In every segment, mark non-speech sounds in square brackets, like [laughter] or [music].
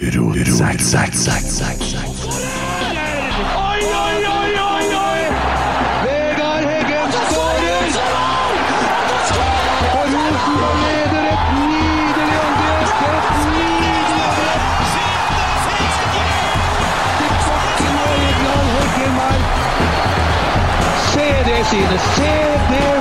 Oi, oi, oi, oi, oi! Vegard Heggen skårer! Og Rosenborg leder et nydelig angrep! Et nydelig angrep! Til bakken og Vegard Heggen her. Se det synet! Se det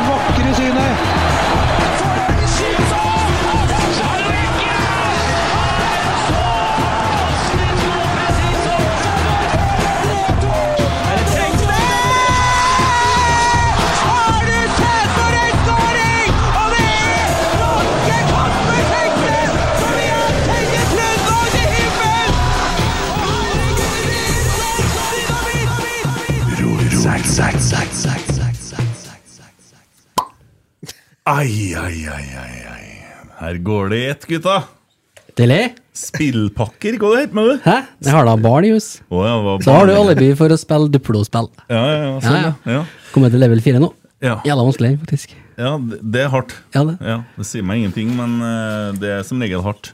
Ai, ai, ai, ai, ai. Her går det i ett, gutta. Deilig. Spillpakker, hva det heter med det? Hæ? Jeg har da barn i hus. Å, ja, barn. Så har du alibi for å spille Duplo-spill. Ja, ja, ja, sånn, Ja, ja. ja. Kommer til level 4 nå. Ja. Jævla vanskelig, faktisk. Ja, det det er hardt. Ja, det. Ja, det sier meg ingenting, men eh, det er som regel hardt.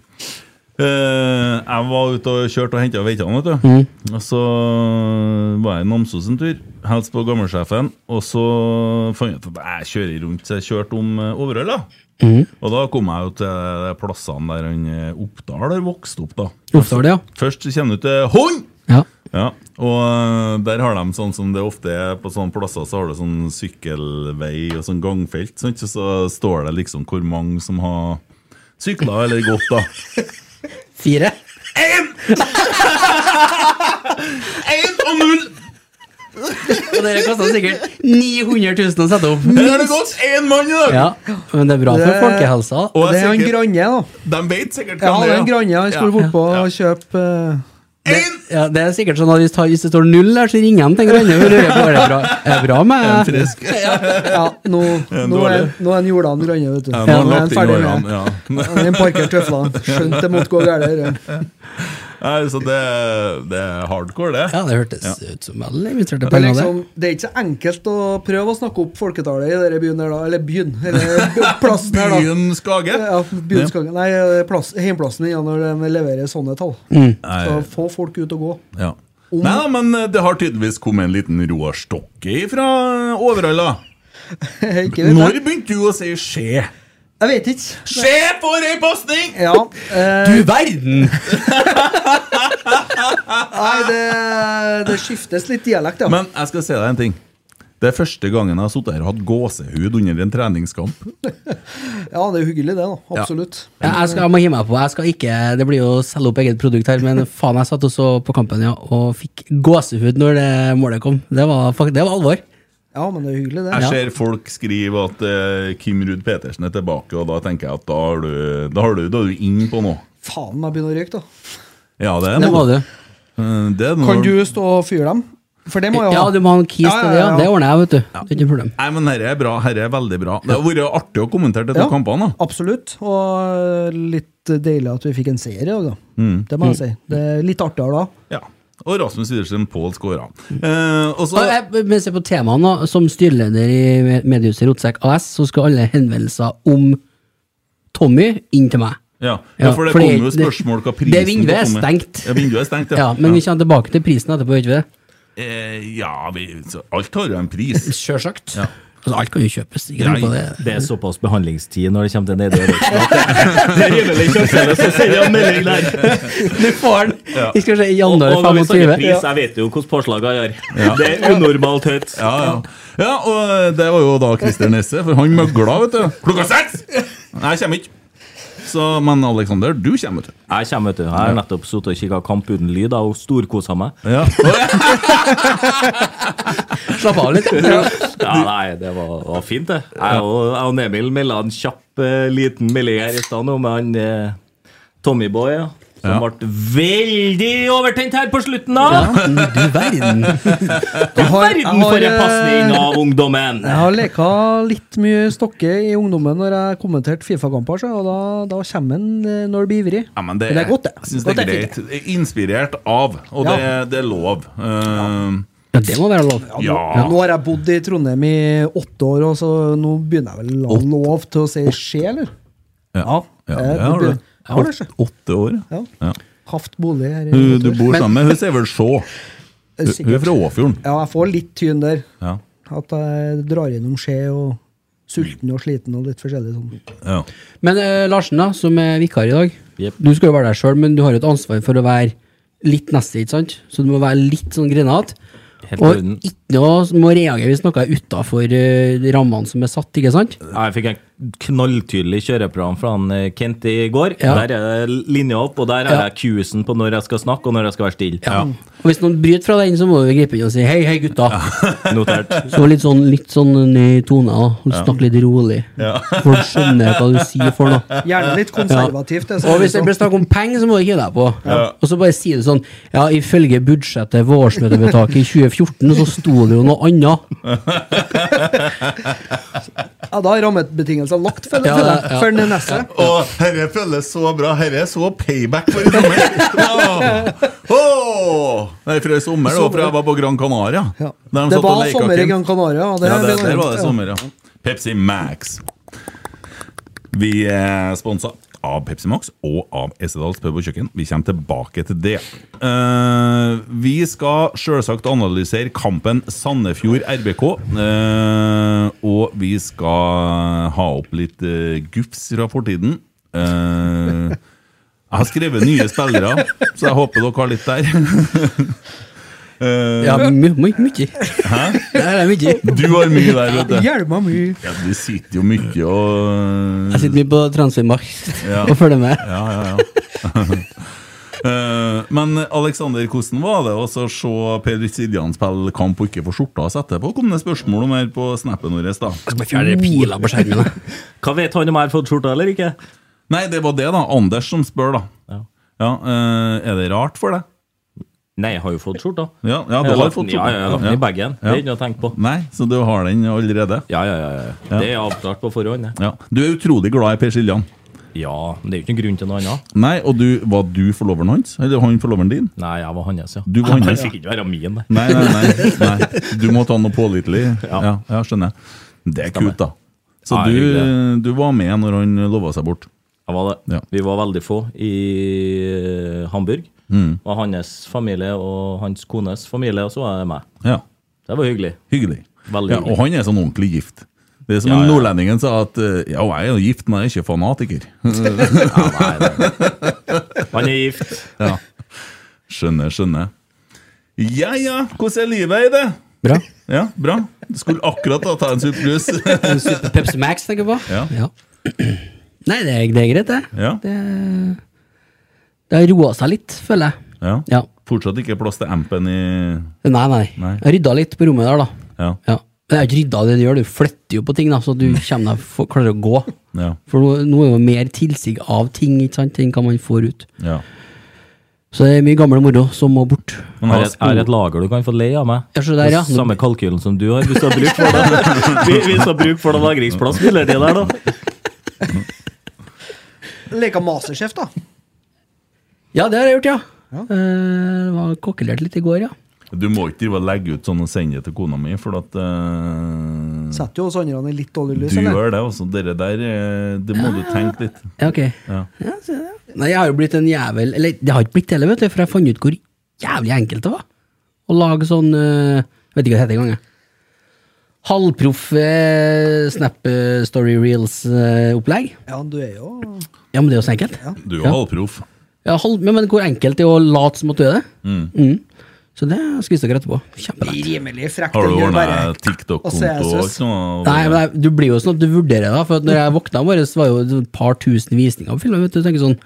Eh, jeg var ute og kjørte og henta veitene. Mm. Og så var jeg i Namsos en tur, helst på gammelsjefen. Og så fant jeg ut at jeg kjører rundt, så jeg kjørte om Overhøll. Mm. Og da kom jeg jo til plassene der han eh, Oppdal har vokst opp. da. Oppdal, ja. Først kjenner kommer du til Hånd! Ja. Ja, og der har de sånn som det ofte er på sånne plasser, så har du sånn sykkelvei og sånn gangfelt, sant? så står det liksom hvor mange som har sykla eller gått, da. [laughs] Fire. Én [laughs] og null! Og dere kosta sikkert 900 000 å sette opp. Her har det gått én mann i dag! Ja, men det er bra for Det- folkehelsa. Og Det er han Granne, da. de vet sikkert Ja, det er Ja, en Granne. Han skulle Ja. bortpå Ja. og kjøpe eh, Én! Ja, det er sikkert sånn at hvis, hvis det står null der, så ringer de til og er det bra, er det bra En med frisk. [laughs] Ja, nå, nå, er, nå er han Jordan Grønne, vet du. Ja, nå er han er ferdig med Ja. Han er en parkert. Skjønt det måtte gå galt. Nei, så det, det er hardcore, det. Ja, det hørtes Ja. ut som veldig er, penger. liksom, det er ikke så enkelt å prøve å snakke opp folketallet i denne byen her, da. Eller byen. Eller [laughs] plassen her, da. Byen Skage. Ja, byen Skage. nei, plass, heimplassen din ja, når de leverer sånne tall. Mm. Så få folk ut og gå. Ja. Nei, men eh, det har tydeligvis kommet en liten Roar Stokke fra Overhall. da. [laughs] Ikke vet Når begynte du å si 'skje'? Jeg vet ikke. Skje for ei pasning! Ja. Eh, Du verden! [laughs] nei, det, det skiftes litt dialekt, ja. Men jeg skal si deg en ting. Det er første gangen jeg har sittet her og hatt gåsehud under en treningskamp. [laughs] Ja, det er hyggelig, det. da Absolutt. Ja, jeg, skal, jeg må hive meg på. Jeg skal ikke, det blir jo å selge opp eget produkt her, men faen, jeg satt også på kampen ja, og fikk gåsehud når det målet kom. Det var, det var alvor. Ja, men det er hyggelig, det. Jeg ser folk skrive at eh, Kim Ruud Petersen er tilbake, og da tenker jeg at da er du, da er du, da er du inn på noe. Faen, jeg begynner å røyke, da. Ja, det er Det noe. var du. Eh, Det er noe. Kan du stå og fyre dem? For det må jeg Ja, ha. du må ha en kis Ja, til ja, det, ja. ja. Det ordner jeg, vet du. Det er ikke noe problem. Nei, men dette er bra. Dette er veldig bra. Det har vært artig å kommentere disse Ja. kampene. da. Absolutt. Og litt deilig at vi fikk en seier i dag, da. Mm. Det må jeg si. Det er litt artigere da. Ja. Og Rasmus Widersen Pål skåra. Eh, og så Og jeg, mens jeg er på temaet nå, som styreleder i mediehuset Rotsekk AS, så skal alle henvendelser om Tommy inn til meg. ja. Ja, ja, for det fordi kommer jo spørsmål hva prisen det vinduet er stengt. Ja, vinduet er stengt, ja. Ja, Men vi kommer tilbake til prisen etterpå, vet vi det? Eh, ja, vi, så alt har jo en pris. Sjølsagt. Ja. Altså, alt kan jo kjøpes. Ikke Ja, på det. Det er såpass behandlingstid når det kommer til Nedre Røyken. [laughs] Det er rimelig kjøpsel, så sender jeg en melding der. [laughs] Du får den! Ja. Vi skal se i Og, januar og når 25. pris, jeg vet jo hvordan påslaget gjør. Ja. Det er unormalt høyt. Ja, ja. ja, og det var jo da Christer Nesse, for han møgla, vet du. Klokka seks! Nei, jeg kommer ikke. Så, men Alexander, du kommer, vet du. Jeg kommer, vet du. Jeg har nettopp sittet og kikka Kamp uten lyd da, og storkosa meg. Ja. [laughs] Slapp av litt. Ja, nei, det var, var fint, det. Jeg og, jeg og Emil melda en kjapp eh, liten melding her i stad nå med han eh, Tommyboy, ja. Som Ja. ble veldig overtent her på slutten, da! Ja, du verden. Du verden for en eh, pasning av ungdommen! Jeg har leka litt mye stokke i ungdommen når jeg kommenterte Fifa-kamper, og da, da kommer han eh, når det blir ivrig. Ja, men det, Men det er godt, det. Jeg synes det er det greit. Inspirert av, og Ja. det, det er lov. Uh, Ja, det må være lov. Ja. Nå, nå har jeg bodd i Trondheim i åtte år, og så nå begynner jeg vel å ha lov til å si skje, eller? Ja, ja, ja det har du. Jeg har det. Åtte år, Ja. ja. Haft bolig her. Du, du bor sammen med hun sier vel Sjå. Eh, Hun er fra Åfjorden. Ja, jeg får litt tyn der. Ja. At jeg drar innom skje og sulten og sliten og litt forskjellig sånn. Ja. Men eh, Larsen, da, som er vikar i dag. Yep. Du skal jo være der sjøl, men du har jo et ansvar for å være litt neste, ikke sant? Så du må være litt sånn i Og ikke noe må reagere hvis noe er utafor rammene som er satt, ikke sant? Ja, Jeg fikk en knalltydelig kjøreprogram fra han eh, Kent i går. Ja. Der er det linja opp, og der har Ja. jeg cuesen på når jeg skal snakke, og når jeg skal være stille. Ja. Og hvis noen bryter fra den, så må du gripe inn og si hei, hei, gutta. [laughs] Notert. Så litt sånn, litt sånn ny i tone, da. Snakk litt rolig. Folk skjønner hva du sier for noe. [laughs] Gjerne litt konservativt. Det, Og hvis det blir snakk om penger, så må du hive deg på. Og så bare si det sånn Ja, ifølge budsjettet ved årsmøtevedtaket i 2014, så sto det jo noe annet. [laughs] ja, da er rammebetingelsene lagt for, Ja, ja, ja. for den neste. Og herre føles så bra. Herre er så payback for i sommer. [laughs] oh. Nei, fra i sommer, da, for jeg var på Gran Canaria. Ja. De Det var sommer i Gran Canaria. Det, Ja, det, det der var det sommer, ja. Pepsi Max. Vi er sponsa av Pepsi Max og av Esedals pub og kjøkken. Vi kommer tilbake til det. Uh, vi skal selvsagt analysere kampen Sandefjord RBK. Uh, og vi skal ha opp litt uh, gufs fra fortiden. Eh, jeg har skrevet nye spillere, så jeg håper dere har litt der. [laughs] Eh, Ja, my, my, mye. Hæ? Det er mye. Du har mye der, vet du. Hjelma mye. Ja, du sitter jo mye og Jeg sitter mye på transfermarkt Ja. og følger med. Ja, ja, ja. uh, [laughs] Men Alexander, hvordan var det å se Peder Siljan spille kamp og ikke få skjorta hans etterpå? Kom det spørsmål om her på snappen vår? da? Piler på skjermen. [laughs] Hva vet han om jeg har fått skjorta eller ikke? Nei, det var det, da. Anders som spør, da. Ja. Ja, eh, Er det rart for deg? Nei, jeg har jo fått skjorta. Ja, ja du har fått skjorta. Ja, ja, jeg har lagt den i bagen. Det er ikke noe å tenke på. Nei, så du har den allerede? Ja, ja, ja. ja. Det er avklart på forhånd. Ja. Du er utrolig glad i Per Siljan. Ja, men det er jo ikke noen grunn til noe annet. Nei, og du, var du forloveren hans? Eller han forloveren din? Nei, jeg var hans, ja. Du var [laughs] hans, Det fikk ikke være min, det. Nei, nei, nei, nei. Du må ta noe pålitelig. Ja, Ja. ja skjønner. jeg. Det er kult, da. Så Ja, du, du var med når han lova seg bort? Jeg var det. Ja. Vi var veldig få i eh, Hamburg. Mm. Og hans familie og hans kones familie, og så var det meg. Ja. Det var hyggelig. Hyggelig. hyggelig. Ja, og han er sånn ordentlig gift. Det er som Ja, ja. nordlendingen sa, at eh, ja, jeg er jo gift, men jeg er ikke fanatiker. [laughs] Ja, nei, nei. Han er gift. [laughs] ja. Skjønner, skjønner. Ja ja, hvordan er livet i det? Bra. Ja, bra. Du skulle akkurat da ta en. [laughs] En Super Pepsi Max, tenker jeg på. Ja. Nei, det er, det er greit, det. Ja. Det, det har roa seg litt, føler jeg. ja. Ja. Fortsatt ikke plass til ampen i Nei, nei. Nei. Jeg rydda litt på rommet der, da. Ja. Ja. Men har er ikke rydda det du gjør, du flytter jo på ting, da, så du [laughs] kommer deg, for, klarer å gå. Ja. For nå, er jo mer tilsig av ting ikke sant, enn hva man får ut. ja. Så det er mye gammel moro som må bort. Men Jeg har er et, jeg lager du kan få leie av meg. Ja, så der, ja. Det er Samme kalkylen som du har, hvis du har bruk for det. [laughs] Hvis du har bruk for det lagringsplass, det der, da. Leka Masterchef, da. Ja, det har jeg gjort, ja. Eh, var kokkelert litt i går, ja. Du må ikke drive og legge ut sånn og sende det til kona mi, for at uh, Setter jo oss andre i litt dårlig lys. Du eller? gjør det, altså. Dere der, eh, det må du tenke litt. Ja, ok. Ja. Ja, så. Nei, jeg har jo blitt en jævel Eller det har ikke blitt det heller, vet du, for jeg fant ut hvor jævlig enkelt det var å lage sånn uh, Vet ikke hva det heter engang. jeg. Halvproff eh, Snap Story Reels-opplegg. Ja, du er jo ja, men det er jo så enkelt. Du er jo Ja. halvproff. Ja, hold, men, men hvor enkelt det er å late som at du er det. Mm. Så det skal vi snakke etterpå. Kjempelett. rimelig frekt. Har du ordna TikTok-konto? Nei, men du blir jo sånn at du vurderer det. For at når jeg våkna i morges, var jo et par tusen visninger på filmen. Vet du, tenker sånn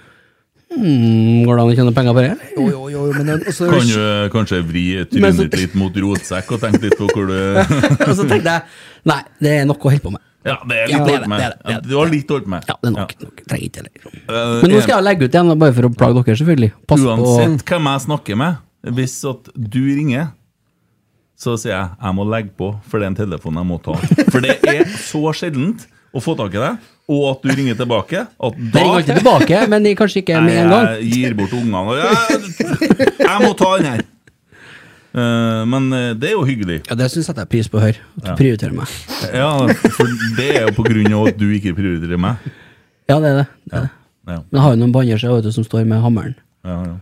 hmm, Går det an å tjene penger på det? Jo, jo, jo, men den- også, Kan du kanskje vri trynet ditt litt mot rotsekk og tenke litt på hvor du [laughs] Og så tenkte jeg nei, det er nok å holde på med. Ja, det er litt dårlig med. Du har litt dårlig med. Ja, det er nok. nok. Trenger ikke heller. Eh, Men nå skal jeg legge ut igjen, bare for å plage dere, selvfølgelig. Pass på Uansett hvem jeg snakker med, hvis at du ringer, så sier jeg jeg må legge på, for det er en telefon jeg må ta. For det er så sjeldent å få tak i deg, og at du ringer tilbake, at Jeg ringer alltid tilbake, men kanskje ikke med en gang. Jeg gir bort ungene. Jeg, jeg må ta den her! Eh, men eh, det er jo hyggelig. Ja, Det syns jeg setter jeg pris på å høre. At du prioriterer meg. Ja, For det er jo på grunn av at du ikke prioriterer meg. Ja, det er det. det, er det. Ja, Men jeg har jo noen på andre sida som står med hammeren. ja, ja.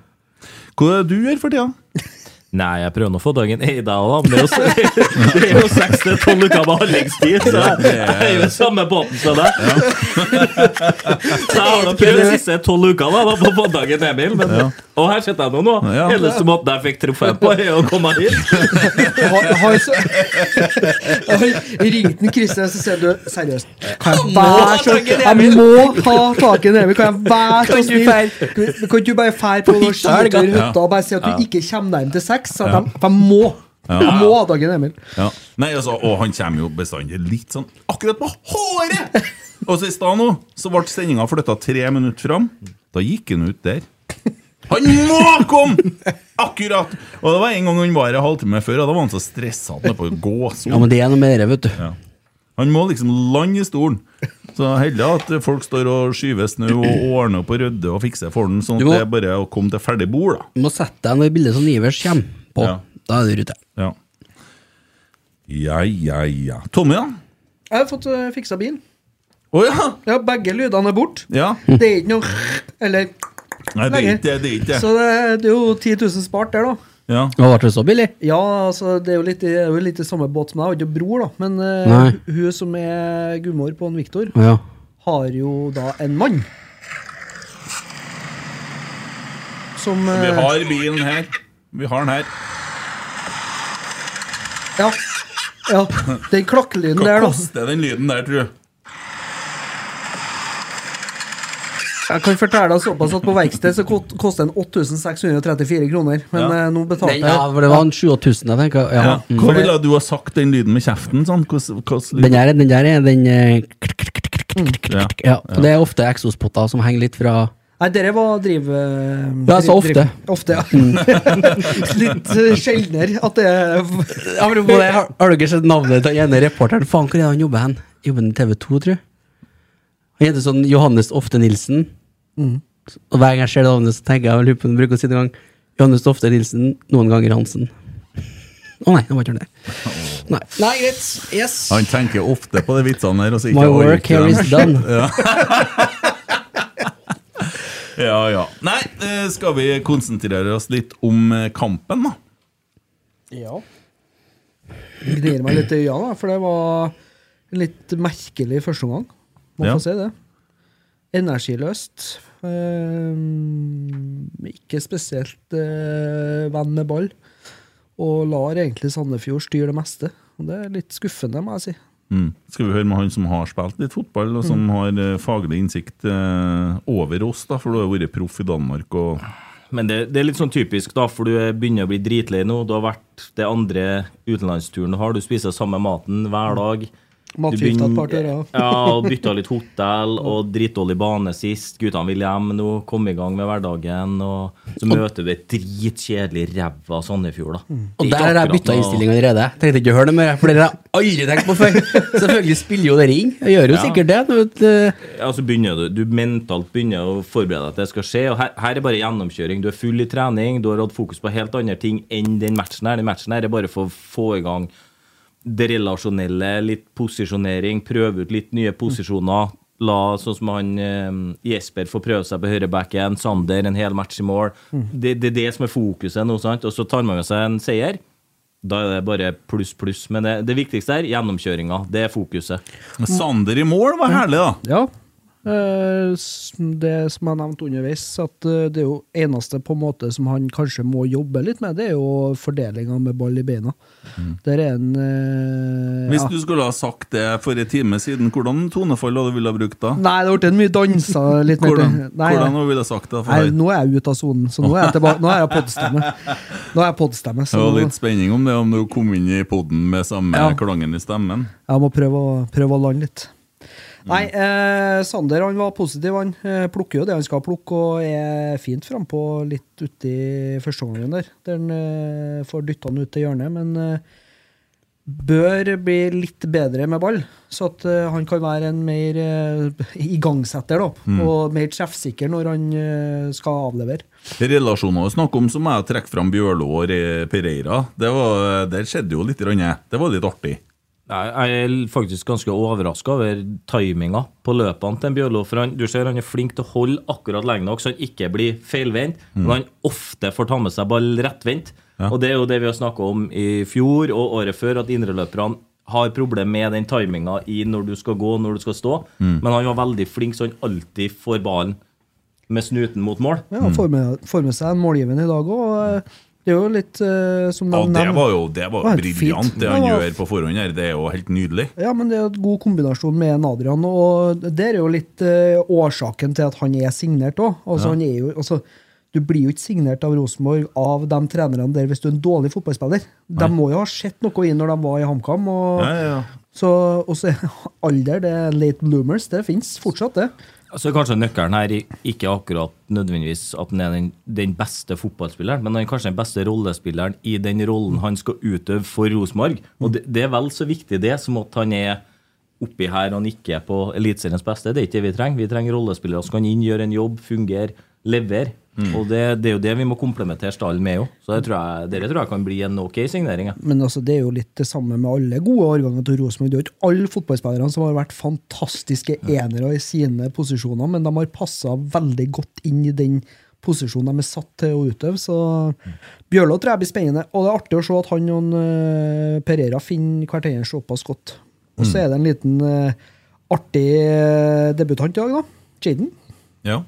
Hva er det du gjør for tida? [laughs] Nei, jeg prøver nå å få dagen Eida òg, men [laughs] det er jo, seks til tolv uker behandlingstid, så jeg er jo i samme båten som deg. [laughs] Så jeg har nå prøvd de siste tolv ukene da, på å få dagen Emil, men Og her sitter jeg nå nå. Ja. Eneste måten jeg fikk trofé på, er å komme hit. [laughs] Har, har så, jeg har ringt en Christer og så sier du seriøst Kan jeg være så Jeg må ha tak i Emil. Kan jeg være så snill? Kan kan du bare fære på noen skitur i hytta og bare si at du ikke kommer deg inn til seks? Så de, de må. Jeg må ha dagen Emil. Ja. Nei, altså, Og han kommer jo bestandig litt sånn akkurat på håret! Og så i stad nå så ble sendinga flytta tre minutter fram. Da gikk han ut der. Han må komme! Akkurat! Og det var en gang han var her en halvtime før, og da var han så stressa at han på sånn. Ja, men det er noe med det, vet du. Ja. Han må liksom lande i stolen. Så heldig at folk står og skyver snø og ordner opp og rydder og fikser for den, sånn at må- det er bare å komme til ferdig bord, da. Du må sette deg når bildet som Ivers kommer på. Ja. Da er du i rute. Ja. ja, ja, ja. Tommy, da? Jeg har fått uh, fiksa bil. Å ja! Ja, begge lydene er borte. ja! Det er ikke noe Eller Nei, det er ikke det. det, er ikke. Så det, det er jo 10 000 spart der, da. Ja. Ble det så billig? Ja, altså, det er jo litt, er jo litt i samme båt som deg. Jeg har ikke bror, da. Men uh, hun som er gudmor på en Viktor, ja. har jo da en mann. Som Vi eh, har bilen her. Vi har den her. Ja. ja. Den klakkelyden der, da. Hva koster den lyden der, tror du? Jeg kan fortelle deg såpass at på verksted så ko- koster den 8634 kroner. Men Ja. eh, nå betalte jeg. ja, for det var en 7000, jeg tenker. Ja. Ja. Mm. Hva ville du ha sagt den lyden med kjeften? Sånn? Hvordan, hvordan Den der, den der er den Ja. Det er ofte eksospotter som henger litt fra Nei, dere var driv... eh, Ja, så driv- ofte. driv- Ofte, ja. [laughs] Litt eh, sjeldnere at det er Apropos det, har, har du ikke sett navnet til den ene reporteren? Faen, hvor er det han jobber hen? Jobber han i TV 2, tror jeg? Han heter sånn Johannes Ofte Nilsen. Og hver gang jeg ser det navnet, så tenker jeg jeg lurer på om jeg bruker å si det gang Johannes Tofte Nilsen, noen ganger Hansen. Å nei, det var ikke det. Nei. nei, greit. Yes. Han tenker ofte på de vitsene der. Ikke My work here is done. [laughs] Ja, ja. Nei, eh, skal vi konsentrere oss litt om eh, kampen, da? Ja. Gnir meg litt i øynene, for det var en litt merkelig første omgang. Må Ja. få se det. Energiløst. Eh, ikke spesielt eh, venn med ball. Og lar egentlig Sandefjord styre det meste. Og det er litt skuffende, må jeg si. Mm. Skal vi høre med han som har spilt litt fotball, og som har eh, faglig innsikt eh, over oss, da, for du har vært proff i Danmark og Men det, det er litt sånn typisk, da, for du er- begynner å bli dritlei nå. Du har vært det andre utenlandsturen du har. Du spiser samme maten hver dag. Du Matforgifta et par begynner- [laughs] turer. Ja, og bytta litt hotell, og dritdårlig bane sist. Guttene vil hjem nå, komme i gang med hverdagen. Og så møter du et dritkjedelig ræva Sandefjord, da. Og er der har jeg bytta innstilling allerede. Tenkte ikke å høre det mer, for det har jeg aldri tenkt på før. [laughs] Selvfølgelig spiller jo dere inn. Jeg gjør jo Ja. sikkert det. vet du. Ja, så begynner du, du mentalt begynner å forberede deg til det skal skje. og her, her er bare gjennomkjøring. Du er full i trening, du har hatt fokus på helt andre ting enn den matchen her. Den matchen her er bare for å få i gang det relasjonelle, litt posisjonering, prøve ut litt nye posisjoner. La sånn som han eh, Jesper få prøve seg på høyrebacken, Sander en hel match i mål. Det, det er det som er fokuset nå, sant? Og så tar man med seg en seier. Da er det bare pluss, pluss. Men det, det viktigste er gjennomkjøringa. Det er fokuset. Sander i mål var herlig, da. Ja. Eh, Det som jeg nevnte underveis, at eh, det er jo eneste på en måte som han kanskje må jobbe litt med, det er jo fordelinga med ball i beina. Der er en ja. Hvis du skulle ha sagt det for en time siden, hvordan tonefall hadde du ville ha brukt da? Nei, det ble mye dansa litt mer Hvordan, Nei, hvordan ville du sagt det? nei, nå er jeg ute av sonen, så nå er jeg tilbake. Nå er jeg podstemme. Nå er jeg podstemme, Det var litt spenning om det, om du kom inn i poden med samme Ja. klangen i stemmen. jeg må prøve å, prøve å lande litt. Nei, eh, Sander han var positiv. Han eh, plukker jo det han skal plukke, og er fint frampå litt uti førsteomgangen der. Der han eh, får dytta han ut til hjørnet, men eh, bør bli litt bedre med ball. Så at eh, han kan være en mer eh, igangsetter, da. Og mer treffsikker når han eh, skal avlevere. Relasjoner å snakke om, så må jeg trekke fram Bjørlo og Pereira. Det var, der skjedde jo litt. grann. Det var litt artig. Jeg er faktisk ganske overraska over timinga på løpene til en Bjørlo. For han, du ser han er flink til å holde akkurat lenge nok så han ikke blir feilvendt. Men han ofte får ta med seg ball rettvendt. Og det er jo det vi har snakka om i fjor og året før, at indreløperne har problemer med den timinga i når du skal gå når du skal stå. Men han var veldig flink, så han alltid får ballen med snuten mot mål. Ja, får med, får med seg en målgivende i dag òg. Det er jo litt uh, som de Ja, det var jo, det var Det briljant, det han gjør på forhånd her. Det er jo helt nydelig. Ja, men det er et god kombinasjon med en Adrian, og det er jo litt uh, årsaken til at han er signert òg. Altså, han jo, altså, du blir jo ikke signert av Rosenborg av de trenerne der hvis du er en dårlig fotballspiller. De må jo ha sett noe inn når de var i HamKam. Og, Ja, ja, ja. Så, og så er [laughs] alder, det late bloomers, det fins fortsatt, det. Så kanskje nøkkelen her ikke akkurat nødvendigvis at han er den, den beste fotballspilleren, men han er kanskje den beste rollespilleren i den rollen han skal utøve for Rosenborg. Og det, det er vel så viktig det som at han er oppi her og nikker på Eliteseriens beste. Det er ikke det vi trenger. Vi trenger rollespillere som kan inn, gjøre en jobb, fungere, levere. Og det, det er jo det vi må komplementere stallen med òg. Så det tror jeg, dere tror jeg kan bli en ok signering. ja. Men altså, det er jo litt det samme med alle gode årganger til Rosenborg. Det er jo ikke alle fotballspillerne som har vært fantastiske enere i sine posisjoner, men de har passa veldig godt inn i den posisjonen de er satt til å utøve. Så Bjørlo tror jeg blir spennende. Og det er artig å se at han og uh, Pereira finner hverandre såpass godt. Og så er det en liten uh, artig eh, debutant i dag, da. Jaden. Ja.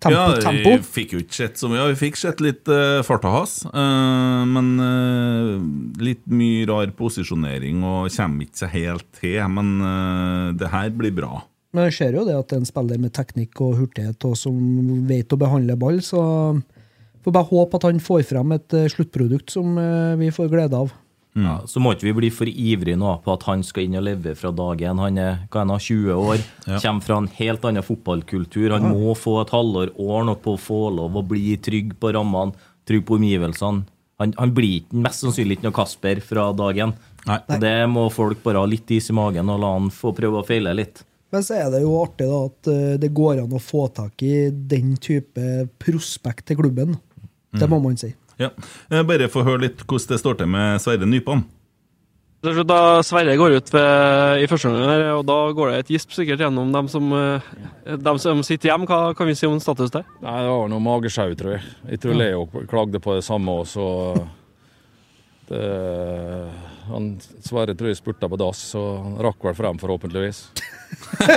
Tempo, ja, tempo. Vi fikk jo ikke sett så mye. Vi fikk sett litt uh, farta hans. Uh, men uh, litt mye rar posisjonering og kommer ikke seg helt til. Men uh, det her blir bra. Men jeg ser jo det at en spiller med teknikk og hurtighet og som vet å behandle ball, så får bare håpe at han får frem et eh, sluttprodukt som eh, vi får glede av. Ja, så må ikke vi bli for ivrig nå på at han skal inn og leve fra dag én. Han er hva er han, 20 år, kommer fra en helt annen fotballkultur. Han må få et halvår, år nok på å få lov å bli trygg på rammene, trygg på omgivelsene. Han, han blir mest sannsynlig ikke noe Kasper fra dag én. Det må folk bare ha litt is i magen og la han få prøve å feile litt. Men så er det jo artig da at eh, det går an å få tak i den type prospekt til klubben. Det må man si. Ja. Eh, Bare få høre litt hvordan det står til med Sverre Nypan. Da Sverre går ut ved, i første omgang, og da går det et gisp sikkert gjennom dem som, eh, dem som sitter hjemme. Hva kan vi si om status der? Nei, det var noe magesjau, tror jeg. Jeg tror Leo klagde på det samme òg, så det, han Sverre tror jeg spurta på dass, så han rakk vel frem, forhåpentligvis. Ja,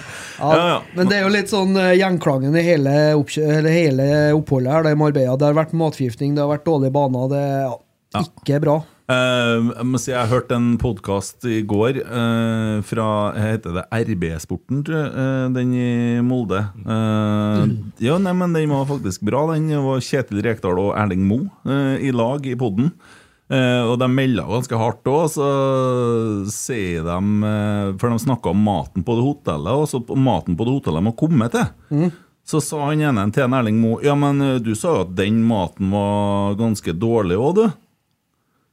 [laughs] Ja, ja. Men det er jo litt sånn eh, gjenklangen i hele, eller hele oppholdet her, det i Marbella. Det har vært matforgiftning, det har vært dårlige baner. Det er ja, ikke bra. Eh, jeg jeg hørte en podkast i går uh, fra heter det RB-sporten, tror jeg. Uh, den i Molde. Ja, nei, men den var faktisk bra. Den var Kjetil Rekdal og Erling Moe i lag i poden. og de melda ganske hardt òg, så sier de For de snakka om maten på det hotellet, og så maten på det hotellet de har kommet til. Så sa han ene til Erling Moe Ja, men du sa jo at den maten var ganske dårlig òg, du.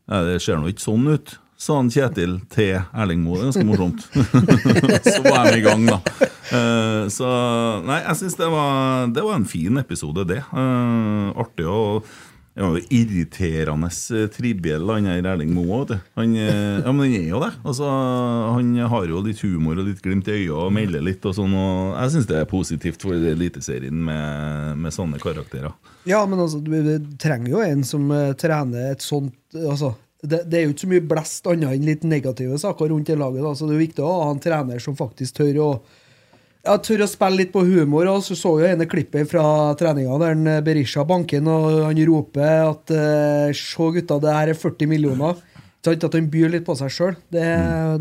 Nei, det ser nå ikke sånn ut, sa han Kjetil til Erling Moe. Ganske morsomt. [laughs] så var de i gang, da. Uh, så Nei, jeg syns det, det var en fin episode, det. Uh, artig og det var jo irriterende eh, triviell, han her Erling Moe. Han, eh, ja, men han er jo det. Altså, han har jo litt humor og litt glimt i øyet og melder litt og sånn. Og jeg syns det er positivt for Eliteserien med, med sånne karakterer. Ja, men altså, du, du trenger jo en som eh, trener et sånt altså, det, det er jo ikke så mye blest annet enn litt negative saker rundt i laget. Da. Så det er viktig å ha en trener som faktisk tør å ja, tør å spille litt på humor. Og så så jo ene klippet fra treninga der eh, Berisha banker inn, og han roper at eh, Se, gutta, det her er 40 millioner. sånn At han byr litt på seg sjøl. Det,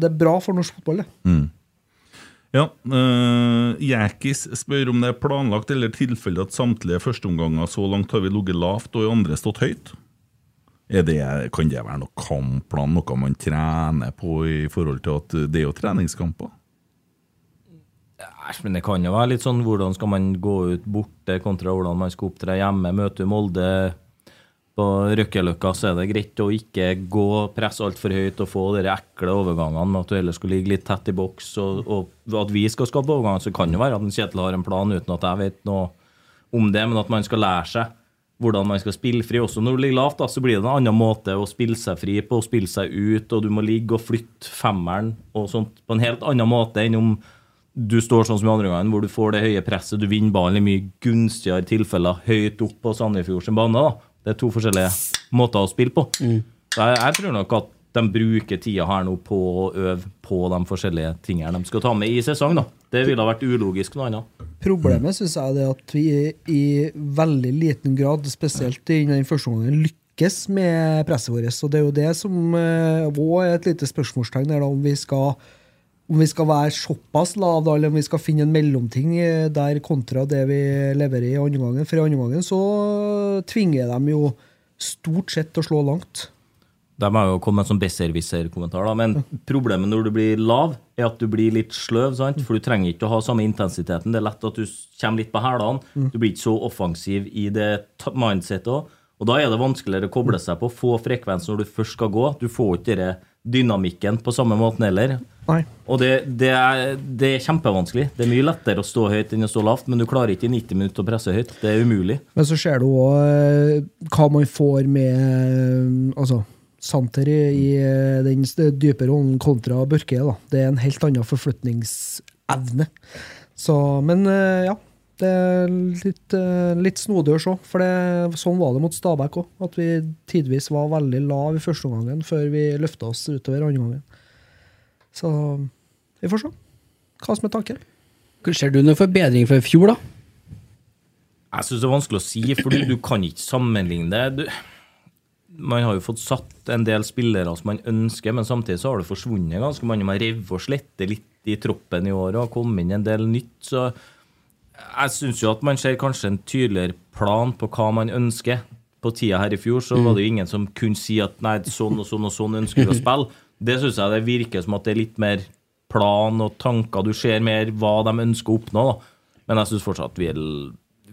det er bra for norsk fotball, det. Ja, uh, Jäkis spør om det er planlagt eller tilfelle at samtlige førsteomganger så langt har vi ligget lavt og i andre stått høyt. Er det, kan det være noe kampplan, noe man trener på i forhold til at det er jo treningskamper? Æsj, men det kan jo være litt sånn hvordan skal man gå ut borte kontra hvordan man skal opptre hjemme. Møter Molde på Røkkeløkka, så er det greit å ikke gå presse altfor høyt og få de ekle overgangene med at du heller skulle ligge litt tett i boks. Og, og at vi skal skape overganger, så kan det være at Kjetil har en plan uten at jeg vet noe om det, men at man skal lære seg hvordan man skal spille fri. Også når du ligger lavt, da, så blir det en annen måte å spille seg fri på, å spille seg ut, og du må ligge og flytte femmeren og sånt på en helt annen måte enn om du står sånn som i andre gangen, hvor du får det høye presset, du vinner ballen i mye gunstigere tilfeller høyt opp på Sandefjord sin bane. da. Det er to forskjellige måter å spille på. Mm. jeg, jeg tror nok at de bruker tida her nå på å øve på de forskjellige tingene de skal ta med i sesong. da. Det ville ha vært ulogisk noe annet. Problemet syns jeg er at vi i veldig liten grad, spesielt i den første gangen, lykkes med presset vårt. Og det er jo det som òg er et lite spørsmålstegn der, da, om vi skal om vi skal være såpass lav, da, eller om vi skal finne en mellomting eh, der kontra det vi leverer i andre gangen. For i andre gangen så tvinger de jo stort sett til å slå langt. De har jo kommet en sånn besserwisser-kommentar, men problemet når du blir lav, er at du blir litt sløv, sant? for du trenger ikke å ha samme intensiteten. Det er lett at du kommer litt på hælene. Du blir ikke så offensiv i det mindsetet òg. Og da er det vanskeligere å koble seg på, få frekvens når du først skal gå. Du får ikke dynamikken på samme måten heller. Nei. Og det, det, er, det er kjempevanskelig. Det er mye lettere å stå høyt enn å stå lavt, men du klarer ikke i 90 minutter å presse høyt. Det er umulig. Men så ser du òg hva man får med eh, altså, Santer i, eh, den dype rollen kontra Børke. Da. Det er en helt annen forflytningsevne. Så, men eh, ja. Det er litt, eh, litt snodig å se, for det, sånn var det mot Stabæk òg. At vi tidvis var veldig lav i første omgangen før vi løfta oss utover andre omgangen. Så vi får se hva som er tanken. Ser du noen forbedring fra i fjor, da? Jeg syns det er vanskelig å si, for du, du kan ikke sammenligne det. Du, man har jo fått satt en del spillere som man ønsker, men samtidig så har det forsvunnet ganske mange. Man rev og sletter litt i troppen i år og har kommet inn en del nytt. Så jeg syns jo at man ser kanskje en tydeligere plan på hva man ønsker. På tida her i fjor så var det jo ingen som kunne si at nei, sånn og sånn og sånn ønsker vi å spille. Det syns jeg det virker som at det er litt mer plan og tanker. Du ser mer hva de ønsker å oppnå. da. Men jeg syns fortsatt vi er,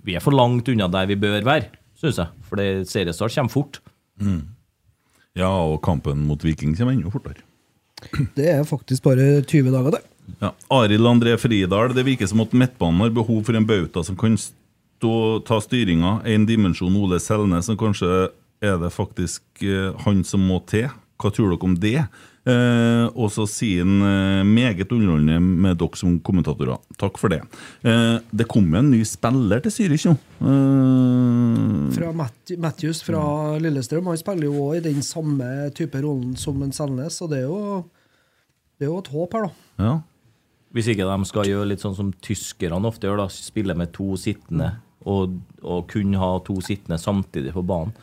vi er for langt unna der vi bør være, syns jeg. For det- seriestart kommer fort. Ja, og kampen mot Viking kommer enda fortere. Det er faktisk bare 20 dager, det. Ja. Arild André Fridal, det virker som at midtbanen har behov for en bauta som kan stå, ta styringa. En dimensjon Ole Selnes, som kanskje er det faktisk eh, han som må til. Hva tror dere om det? Eh, og så sier han eh, meget underholdende med dere som kommentatorer. Takk for det. Eh, det kommer en ny spiller til Zürich nå. Eh, Fra Matt Matthews fra Lillestrøm. Han spiller jo òg i den samme type rollen som en Selnes, så det er jo, det er jo et håp her, da. ja. Hvis ikke de skal gjøre litt sånn som tyskerne ofte gjør, da, spille med to sittende og, og kun ha to sittende samtidig på banen.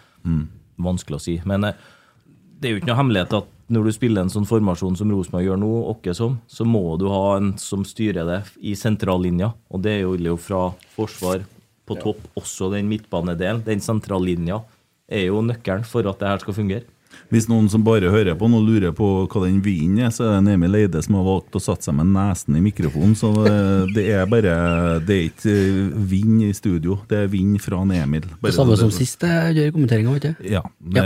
Vanskelig å si. Men eh, det er jo ikke noe hemmelighet at når du spiller en sånn formasjon som Rosenborg gjør nå, åkke som, så må du ha en som styrer det i sentrallinja. Og det er jo jo fra forsvar på topp, også den midtbanedelen. Den sentrallinja er jo nøkkelen for at det her skal fungere. Hvis noen som bare hører på nå lurer på hva den vinen er, så er det Emil Eide som har valgt å satse seg med nesen i mikrofonen. Så det, er bare Det er ikke eh, vind i studio, det er vind fra Emil. Bare, Det samme som sist jeg gjør i kommenteringa, vet du. Ja. Det,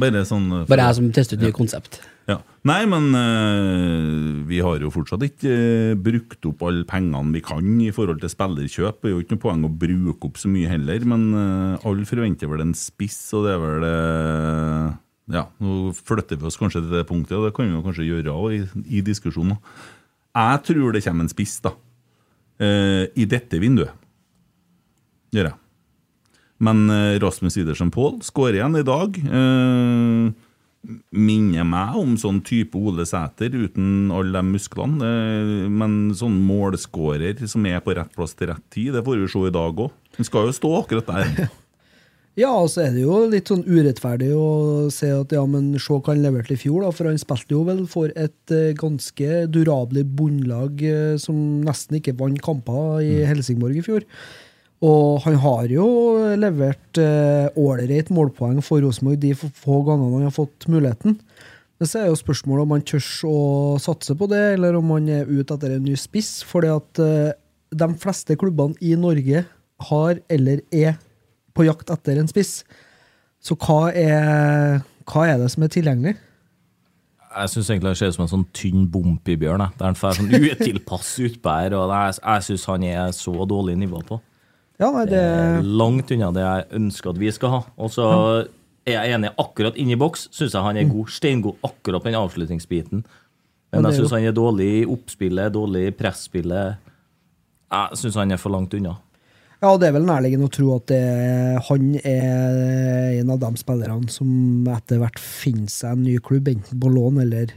Bare sånn Bare jeg som tester ut nye konsept. Ja. Nei, men eh, vi har jo fortsatt ikke eh, brukt opp alle pengene vi kan i forhold til spillerkjøp. Det er jo ikke noe poeng å bruke opp så mye heller, men uh, alle forventer vel en spiss, og det er vel eh, Ja, nå flytter vi oss kanskje til det punktet, og det kan vi jo kanskje gjøre òg i, i diskusjonen. Jeg tror det kommer en spiss, da. Uh, I dette vinduet. Gjør jeg. Men Rasmus Idersen Pål skårer igjen i dag. Eh, minner meg om sånn type Ole Sæter uten alle de musklene. Eh, men sånn målskårer som er på rett plass til rett tid, det får vi se i dag òg. Han skal jo stå akkurat der. [laughs] Ja, og så er det jo litt sånn urettferdig å se at ja, men se hva han leverte i fjor, da, for han spilte jo vel for et eh, ganske durabelig bunnlag eh, som nesten ikke vant kamper i Helsingborg i fjor. Og han har jo levert ålreit målpoeng for Rosenborg de få- gangene han har fått muligheten. Men så er jo spørsmålet om han tør å satse på det, eller om han er ute etter en ny spiss. fordi at eh, de fleste klubbene i Norge har eller er på jakt etter en spiss. Så hva er, hva er det som er tilgjengelig? Jeg syns egentlig han ser ut som en sånn tynn bompibjørn. jeg. Der han får sånn utilpass utbær. og det er- Jeg syns han er så dårlig nivå på. Ja, nei, det Langt unna det jeg ønsker at vi skal ha. Og så er jeg enig akkurat inni boks. Syns jeg han er god, steingod akkurat på den avslutningsbiten. Men det er jeg syns han er dårlig i oppspillet, dårlig i presspillet. Jeg syns han er for langt unna. Ja, det er vel nærliggende å tro at det, han er en av de spillerne som etter hvert finner seg en ny klubb, enten på lån eller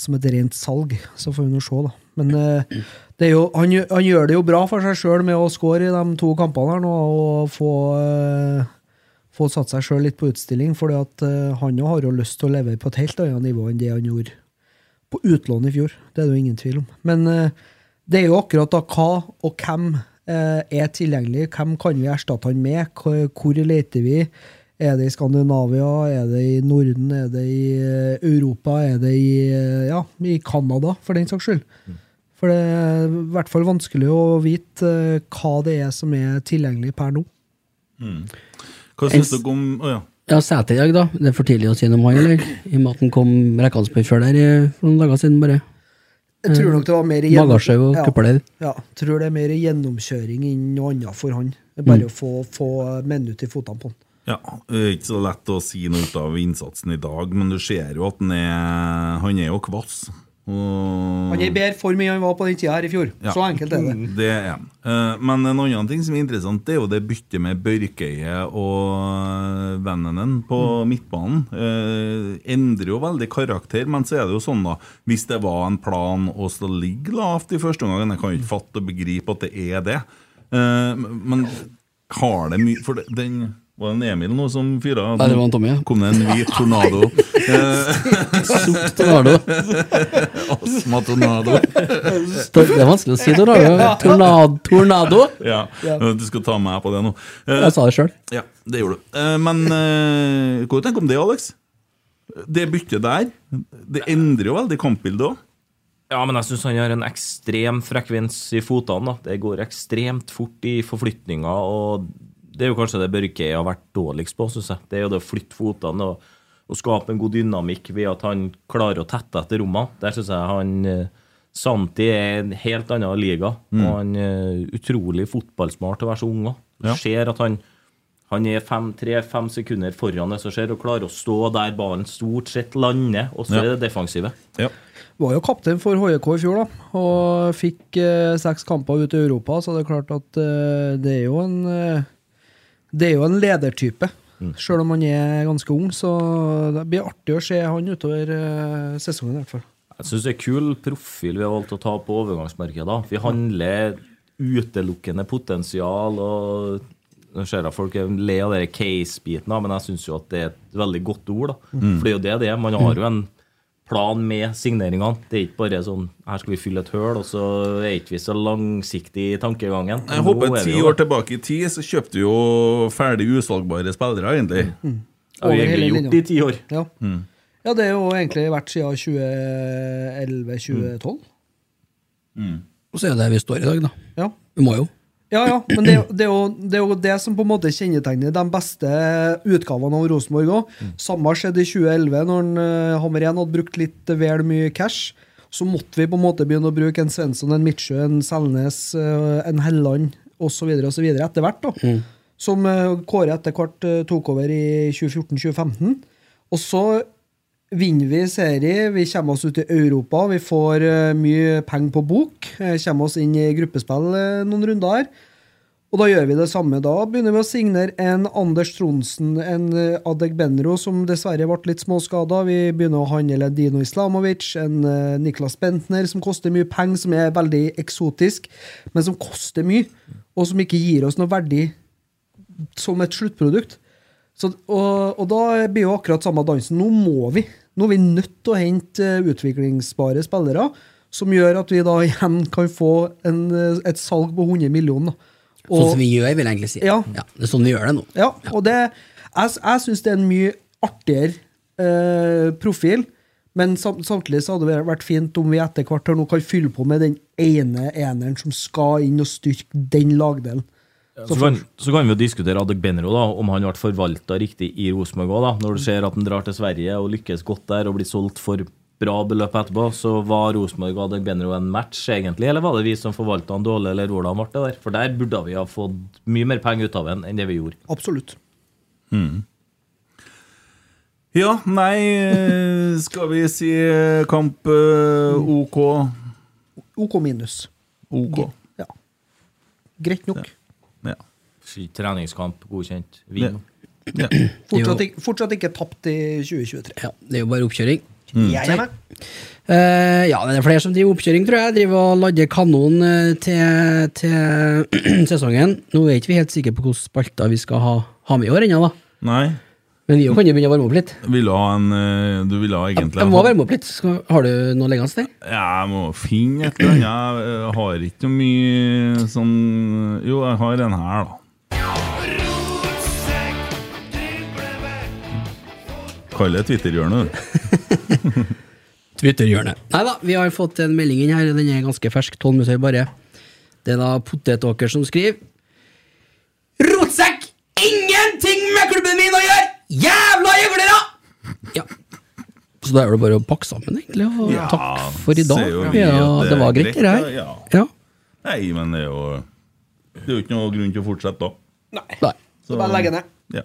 som et rent salg. Så får vi nå se, da. Men eh, det er jo, han, han gjør det jo bra for seg sjøl med å score i de to kampene her nå, og få, eh, få satt seg sjøl litt på utstilling, For eh, han har jo lyst til å leve på et helt annet nivå enn det han gjorde på utlån i fjor. Det er det jo ingen tvil om. Men eh, det er jo akkurat da hva og hvem eh, er tilgjengelig. Hvem kan vi erstatte han med? Hvor, hvor leter vi? Er det i Skandinavia? Er det i Norden? Er det i eh, Europa? Er det i, eh, ja, i Canada, for den saks skyld? For det er i hvert fall vanskelig å vite eh, hva det er som er tilgjengelig per nå. Hva syns dere om oh, ja. Ja, Sæterjag, i dag, da. Det er for tidlig å si noe om han, eller? I og med at han kom rekkende før der for noen dager siden, bare. Jeg tror nok det var mer gjennomkjøring. Magasjau og Ja. kupler. Ja, tror det er mer gjennomkjøring enn noe annet for han. Det er bare å få, få minutt i fotene på han. Ja, Det er ikke så lett å si noe ut av innsatsen i dag, men du ser jo at han er Han er jo kvass. Og Han er i bedre form enn han var på den tida her i fjor. Ja. Så enkelt er det. Det er. Eh, Men en annen ting som er interessant, det er jo det byttet med Børkeie og vennen din på midtbanen. Eh, endrer jo veldig karakter, men så er det jo sånn, da Hvis det var en plan å ligge lavt i første omgang Jeg kan jo ikke fatte og begripe at det er det. Eh, Men har det mye For den var det en Emil nå som fyra? Nei, det var en Tommy, ja. Kom det en hvit tornado? [laughs] Sort tornado. [laughs] Astma tornado. Det er vanskelig å si tornado. Tornado. tornado. Ja, du skal ta meg på det nå. Eh, Jeg sa det sjøl. Ja, det gjorde du. Eh, Men eh, hva tenker du om det, Alex? Det byttet der, det endrer jo veldig kampbildet òg. Ja, men jeg syns han har en ekstrem frekvens i fotene. da. Det går ekstremt fort i forflytninger. og Det er jo kanskje det Børke har vært dårligst på, syns jeg. Det er jo det å flytte fotene og, og skape en god dynamikk ved at han klarer å tette etter rommene. Der syns jeg han eh, Santi er en helt annen liga. Og han er utrolig fotballsmart til å være så ung òg. Du Ja. ser at han han er tre-fem sekunder foran det som skjer, og klarer å stå der ballen stort sett lander. Og så Ja. er det defensive. Ja. Var jo kaptein for HJK i fjor, da. Og fikk eh, seks kamper ut i Europa, så det er klart at eh, det er jo en eh, Det er jo en ledertype. Sjøl om han er ganske ung, så det blir artig å se han utover eh, sesongen i hvert fall. Jeg syns det er kul profil vi har valgt å ta på overgangsmarkedet. Vi handler utelukkende potensial. og Nå ser jeg folk le av den case-biten, men jeg syns jo at det er et veldig godt ord. da. For det er jo det det er. Man har jo en plan med signeringene. Det er ikke bare sånn her skal vi fylle et høl, og så er ikke vi så langsiktig i tankegangen. Jeg håper er ti år tilbake i tid, så kjøpte vi jo ferdig usalgbare spillere, egentlig. Det har vi egentlig gjort i ti år. Ja. ja, det er jo egentlig vært siden 2011-2012. Og så er det der vi står i dag, da. Ja. Vi må jo. Ja, ja, men det, det, er jo, det er jo det som på en måte kjennetegner de beste utgavene av Rosenborg òg. Samme skjedde i 2011, når uh, Hammerén hadde brukt litt vel mye cash. Så måtte vi på en måte begynne å bruke en Svensson, en Midtsjø, en Selnes, uh, en Helland osv. etter hvert. da. Som uh, Kåre etter hvert eh, tok over i 2014-2015. Og så vinner vi serie, vi kommer oss ut i Europa, vi får eh, mye penger på bok. eh, kommer oss inn i gruppespill eh, noen runder. Og da gjør vi det samme. Da begynner vi å signere en Anders Tronsen, en Adeg Benro, som dessverre ble litt småskada. Vi begynner å handle Dino Islamovic, en Niklas Bentner som koster mye penger, som er veldig eksotisk, men som koster mye, og som ikke gir oss noe verdi som et sluttprodukt. Så, og, og da blir jo akkurat samme dansen. Nå må vi. Nå er vi nødt til å hente eh, utviklingsbare spillere, som gjør at vi da [laughs] igjen kan få en, eh, et salg på 100 millioner. Og, Sånn som vi gjør, vil jeg egentlig si. Ja. Det er sånn vi gjør det nå. Ja, og det, jeg, jeg syns det er en mye artigere eh, profil. Men sam, samtidig så hadde det vært fint om vi etter hvert nå kan fylle på med den ene eneren som skal inn og styrke den lagdelen. Så kan, så kan vi jo diskutere Adek Benro, da, om han ble forvalta riktig i Rosenborg òg. Når du ser at han drar til Sverige og lykkes godt der og blir solgt for bra beløp etterpå, så var Rosenborg og Adek Benro en match, egentlig? Eller var det vi som forvalta han dårlig, eller hvordan ble det der? For der burde vi ha fått mye mer penger ut av en enn det vi gjorde. Absolutt. Ja, nei eh, Skal vi si eh, kamp eh, OK? OK minus. OK. Ja. Greit nok. Ja. Treningskamp, godkjent. Vinn. ja. Fortsatt, ikke- fortsatt ikke tapt i 2023. Ja, det er jo bare oppkjøring. Jeg er med. Eh, ja, det er flere som driver oppkjøring, tror jeg. Driver og lader kanon eh, til, til [clears throat] sesongen. Nå er ikke vi helt sikre på hvilke spalter vi skal ha, ha med i år ennå, da. Nei. Men vi kan jo begynne å varme opp litt. Vil du ha en eh, Du ville ha egentlig Jeg må varme opp litt. Skal, har du noe liggende der? Ja, jeg må finne et eller annet. Jeg har ikke noe mye sånn Jo, jeg har en her, da. Kall det Twitter-hjørnet. [laughs] Twitterhjørnet. Nei da, vi har fått en melding inn her. Den er ganske fersk. Tolv minutter bare. Det er da Potetåker som skriver Rotsekk! Ingenting med klubben min å gjøre! Jævla gjøglere! Ja. Så da er det bare å pakke sammen, egentlig. Og Ja, takk for i dag. Ja, det var greit, det her. ja. Ja. Nei, men det er jo Det er jo ikke noe grunn til å fortsette da. Nei. Så bare legge ned. Ja.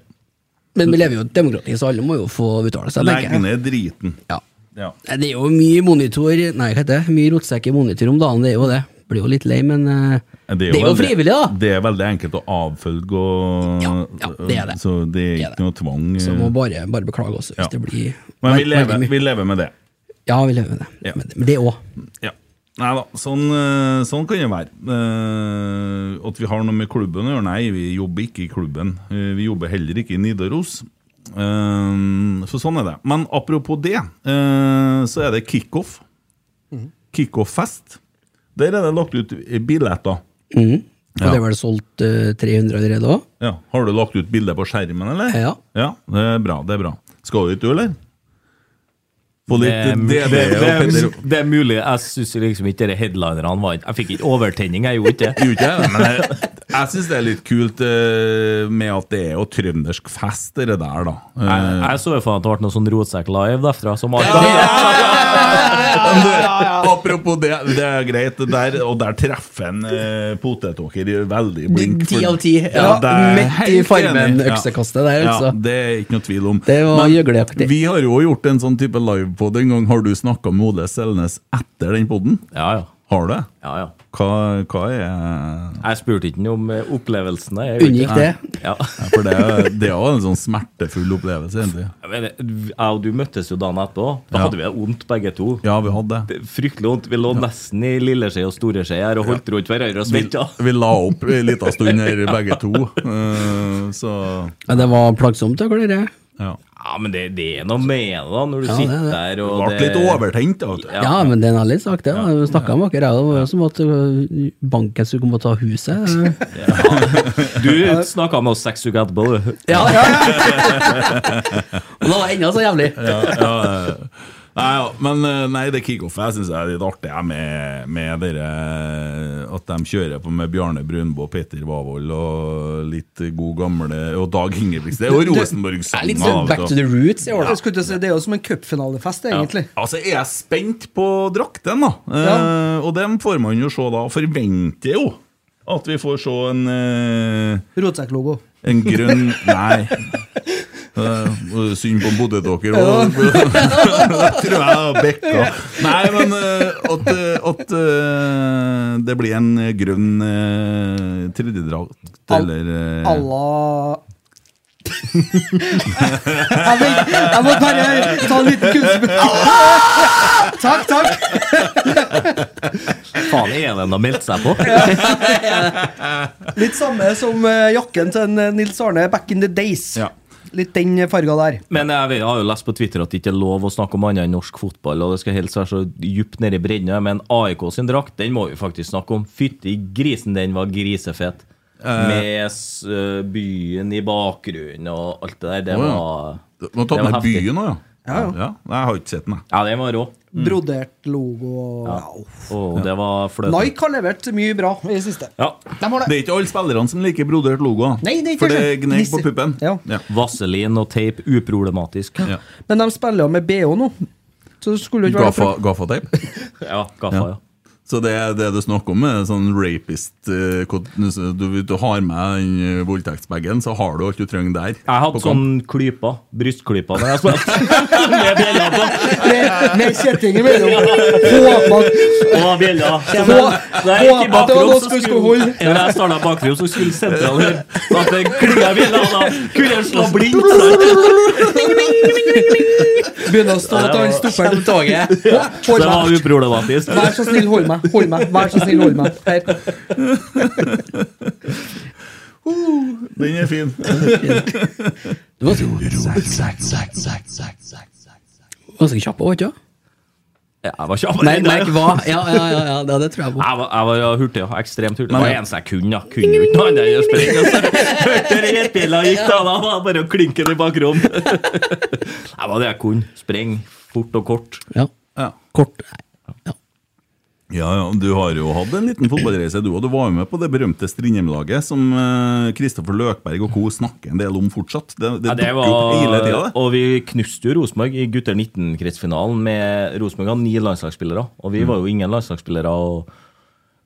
Men vi lever jo i et demokrati, så alle må jo få uttale seg. Legge Legg ned driten. Ja. Ja. Det er jo mye monitor Nei, hva heter det? Mye rotsekk i monitor om dagen, det er jo det. Blir jo litt lei, men eh, det er jo veldig- frivillig, da. Det er veldig enkelt å avfølge og Ja, ja, det er det. Så det er Det er ikke noe tvang. Så må bare, bare beklage oss hvis Ja. det blir Men vi lever, vi lever med det. Ja, vi lever med det. Ja. Med det. Men det òg. Ja. Nei da, sånn, eh, sånn kan det være. Eh, at vi har noe med klubben å gjøre? Nei, vi jobber ikke i klubben. Eh, vi jobber heller ikke i Nidaros. Eh, så sånn er det. Men apropos det, eh, så er det kickoff. Kickoff-fest. Der er det lagt ut billetter. Og Ja. det er vel solgt uh, 300 allerede òg? Ja. Har du lagt ut bilde på skjermen, eller? Ja. Ja, det er bra. det er bra Skal du ikke, du, eller? Det litt det, det, er, det er mulig. Jeg syns liksom ikke de headlinerne var Jeg fikk ikke overtenning, jeg gjorde ikke det. [laughs] Men jeg, jeg syns det er litt kult eh, med at det er jo trøndersk fest, det der, da. Jeg, så jo for meg at det ble noe sånn Rotsekk live derfra. Som alle, [laughs] det- [laughs] Apropos det, det er greit. Der, og der treffer en uh, potetåker veldig blink. Ti av ti. Ja, Ja, midt i. Farmen-øksekastet der, Ja, altså. det er ikke noe tvil om. Det var Men gjøgleaktig. Vi har jo gjort en sånn type livepod en gang. Har du snakka med Ole Selnes etter den poden? ja, ja. Har du det? ja, ja. Hva, hva er Jeg spurte ikke om eh, opplevelsene. Unngikk det. Ja. Ja, For det, det er jo en sånn smertefull opplevelse, egentlig. Men Jeg og du møttes jo dagen etterpå. Da Ja. hadde vi det vondt begge to. Ja, vi hadde det. Fryktelig vondt. Vi lå nesten i lilleskje og storeskje her og holdt rundt hverandre og Vi, svetta. vi la opp en liten stund her, begge to. Uh, så Ja, det var plagsomt, da, dere. ja. Ja, men det, det er noe med det, da, når du Ja, er sitter det. der Det og ble litt overtent. da, Ja. Ja, men det er litt sagt det. da. Vi snakka med dere, det var som at uh, banken skulle komme og ta huset. [laughs] Du snakka med oss seks uker etterpå, du. Ja, ja, Og [laughs] det var enda så jævlig. Ja, ja, eh, Nei, ja, men eh, nei, det kickoffet syns jeg er litt artig med, med dere At de kjører på med Bjarne Brunbo, Peter Wavold og litt god gamle Og Dag Ingebrigtsen. Det er jo er Rosenborg-sanger. litt sånn back to the roots i år, å si, Det er jo som en cupfinalefest, egentlig. Altså, jeg er spent på drakten, da. Eh, og dem får man jo se da. Forventer jo at vi får se en eh, Rotsekklogo. En grønn [laughs] Nei. Uh, synd på potetåker òg. [laughs] Tror jeg har bekka. Nei, men eh, at, eh, at eh, det blir en grønn uh, tredjedrakt, eller eh, à jeg, må, jeg må bare ta en liten kunstner... [laughs] Takk, takk. Faen, er det noe meldt seg på? Litt samme som eh, jakken til eh, Nils Arne back in the days. Ja. Litt den farga der. Men jeg, vet, jeg har jo lest på Twitter at det ikke er lov å snakke om annet enn norsk fotball, og det skal helst være så djupt nede i bredden. Men AIK sin drakt, den må vi faktisk snakke om. Fytti grisen, den var grisefet. Med øh, byen i bakgrunnen og alt det der. Det ja. var Du må ta det var med byen òg, ja. Ja, ja. ja. Jeg har ikke sett den, jeg. Ja, den var rå. Brodert logo og Ja. oh, det var. Nike har levert mye bra i det siste. Ja. De Det det. er ikke alle spillerne som liker brodert logo. Nei, det er ikke For det gneg på puppen. Ja. Ja. Vaselin og tape, uproblematisk. Ja. Men de spiller jo med BH nå. Så det skulle jo ikke være Gaffa, gaffateip? [laughs] Ja, gaffa, ja. Så det, det du snakker om, er sånn rapist eh, du, du har med den eh, voldtektsbagen, så har du alt du trenger der. Jeg hadde på sånn klyper, brystklyper, da jeg spilte. [laughs] Med bjella på. Med, kjetting imellom. Håpa at Og. Så det var noe så som skulle skulle holde. Når jeg starta bakrom, så skulle sentral høre at det klinga bjella, da kunne jeg slå blindt. Begynne å stå til han stopper toget. Så det var uproblematisk. Vær så snill, hold meg. Hold meg. Vær så snill, hold meg. Her. Den er fin. Du var ganske kjapp òg, ikke sant? Ja, Jeg var kjapp. Nei, nei, hva? Ja, ja, ja, ja, det, tror jeg på. Jeg var, jeg var hurtig, ja. ekstremt hurtig. Det var det eneste jeg kunne. Ja. Kunne jo ikke noe annet enn å sprenge. Altså. Hørte retbjella gikk, da. Da var det bare å klinke den i bakrom. [laughs] Det var det jeg kunne. Spreng fort og kort. Ja. Ja. Kort nei. Ja. Ja, Du har jo hatt en liten fotballreise, du og du var jo med på det berømte Strindheim-laget som eh, Kristoffer Løkberg og co. snakker en del om fortsatt. Det, det, Ja, det var, opp hele tida, var, det. og vi knuste jo Rosenborg i gutter 19-kretsfinalen med Rosenborg hadde ni landslagsspillere, og vi var jo ingen landslagsspillere. og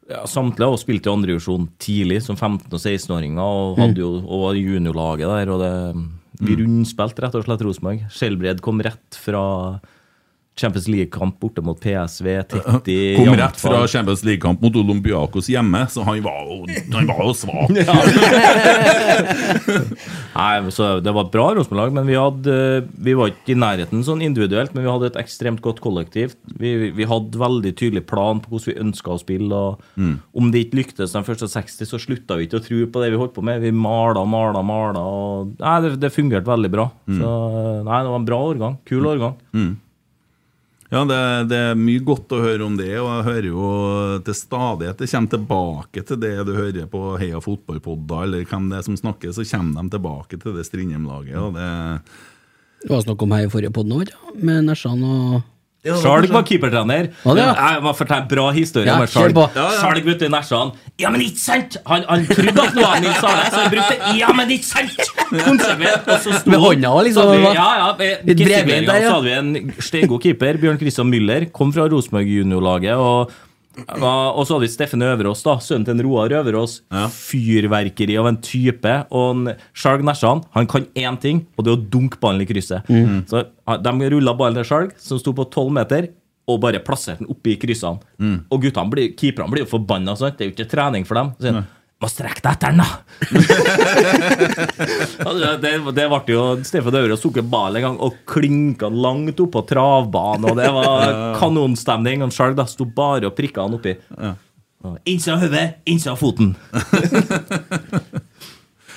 ja, Samtlige av oss spilte i andredivisjon tidlig, som 15- og 16-åringer, og hadde jo og var juniorlaget der. og det, Vi rundspilte rett og slett Rosenborg. Skjelbred kom rett fra Champions League-kamp borte mot PSV. Tett i [laughs] Kom rett fra. Champions League-kamp mot Olympiakos hjemme, så han var jo, han var jo svak. [laughs] Nei, så Det var et bra Rosenborg-lag, men vi, hadde, vi var ikke i nærheten sånn individuelt. Men vi hadde et ekstremt godt kollektiv. Vi, vi, hadde veldig tydelig plan på hvordan vi ønska å spille. og Om det ikke lyktes de første 60, så slutta vi ikke å tro på det vi holdt på med. Vi mala, mala, mala. Og, nei, det, det fungerte veldig bra. Så nei, det var en bra årgang. Kul årgang. Ja, det, det er mye godt å høre om det, og jeg hører jo til stadighet Det kommer tilbake til det du hører på Heia fotballpodder, eller hvem det er som snakker, så kommer de tilbake til det Strindheim-laget. det Det var snakk om i forrige podd nå, med Nesjan og Skjalg var keepertrener. Det, ja? Jeg må fortelle en bra historie Ja, om Skjalg. Skjalg vet du, Nesjan. Ja, men ikke sant! Han, han trodde at noe var Nils Arne, så han brukte 'ja, men ikke sant!' Og så sto Med hånda også, liksom, vi- Ja, ja. Litt bredbeint der, ja. Så hadde vi en steingod keeper, Bjørn Christian Müller, kom fra Rosenborg juniorlaget. og og så hadde vi Steffen Øverås, da, sønnen til en Roar Øverås. Fyrverkeri av en type. Og Skjalg Nesjan han kan én ting, og det er å dunke ballen i krysset. Så De rulla ballen til Skjalg, som sto på tolv meter, og bare plasserte den oppi kryssene. Og guttene blir, keeperne blir jo forbanna. Det er jo ikke trening for dem. Så må strekke deg etter den, da! [laughs] Det, det ble jo Stefan Aure tok ballen ball en gang og klinka langt opp på travbanen, og det var kanonstemning. Han sjøl da sto bare og prikka han oppi. Ja. Innsida av hodet, innsida av foten. [laughs]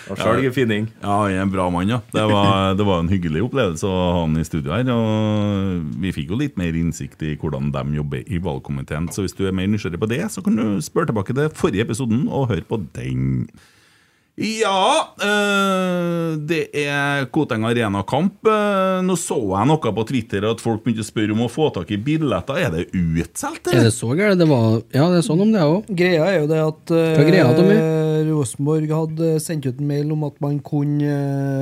Og sjølg er finning. Ja, han er en bra mann, ja. Det var, det var en hyggelig opplevelse å ha han i studio her. Og vi fikk jo litt mer innsikt i hvordan de jobber i valgkomiteen. Så hvis du er mer nysgjerrig på det, så kan du spørre tilbake til forrige episoden og høre på den. Ja øh, Det er Koteng Arena-kamp. Eh, nå så jeg noe på Twitter at folk begynte å spørre om å få tak i billetter. Er det utsolgt? Er det så gærent? Det var Ja, det er sånn om det òg. Greia er jo det at eh, Tommy? Rosenborg hadde sendt ut en mail om at man kunne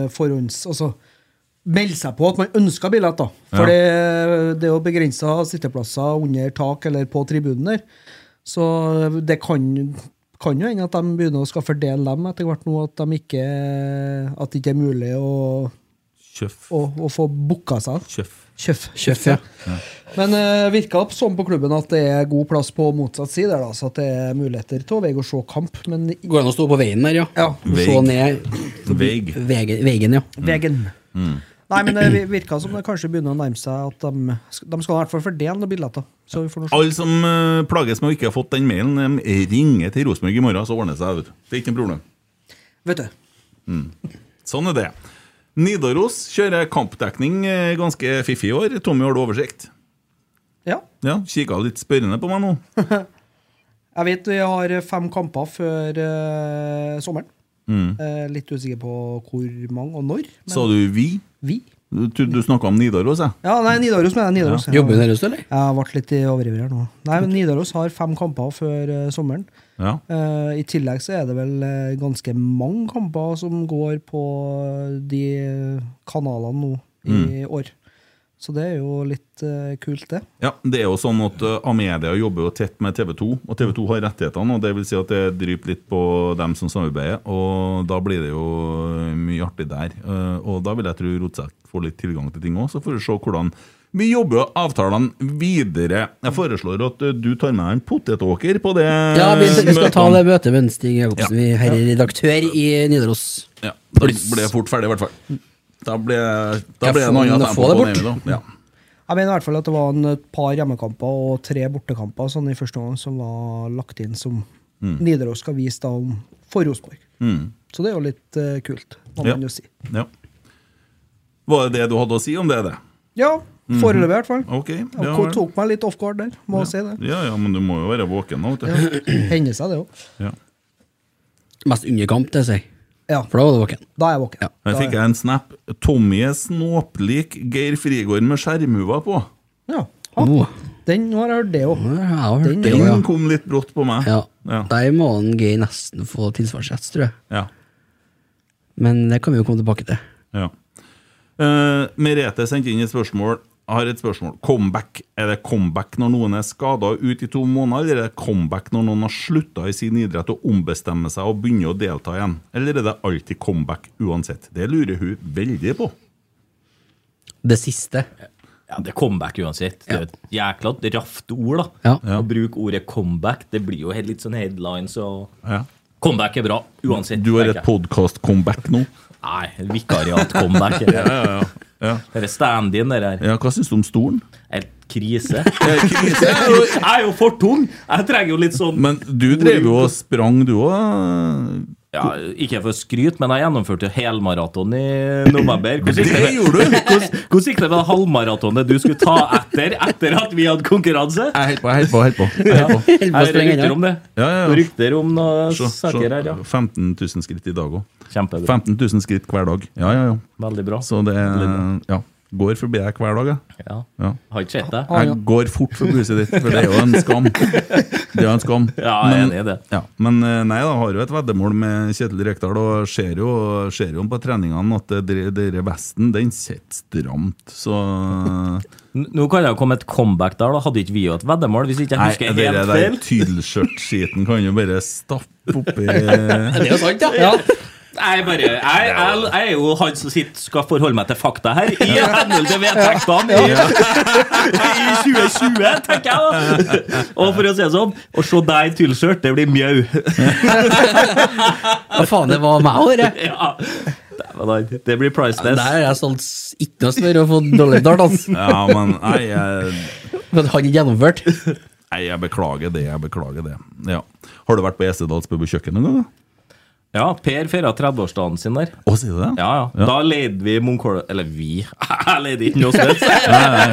eh, forhånds... Altså melde seg på at man ønska billetter. For For det, det er jo begrensa sitteplasser under tak eller på tribunen der. Så det kan, kan jo hende at de begynner å skal fordele dem etter hvert nå, at, de ikke, at det ikke er mulig å, Kjøff. å, å få booka seg. Kjøff. Kjøff. Kjøff, ja. Men uh, virka opp sånn på klubben at det er god plass på motsatt side, der, da, så at det er muligheter til å veie å se kamp. Men Går det an å stå på veien der, ja? Ja. Se Veig. ned Veig. Vegen, ja. ja. Vegen. Nei, men det virka som det kanskje begynner å nærme seg at de, de skal i hvert fall fordele noen billetter. Så vi får nå. Alle som øh, plages med å ikke ha fått den mailen, de ringer til Rosenborg i morgen, så ordner det seg. Vet du. Det er ikke noe problem. Vet du. Sånn er det. Nidaros kjører kampdekning eh, ganske fiffig i år. Tommy, har du oversikt? Ja. Ja, Kikka litt spørrende på meg nå. [laughs] Jeg vet vi har fem kamper før uh, sommeren. Eh, litt usikker på hvor mange og når. Men Sa du vi? Vi? Du, du snakka om Nidaros, jeg. Ja, nei, Nidaros mener jeg. Nidaros. Jobber du der ute, eller? Jeg ble litt overivrig her nå. Nei, men Nidaros har fem kamper før uh, sommeren. Ja. Uh, I tillegg så er det vel uh, ganske mange kamper som går på de kanalene nå i år. Så det er jo litt uh, kult, det. Ja, det er jo sånn at uh, Amedia jobber jo tett med TV 2, og TV 2 har rettighetene. og Det vil si at det dryper litt på dem som samarbeider, og da blir det jo mye artig der. Uh, og da vil jeg tro Rotsekk får litt tilgang til ting òg, så får vi se hvordan vi jobber avtalene videre. Jeg foreslår at du tar med deg en potetåker på det. Ja, vi, vi skal ta det møtet med Stig Jacobsen, ja. herre redaktør i Nidaros. Ja, da blir jeg fort ferdig, i hvert fall. Da blir, da blir det noe annet tempo det på bort. Nemi. Ja. Jeg mener i hvert fall at det var en et par hjemmekamper og tre bortekamper sånn i første gang som var lagt inn som Nidaros skal vise da om for Rosenborg. Mm. Så det er jo litt uh, kult, må Ja. man jo si. ja. Var det det du hadde å si om det? det? Ja, foreløpig i hvert fall. Okay, Jeg Mhm. ja vel. tok meg litt off guard der, må ja. si det. Ja, ja, men du må jo være våken nå. Ja. Hender seg det òg. Ja. Mest under kamp, det sier jeg. Ja, For da var du våken. da er jeg våken. Ja. Her fikk jeg en snap. Tommy er snåplik Geir Frigård med skjermhuva på. Ja. Oh, Den har jeg hørt, det òg. Den- det Den kom litt brått på meg. ja. Ja. Der må han Geir nesten få tilsvarsrett, tror jeg. Ja. Men det kan vi jo komme tilbake til. ja. Uh, Merete sendte inn et spørsmål. Har et spørsmål. Comeback. Er det comeback når noen er skada ut i to måneder, eller er det comeback når noen har slutta i sin idrett og ombestemmer seg og begynner å delta igjen? Eller er det alltid comeback uansett? Det lurer hun veldig på. Det siste. Ja, det er comeback uansett. Det er et jækla raft ord, da. Ja. Ja. Å bruke ordet comeback, det blir jo litt sånn headlines og Ja. Comeback er bra, uansett. Du har et podkast-comeback nå. Nei, vikariat-comeback. Ja, ja, ja. Ja. Det er stand-in, det der. ja hva syns du om stolen? Helt krise. [laughs] Jeg er jo for tung! Jeg trenger jo litt sånn Men du drev jo og sprang, du òg. Ja, Ikke for å skryte, men jeg gjennomførte jo helmaraton i november. Hvordan gikk Det gjorde du! Hvordan, hvordan gikk det med halvmaratonet du skulle ta etter etter at vi hadde konkurranse? Jeg holder på, jeg holder på. Jeg holder på. Helt på Jeg hører rykter om det. Ja, ja, ja. Rykter om noen så, saker her, ja. 15 000 skritt i dag òg. Kjempebra. 15 000 skritt hver dag. Ja, ja, ja. Veldig bra. Så det ja, går forbi deg hver dag, jeg. Ja. Ja. Har ikke sett deg. Jeg går fort forbi huset ditt, for det er jo en skam. Det er en skam. [laughs] Ja, jeg er enig i det. Ja, men eh, nei, da har jo et veddemål med Kjetil Rekdal, og ser jo, ser jo på treningene at denne dere vesten, den sitter stramt, så Nå kan det jo komme et comeback der, da. Hadde ikke vi jo et veddemål, hvis ikke jeg Nei, husker det helt feil? tyllskjørt-skiten kan jo bare stappe oppi [laughs] Det er jo sant, ja. Jeg, er bare, jeg, jeg, jeg er jo han som sitter, skal forholde meg til fakta her, i henhold til vedtektene i, i 2020, tenker jeg da. Og for å si det sånn, å se deg i tullskjørt, det blir mjau. Hva faen, det var meg òg, det. Det blir Der priceless. har jeg solgt ikke noe smør og fått dårlig betalt, altså. Ja, men jeg, For han ikke gjennomført. nei, jeg beklager det. Jeg beklager det. Ja. Har du vært på Esedals pub kjøkken noen gang? da? Ja, Per feira 30-årsdagen sin der. Å, sier du det? Ja, ja. Da leide vi Munkholm Eller vi. [laughs] Jeg leide ikke noe sted.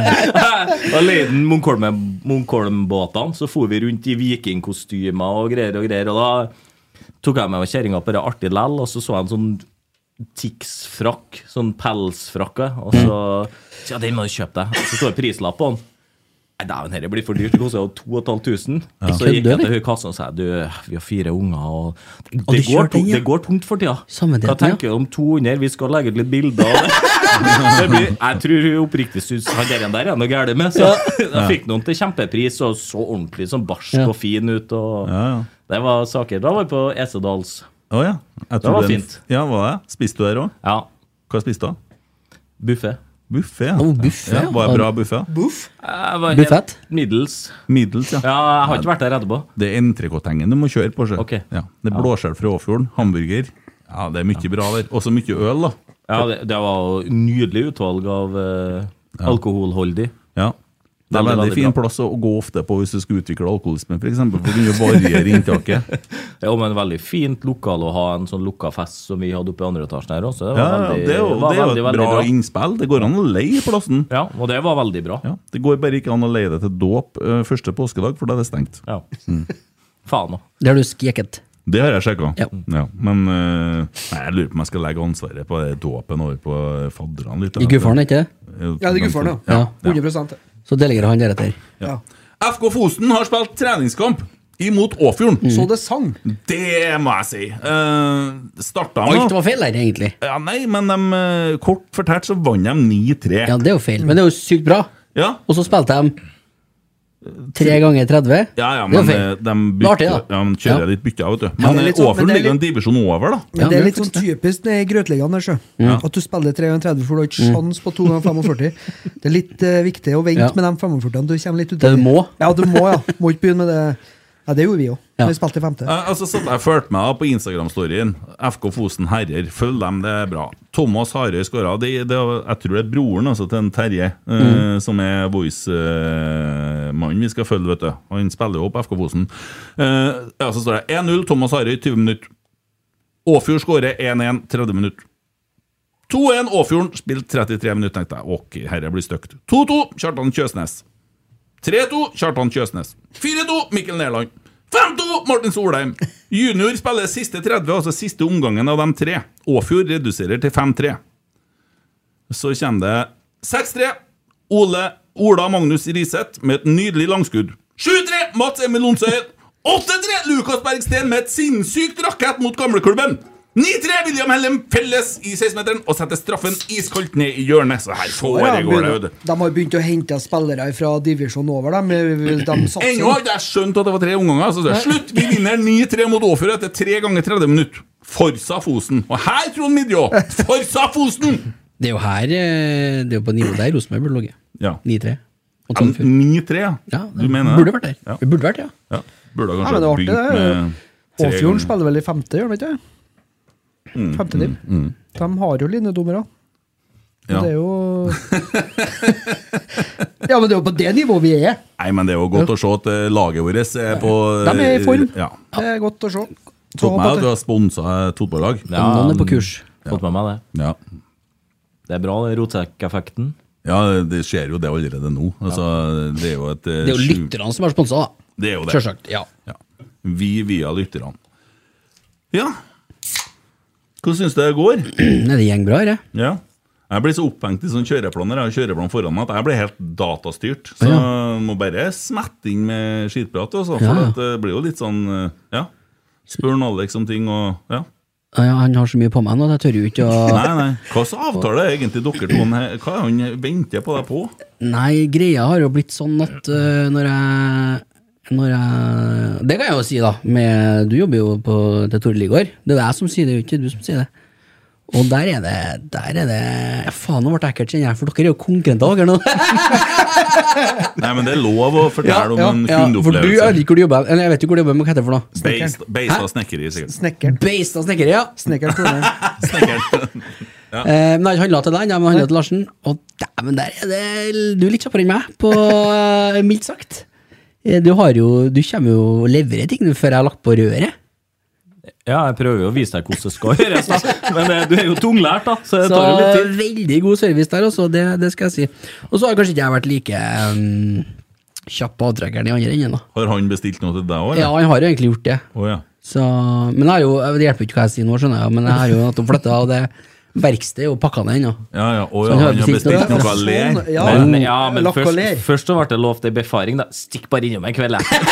[laughs] Da leide Munkholm-båtene. Så for vi rundt i vikingkostymer og greier og greier. Og da tok jeg med meg kjerringa på det artig lell, og så så jeg en sånn Tix-frakk. Sånn pelsfrakke. Og så så, Ja, den må du kjøpe deg. Og så står det prislapp på den. Nei, dæven, dette blir for dyrt. Det koster jo 2500. Ja. så gikk jeg til hun i kassen og sa du, vi har fire unger, og det, Og går, kjørte tung- ja. det går tungt for tida. Samme Hva tenker du om 200? Vi skal legge ut litt bilder av det. [laughs] blir, jeg tror hun oppriktig syns han der, der er noe galt med. Så [laughs] da fikk noen til kjempepris og så ordentlig sånn barsk Ja. og fin ut. Og Ja, ja. Det var saker. Da var vi på Esedals. Å ja. Det var den- fint. Ja, var det? Spiste du der òg? Ja. Hva spiste du? Buffé. Buffé, ja. Å, buffet, ja. ja. Var det bra buffé? Jeg var Buffett? middels. Middels, ja. Ja, jeg har ikke vært der etterpå. Det er entrecôtengen du må kjøre på. sjø. Ok. Ja. Det er blåskjell fra Åfjorden. Hamburger. Ja, det er mye bra der. Også mye øl, da. Ja, det, det var nydelig utvalg av eh, alkoholholdig. Ja. Det er Veldig, veldig fin plass å å gå ofte på hvis du skal utvikle alkoholisme, f.eks. For, du kan variere inntaket. [laughs] Ja, men veldig fint lokal å ha en sånn lukka fest som vi hadde oppe i andre etasjen her også. Det var Ja, ja, veldig, det er jo, var det er jo veldig, et veldig bra innspill. Det går an å leie plassen. Ja, og det var veldig bra. Ja. Det går bare ikke an å leie det til dåp eh, første påskedag, for da er det stengt. Ja. Mm. [laughs] Faen òg. Det har du skjekket? Det har jeg sjekka. Ja. Men uh, nei, jeg lurer på om jeg skal legge ansvaret på dåpen over på fadderne litt. I guffaren, ikke det? Ja, det er guffaren, ja. Ja. 100 Så delegerer han deretter. Ja. FK Fosen har spilt treningskamp. imot Åfjorden. Så det sang. Det må jeg si. Uh, starta Alt var feil der, egentlig. ja, Nei, men de, eh, kort fortalt så vant de 9-3. Ja, det er jo feil, men det er jo sykt bra. Ja, Og så spilte de tre ganger 30. ja, ja, Det er men eh, de, Det bytter, artig, da. ja, men kjører Ja. litt bytter, vet du. Men er eh, sånn- men Åfjorden er ligger en divisjon over, da. Men det er litt sånn typisk i Grøtligaen der, sjø. At du spiller 3 ganger 30, for du har ikke sjans på 2 ganger 45. Det er litt uh, viktig å vente Ja. med de 45-ene. Du kommer litt uti. Du må. Ja, du må, ja. Må ikke begynne med det. Ja, det gjorde vi òg. Ja. Vi spilte i femte. Jeg, altså, så jeg fulgte med da på Instagram-storyen. FK Fosen herrer. Følg dem, det er bra. Thomas Harøy skåra. Jeg tror det er broren altså, til en Terje, eh, som er Voice-mannen vi skal følge. vet du Han spiller jo på FK Fosen. Uh, ja, så står det 1-0 Thomas Harøy, 20 minutter. Åfjord skårer 1-1, 30 minutter. 2-1 Åfjorden, spilt 33 minutter. Tenkte jeg, ok, herre blir stygt. 2-2 Kjartan Kjøsnes. 3-2 Kjartan Kjøsnes. 4-2 Mikkel Nerland. 5-2 Martin Solheim. Junior spiller siste 30, altså siste omgangen av de tre. Åfjord reduserer til 5-3. Så kommer det 6-3. Ole Ola Magnus Riseth med et nydelig langskudd. 7-3 Mats Emil Onsøy. 8-3 Lukas Bergsten med et sinnssykt rakett mot gamleklubben. 9-3 William Hellem felles i 16-meteren og setter straffen iskaldt ned i hjørnet. Så her Ja, foregår det, vet du. de har begynt å hente spillere fra divisjonen over, dem. De. Ennå har jeg skjønt at det var tre omganger. Så det er slutt! Vi vinner 9-3 mot Åfjord etter tre ganger 30 minutter. Forsa Fosen. Og her, Trond Midjå! Forsa Fosen! Det er jo her eh, Det er jo på nivå der Rosenborg burde ligget. Ja. 9-3. Og 9-3, ja. Ja, Du mener det? burde vært der. Ja. Vi burde vært, ja. ja. Burde Ja, kanskje men det er artig, begynt det. med Åfjorden spiller vel i femte, gjør de ikke det? Mm, Femte div. De har jo linjedommere. Ja. Det er jo [laughs] Ja, men det er jo på det nivået vi er. Nei, men det er jo godt å se at eh, laget vårt er på De er i form. Ja. Det er godt å se. Fått med håper at du har sponsa et fotballag. Noen er på kurs. Fått med meg det. Ja. Det er bra, den rotsekkeffekten. ja, det skjer jo det allerede nå. Altså, det er jo et eh, Det er jo lytterne som har sponsa, da. Det er jo det. Sjølsagt. Ja. Ja. Vi via lytterne. Ja. Hvordan syns du det går? [clears throat] Det går bra, det. Ja. Jeg blir så opphengt i sånn kjøreplaner Jeg har kjøreplan foran meg at jeg blir helt datastyrt. Så Ja. må bare smette inn med skitprat. Også, for Ja, det blir jo litt sånn eh, Ja. Spør Alex om ting og Ja. Ja, ja, han har så mye på meg nå, at jeg tør jo ikke å [laughs] Nei, nei. Hva slags avtale er egentlig dere to? Hva er han venter på deg på? Nei, greia har jo blitt sånn at uh, når jeg når jeg Det kan jeg jo si, da. Med, du jobber jo på, til Tore Ligård. Det er jeg som sier det, ikke du som sier det. Og der er det Der er det ja, Faen, nå ble det ekkelt, kjenner jeg, for dere er jo konkurrenter, dere nå. [laughs] Nei, men det er lov å fortelle om en ja, for du jeg vet kundeopplevelse. ikke hvor du jobber Eller jeg vet ikke hvor du jobber, men hva heter det for noe? Beista snekkeri, sikkert. Snekkeren. Beista snekkeri, ja. Snekkeren. [laughs] Snekkeren. [laughs] Eh, men jeg har ikke handla til deg, jeg har handla til Larsen. Og dæven, der er det Du er litt kjappere enn meg, på eh, mildt sagt. Eh, Du har jo Du kommer jo og leverer ting før jeg har lagt på røret. Ja, jeg prøver jo å vise deg hvordan det skal gjøres, da. Men eh, du er jo tunglært, da, så det Så tar jo litt tid. veldig god service der også, det, det skal jeg si. Og så har kanskje ikke jeg vært like um, kjapp på avtrekkeren i andre enden, da. Har han bestilt noe til deg òg, Ja, han har jo egentlig gjort det. Oh, ja. Så, men jeg har jo, det hjelper ikke hva jeg sier nå, skjønner jeg, men jeg har jo nettopp flytta, og det verkstedet og pakka ned ennå. Ja, ja. Oh, ja. han har bestilt noe. noe ler. Sånn, ja. Men, ja, men først, først så ble det lovt ei befaring, da. Stikk bare innom en kveld, jeg.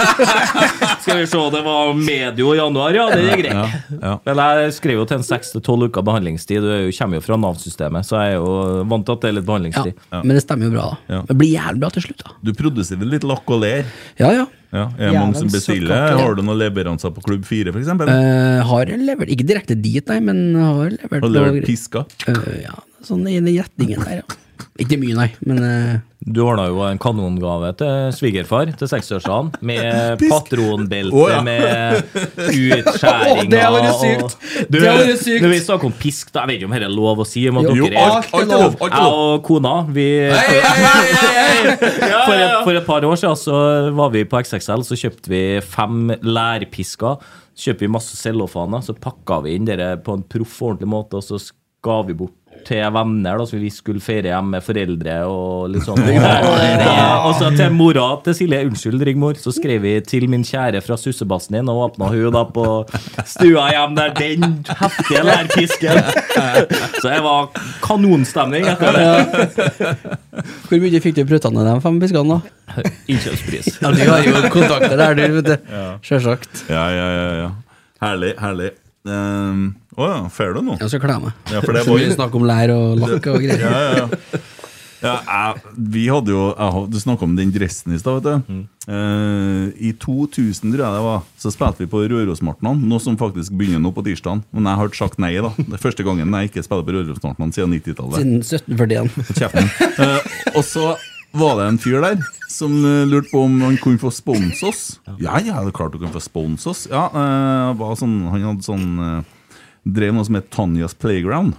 [laughs] Skal vi se, det var medio januar, ja. Det er greit. Ja, ja. Men jeg skrev jo til en seks til tolv uker behandlingstid. Du er kommer jo fra Nav-systemet, så jeg er jo vant til at det er litt Ja, behandlingstid. men det stemmer jo bra, da. Det blir jævlig bra til slutt, da. Du produserer litt lakk og ler. Ja, ja. Ja, er som bestiller? Har du noen leveranser på Klubb 4, f.eks.? Eh, har levert, ikke direkte dit, nei, men har levert Har levert noe- piska? Uh, ja, sånn i den retningen der, ja. [laughs] Ikke mye, nei, men eh, Du ordna jo en kanongave til svigerfar til seksårsdagen, med [laughs] patronbelte Å, ja. med [laughs] utskjæringer. Å, det har vært sykt. Du, Det hadde vært sykt. Når vi snakker om pisk, da, jeg vet ikke om dette er lov å si. Om at Jo, dere er alt, alt er lov! Alt er Jeg lov. og kona, vi for, et, for et par år siden så var vi på XXL, så kjøpte vi fem lærpisker. Så kjøpte vi masse cellofaner, så pakka vi inn dere på en proff og ordentlig måte, og så ga vi bort til venner, da, så vi skulle feire hjem med foreldre og litt sånn. [laughs] Og så til mora til Silje, unnskyld Rigmor, så skrev vi til min kjære fra sussebassen din, og åpna hun da på stua hjem der, den heftige lærpisken. Så det var kanonstemning etter det. Hvor mye fikk du prutta ned de fem piskene, da? Innkjøpspris. Ja, Du har jo kontakter der, du, vet du. Sjølsagt. Ja, ja, ja. ja. Herlig, herlig. Ehm, oh ja, får du noe? Jeg skal kle meg. Ja, for det Så var snakk om lær og lakk og greier. Ja, ja, ja. ja jeg, vi hadde jo jeg, Du snakka om den dressen i stad, Mm. du. Eh, I 2000, tror jeg det var, så spilte vi på Rørosmartnan, noe som faktisk begynner nå på tirsdag. Men jeg har sagt nei, da. Det er første gangen jeg ikke spiller på Rørosmartnan siden 90-tallet. Siden 1741. uh. Eh, og så var det en fyr der som eh, lurte på om han kunne få spons oss. Ja, ja, det er klart du kan få spons oss. Ja, eh, var sånn, han hadde sånn eh, Drev noe som het Tanjas Playground.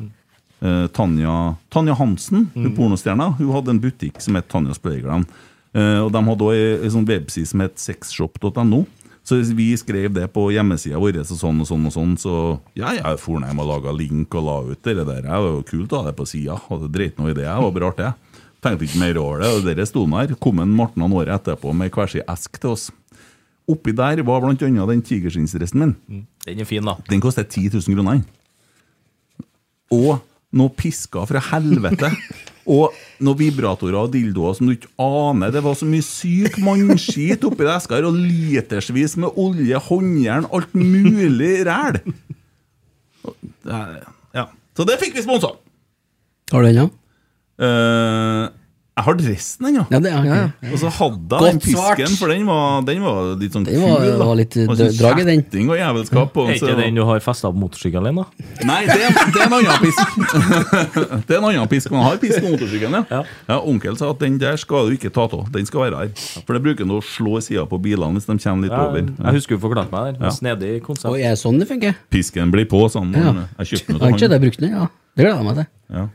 Eh, Tanja, Tanja Hansen, hun pornostjerna, hun hadde en butikk som het Tanjas Playground. Eh, og de hadde òg ei sånn webside som het sexshop.no. Så hvis vi skrev det på hjemmesida vår, så sånn og sånn og sånn, så ja, jeg for hjem og laga link og la ut det der. Det var jo kult å ha det på sida. Hadde dreit noe i det. Det var bra artig. Tenkte ikke mer over det. Og dere sto der. Kom en Morten han året etterpå med hver sin esk til oss. Oppi der var annet den tigerskinnsdressen min. Den er fin, da. Den koster 10 000 kroner. Og noe pisker fra helvete. [laughs] Og noen vibratorer og dildoer som du ikke aner. Det var så mye syk mannskit oppi det eska her, og litersvis med olje, håndjern, alt mulig ræl. Ja. Så det fikk vi sponsa. Har du den, ja? Eh, jeg har dressen ennå. Ja, det ja, ja. Og så hadde jeg den pisken, for den var, den var litt sånn Den var- kul. da. var litt, eh, sånn drag i den. kjetting og jævelskap Er ikke den du har festa på motorsykkelen din, da? Nei, det, er- det er en annen pisk. [laughs] det er en annen pisk. Man har pisk på motorsykkelen, ja. Ja. ja. Onkel sa at den der skal du ikke ta av. Den skal være her. For det bruker han å slå i sida på bilene hvis de kommer litt Ja, over. jeg husker du forklarte meg den. Ja. Snedig konsept. Og er sånn det funker? Pisken blir på sånn. Ja. Jeg kjøpte den han. ikke av den, ja. Det gleder jeg meg til. Ja.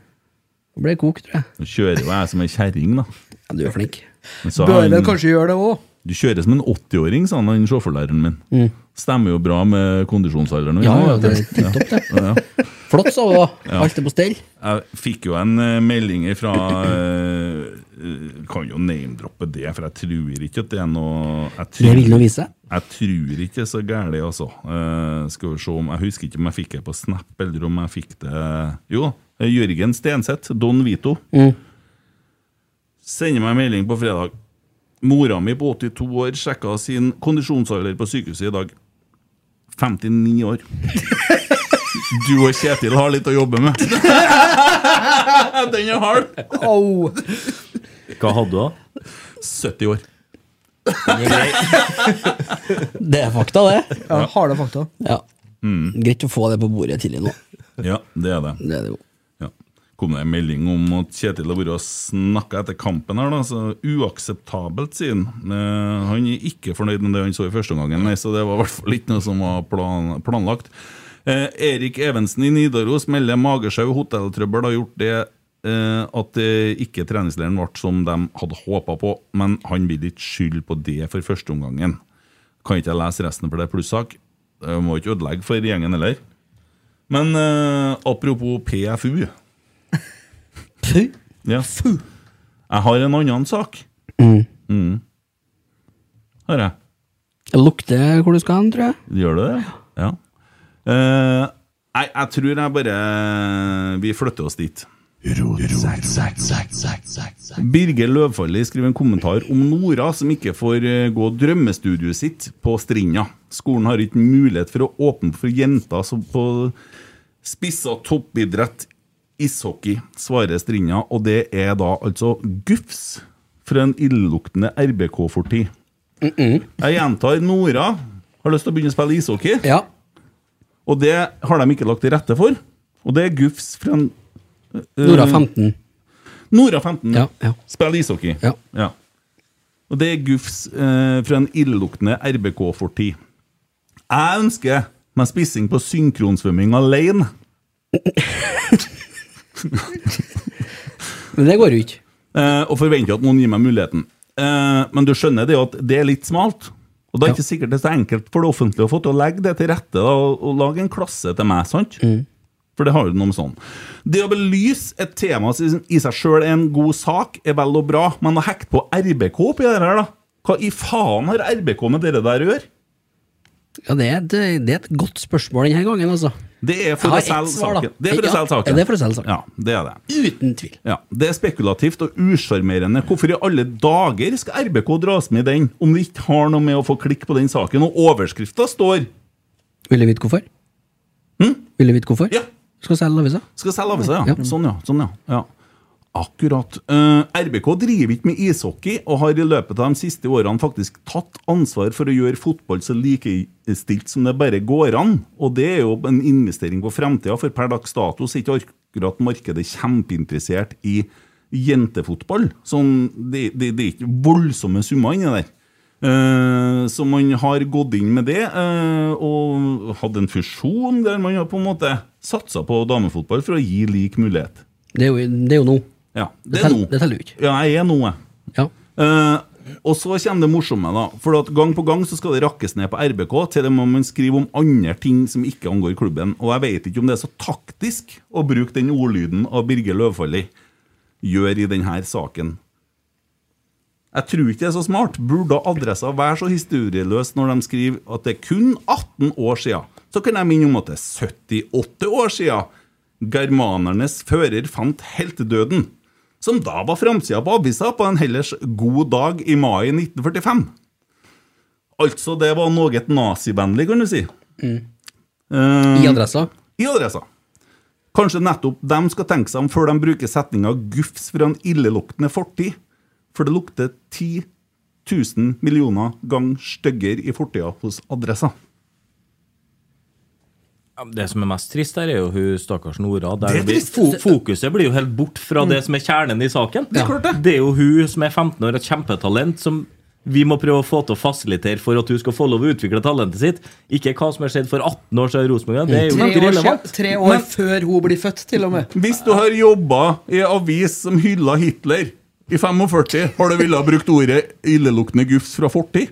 Det ble kok, tror jeg. Nå kjører jo jeg som ei kjerring, da. Ja, du er flink. Bør vel kanskje gjøre det òg. Du kjører som en 80-åring, sa han, han sjåførlæreren min. Stemmer jo bra med kondisjonsalderen. Mm. Ja, ja, det er tipp topp, det. Ja, ja. Flott, sa hun da. Alt er på stell. Jeg fikk jo en uh, melding fra eh, Kan jo name-droppe det, for jeg tror ikke at det er noe jeg Det vil nå vise. Jeg tror ikke det er så galt, altså. Uh, skal vi se om Jeg husker ikke om jeg fikk det på Snap, eller om jeg fikk det Jo, eh, Jørgen Stenseth, Don Vito, Mm. sender meg en melding på fredag. Mora mi på 82 år sjekka sin kondisjonsalder på sykehuset i dag. 59 år. Du og Kjetil har litt å jobbe med. [laughs] Den er hard. Au! Hva hadde du, da? 70 år. [laughs] Det er fakta, det. Ja, Harde fakta. Ja. Greit å få det på bordet tidlig nå. Ja, det er det. Det er det. Kom det en melding om at Kjetil har vært og snakka etter kampen her, da. Så uakseptabelt, sier han. Eh, han er ikke fornøyd med det han så i første omgang, så det var i hvert fall ikke noe som var plan, planlagt. Eh, Erik Evensen i Nidaros melder magesjau, hotelltrøbbel har gjort det eh, at eh, ikke treningsleiren ble som de hadde håpa på, men han vil ikke skylde på det for første omgangen. Kan ikke jeg lese resten, for det er plussak. Må ikke ødelegge for gjengen heller. Men eh, apropos PFU ja. Jeg har en annen sak. Mm. Har jeg. Det lukter hvor du skal hen, tror jeg. Gjør det det? Ja. Uh, nei, jeg tror jeg bare Vi flytter oss dit. Birger Løvfalli skriver en kommentar om Nora som ikke får eh, gå drømmestudioet sitt på Strinda. Skolen har ikke mulighet for å åpne for jenter som på spissa toppidrett ishockey, svarer Strinda, og det er da altså gufs fra en illeluktende RBK-fortid. Jeg gjentar, Nora har lyst til å begynne å spille ishockey. Ja. Og det har de ikke lagt til rette for. Og det er gufs fra en uh, Nora 15. Nora 15. Ja, ja. Spiller ishockey. Ja. Og det er gufs uh, fra en illeluktende RBK-fortid. Jeg ønsker meg spissing på synkronsvømming alene. [laughs] [laughs] Men det går jo ikke. Eh, og forventer at noen gir meg muligheten. Eh, men du skjønner det at det er litt smalt. Og det er Ja. ikke sikkert det er så enkelt for det offentlige å få til å legge det til rette da, og, og lage en klasse til meg. sant? For det har jo noe med sånn. Det å belyse et tema i seg sjøl er en god sak, er vel og bra, men å hekte på RBK oppi det her, da? Hva i faen har RBK med dere der å gjøre? Ja, det er, et, det er et godt spørsmål denne gangen, altså. Det er for å selge saken. Det er for å selge saken. ja, det er for å selge saken. Ja, det er det. Uten tvil. Ja, Det er spekulativt og usjarmerende. Hvorfor i alle dager skal RBK dras med i den, om vi ikke har noe med å få klikk på den saken? Og overskrifta står Vil du vite hvorfor? Hm? Vil du vite hvorfor? Ja. Skal selge avisa? Skal selge avisa, ja. Ja. Sånn, ja. Sånn, ja. ja. Akkurat. Uh, RBK driver ikke med ishockey, og har i løpet av de siste årene faktisk tatt ansvar for å gjøre fotball så likestilt som det bare går an. Og det er jo en investering på fremtida, for per dags dato er ikke akkurat markedet kjempeinteressert i jentefotball. Sånn, det, det, det er ikke voldsomme summer inni der. Uh, så man har gått inn med det, uh, og hatt en fusjon der man har på en måte satsa på damefotball for å gi lik mulighet. Det er jo, det er jo nå. Ja, Det er noe. nå. det teller jo ikke. Ja, jeg er nå, jeg. Ja. Eh, og så kommer det morsomme, da. For at gang på gang så skal det rakkes ned på RBK, til det må man skrive om andre ting som ikke angår klubben. Og jeg vet ikke om det er så taktisk å bruke den ordlyden av Birger Løvfalli gjør i denne saken. Jeg tror ikke det er så smart. Burde adressa være så historieløs når de skriver at det er kun 18 år siden? Så kan jeg minne om at det er 78 år siden germanernes fører fant heltedøden, som da var framsida på avisa på en hellers god dag i mai 1945. Altså, det var noe nazivennlig, kan du si. Eh, I adressa. i adressa. Kanskje nettopp de skal tenke seg om før de bruker setninga 'gufs fra en illeluktende fortid', for det lukter 10 000 millioner ganger styggere i fortida hos adressa. Det som er mest trist her, er jo hun stakkars Nora. Der Det er blir, trist. fokuset blir jo helt bort fra det som er kjernen i saken. Det er klart det. Det er jo hun som er 15 år, et kjempetalent, som vi må prøve å få til å fasilitere for at hun skal få lov å utvikle talentet sitt. Ikke hva som har skjedd for 18 år siden i Rosenborg. Det er jo ikke relevant. tre år før hun blir født, til og med. Hvis du har jobba i en avis som hylla Hitler i 45, har du villet ha brukt ordet 'illeluktende gufs fra fortid'?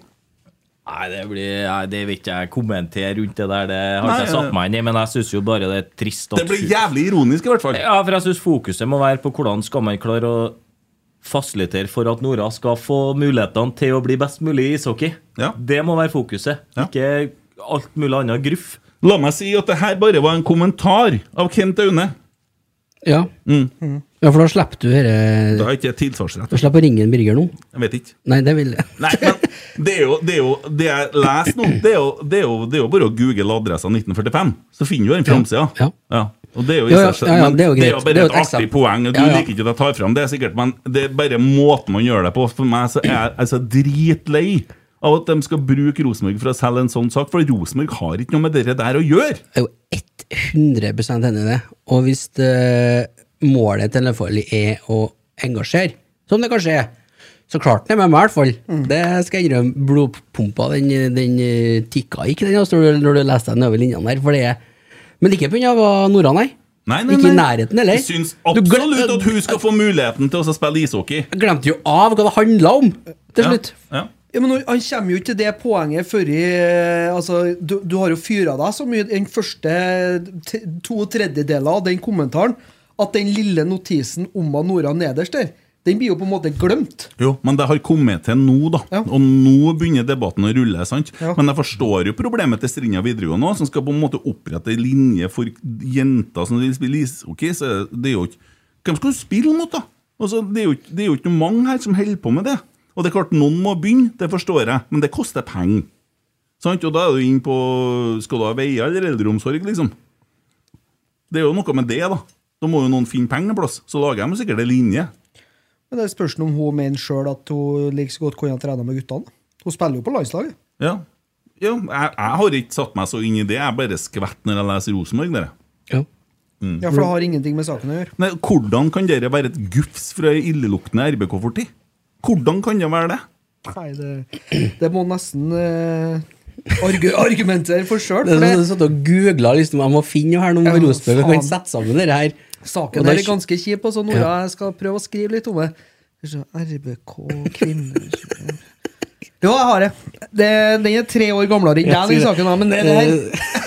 Nei, det, blir, nei, det vil ikke jeg kommentere rundt det der. Det har ikke jeg satt meg inn i, men jeg syns jo bare det er trist at Det blir jævlig ironisk, i hvert fall. Ja, for jeg syns fokuset må være på hvordan skal man klare å fasilitere for at Nora skal få mulighetene til å bli best mulig i ishockey. Ja. Det må være fokuset, Ja. ikke alt mulig annet gruff. La meg si at det her bare var en kommentar av Kent Aune. Ja. Mm. ja, for da slipper du dette Da har ikke jeg tilsvarsrett. Du slipper å ringe en Birger nå? Jeg vet ikke. Nei, det vil jeg. Nei, men det er jo det, er jo, det jeg leser nå, det er, jo, det, er jo, det er jo bare å google adressa 1945, så finner du den framsida. Ja. Og det er jo, Ja, ja, ja, ja, det er jo det er greit. jo bare Det er jo et et artig poeng. Du Ja, ja. liker ikke at jeg tar fram det, er sikkert, men det er bare måten man gjør det på. For meg så er jeg altså dritlei av at de skal bruke Rosenborg for å selge en sånn sak, for Rosenborg har ikke noe med det der å gjøre. Det er jo 100 enig i det. Og hvis det, målet til Løfaldli er å engasjere, som det kanskje er, så klarte han det med meg, i hvert fall. Det skal jeg innrømme. Blodpumpa, den, den eh, tikka ikke, den, altså, når du- når du leste den over linjene der. For det er, men ikke pga. Nora, nei. Nei, nei, Ikke i nærheten, eller? Jeg syns absolutt at hun skal få muligheten til å spille ishockey. Jeg glemte jo av hva det handla om, til slutt. Ja. Ja. Ja, men Han kommer jo ikke til det poenget før i eh, altså, du, du har jo fyra deg så mye den første to tredjedeler av den kommentaren at den lille notisen om Nora nederst der, den blir jo på en måte glemt. Jo, men det har kommet til nå, da. Ja. Og nå begynner debatten å rulle. sant? Ja. Men jeg forstår jo problemet til Strinda videregående òg, som skal på en måte opprette ei linje for jenter som vil spille ishockey. Så det er jo ikke Hvem skal du spille mot, da? Altså, det, er jo, ikke- det er jo ikke noe mange her som holder på med det. Og det er klart, noen må begynne, det forstår jeg, men det koster penger. Sant? Og da er du inne på Skal du ha veier eller eldreomsorg, liksom? Det er jo noe med det, da. Da må jo noen finne penger en plass. Så lager de sikkert en linje. Men det spørs om hun mener sjøl at hun like så godt kunne ha trena med guttene. Hun spiller jo på landslaget. Ja. ja jeg, jeg har ikke satt meg så inn i det. Jeg bare skvett når jeg leser Rosenborg. Ja. Ja, For det har ingenting med saken å gjøre. Nei, Hvordan kan dere være et gufs fra ei illeluktende RBK-fortid? Hvordan kan det være det? Nei, det, det må nesten uh, argu argumentere for sjøl. Sånn det, satt og googla liksom, jeg må finne her noe med Ja, Rosenborg og kan sette sammen det her. saken der er ganske kjip, så Nora jeg skal prøve å skrive litt om det. Vi RBK, kvinner Jo, jeg har det. det. Den er tre år gamlere enn deg, den saken, men det, det her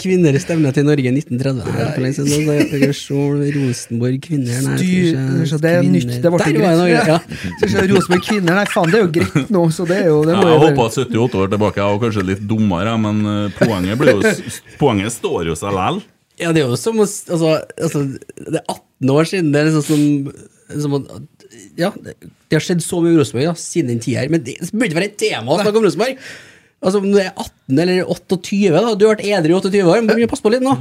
Kvinner stevner til Norge 1930. Det er for lenge siden, da. Se, Rosenborg kvinner nei, Styr, så det er nytt. Det ble greit. var ja. [laughs] Så ikke Rosenborg kvinner, nei faen, det er jo greit nå, så det er jo det Ja, jeg håper hoppa 78 år tilbake, jeg var kanskje litt dummere, men eh, poenget, blir jo, poenget står jo seg likevel. Ja, det er jo som å altså, altså, Det er 18 år siden. Det er liksom som, som Ja, det, har skjedd så mye i Rosenborg siden den tida her, men det burde ikke være et tema å snakke om Rosenborg. Altså, Om du er 18 eller 28, da, du har vært edru i 28 år, men pass på litt nå.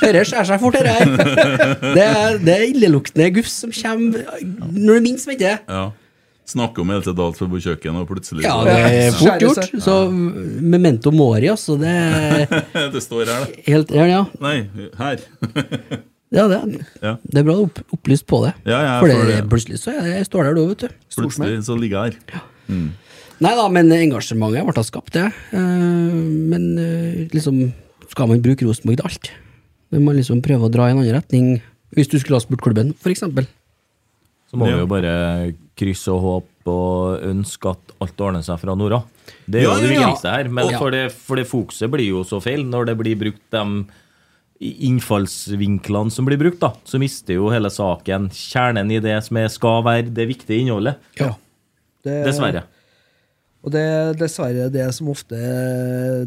Dette skjærer seg fort, dette her. [laughs] Det er, det er illeluktende gufs som kommer når du minst vet det. Ja. Snakke om hele tiden alt på kjøkkenet, og plutselig Ja, det er fort gjort. Så memento mori, altså. Det [laughs] Det står her, det. helt Ja, ja. Nei, her. ja det, Ja. det er bra opp, opplyst på det. Ja, ja, For for det, det- plutselig så jeg, jeg står der, du, da, vet du. Plutselig så ligger jeg her. Nei da, men engasjementet ble skapt, det. Eh, Men eh, liksom, skal man bruke Rosenborg til alt? Man må liksom prøve å dra i en annen retning, hvis du skulle ha spurt klubben, eksempel. Så må Ja. vi jo bare krysse og håpe og ønske at alt ordner seg fra nord av. Det er jo Ja, det viktigste her. Men for, det, for det fokuset blir jo så feil når det blir brukt de innfallsvinklene som blir brukt, da. Så mister jo hele saken kjernen i det som er, skal være det viktige innholdet. Ja. Det- Dessverre. Og det er dessverre det som ofte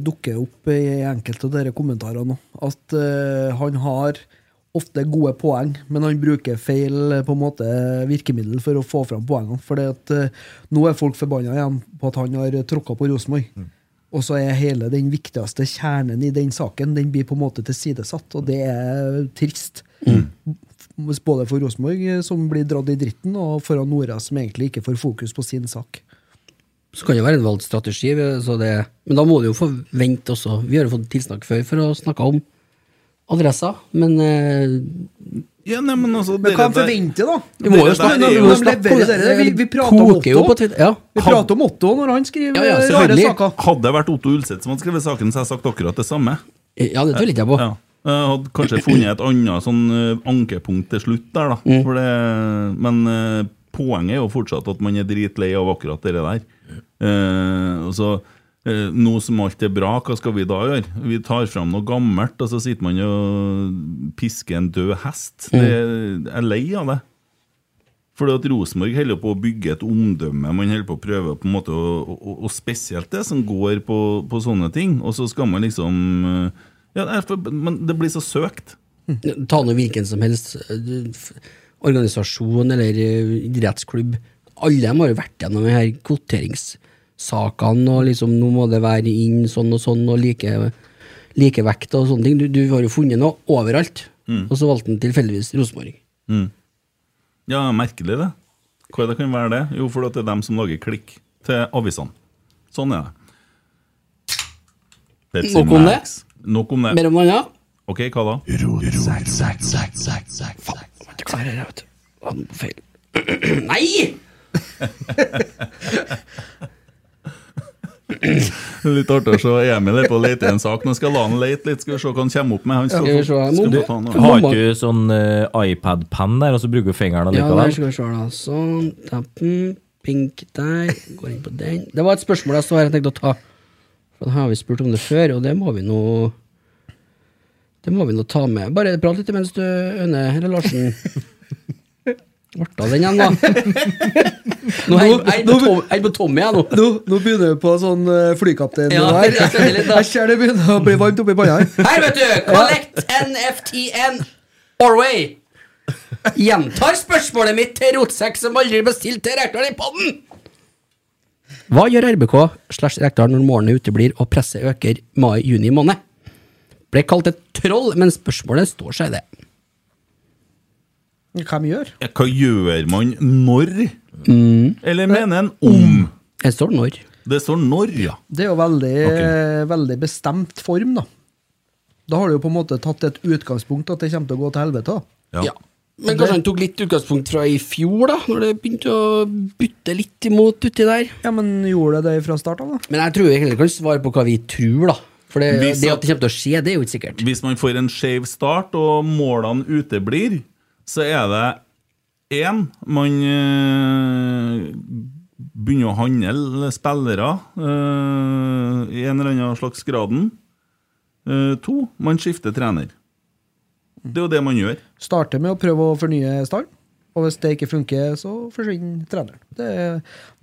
dukker opp i enkelte av dere kommentarene. At uh, han har ofte gode poeng, men han bruker feil eh, på en måte virkemiddel for å få fram poengene. For uh, nå er folk forbanna igjen på at han har tråkka på Rosenborg. Og så er hele den viktigste kjernen i den saken Den blir på en måte tilsidesatt, og det er trist. Både for Rosenborg, eh, som blir dratt i dritten, og foran Nora, som egentlig ikke får fokus på sin sak. Så kan det være en valgt strategi, så det, men da må du jo forvente også. Vi har jo fått tilsnakk før for å snakke om adresser, men eh, Ja, nei, men altså Men hva der- forventer da? vi må jo snakke vi de snakke. Vi- vi prater om Otto. Ja. Vi prater om Otto når han skriver Ja, ja, rare saker. Hadde det vært Otto Ulseth som hadde skrevet saken, så hadde jeg sagt akkurat det samme. ja, det tviler ikke jeg på. Ja. Jeg hadde kanskje funnet et annet sånn eh, ankepunkt til slutt der, da. Mm. For det, men eh, poenget er jo fortsatt at man er dritlei av akkurat det der. Eh, altså, så eh, Nå som alt er bra, hva skal vi da gjøre? Vi tar fram noe gammelt, og så sitter man og pisker en død hest. Det, jeg er lei av det. Fordi at Rosenborg holder på å bygge et omdømme. Man holder på å prøve på en måte å, og, og spesielt det som går på, på sånne ting. Og så skal man liksom eh, Ja, men det blir så søkt. Ta nå hvilken som helst organisasjon eller idrettsklubb. Alle de har jo vært gjennom denne her kvoteringssakene, og liksom nå må det være inn sånn og sånn, og like, likevekt og sånne ting. Du, du har jo funnet noe overalt, og så valgte han tilfeldigvis Rosenborg. Ja, merkelig det. Hva det kan være det? Jo, fordi det er dem som lager klikk til avisene. Sånn er det. Pepsi Nok om det. Nok om det. Mer om noe annet? Ok, hva da? Er det, vet du? Feil. [clears throat] Nei! [laughs] [clears throat] Litt artig å se Emil er på å lete i en sak. Nå skal la han lete litt, skal vi se hva han kommer opp med. Han skal, Skal få- skal du, få ta Har ikke du sånn uh, iPad-penn der, og så bruker du fingeren Ja, der skal vi se, da. Sånn. Tappen. Pink der. Går inn på den. Det var et spørsmål jeg så her jeg tenkte å ta. For da har vi spurt om det før, og det må vi nå Det må vi nå ta med. Bare prat litt mens du, Øne eller Larsen. Av den igjen, da. Nå er jeg- er på er Tommy, jeg nå. Nå, nå begynner vi på sånn uh, flykaptein. Ja, her. jeg. Jeg ser det begynner å bli varmt oppi panna her. Her, vet du! Collect NFTN Orway. Gjentar spørsmålet mitt til rotsekk som aldri bestilte til rektoren i podden. Hva gjør RBK slash Rekdal når målene uteblir og presset øker mai-juni måned? Ble kalt et troll, men spørsmålet står seg, det. Hvem gjør? Ja, Hva gjør man når? Mm. Eller mener en om? Det står når. Det står når, ja. Det er jo veldig, okay. veldig bestemt form, da. Da har du jo på en måte tatt et utgangspunkt at det kommer til å gå til helvete. da. ja. Men kanskje han tok litt utgangspunkt fra i fjor, da? Når det begynte å bytte litt imot uti der? Ja, men gjorde det det fra start av, da? Men jeg tror vi heller kan svare på hva vi tror, da. For det, det at- det kommer til å skje, det er jo ikke sikkert. Hvis man får en skjev start, og målene uteblir, så er det én Man eh, begynner å handle spillere eh, i en eller annen slags graden. Eh, to, man skifter trener. Det er jo det man gjør. Starte med å prøve å fornye stallen. Og hvis det ikke funker, så forsvinner treneren. Det er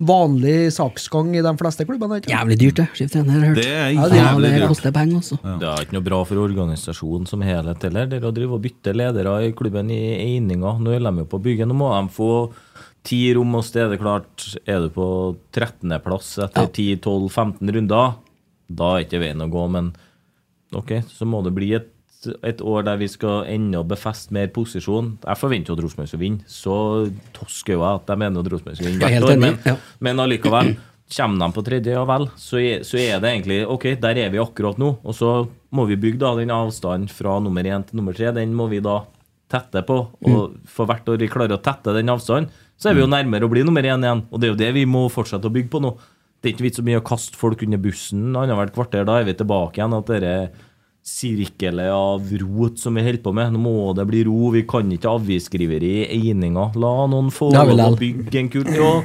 vanlig saksgang i de fleste klubbene. Jævlig dyrt, det. Skift trener, har jeg hørt. Det er Ja, det- Ja, det dyrt. koster penger, altså. Det er ikke noe bra for organisasjonen som helhet heller. Det er å drive og bytte ledere i klubben i eininga. Nå holder de jo på å bygge. Nå må de få ti rom og steder klart. Er du på 13.-plass etter 10-12-15 runder, da er ikke veien å gå. Men ok, så må det bli et, et år der vi skal enda befeste mer posisjon. Jeg forventer jo at Rosenborg skal vinne. Så tosker jo jeg at jeg mener at Rosenborg skal vinne er hvert år. Men, ja. men allikevel, kommer de på tredje, ja vel, så er, så er det egentlig Ok, der er vi akkurat nå. Og så må vi bygge da den avstanden fra nummer én til nummer tre. Den må vi da tette på. Og for hvert år vi klarer å tette den avstanden, så er vi jo nærmere å bli nummer én igjen. Og det er jo det vi må fortsette å bygge på nå. Det er ikke vits så mye å kaste folk under bussen annethvert kvarter. Da er vi tilbake igjen. At dette sirkelet av rot som vi holder på med. Nå må det bli ro. Vi kan ikke avisskriveri i eininga. La noen få Det lov å bygge en kult ja.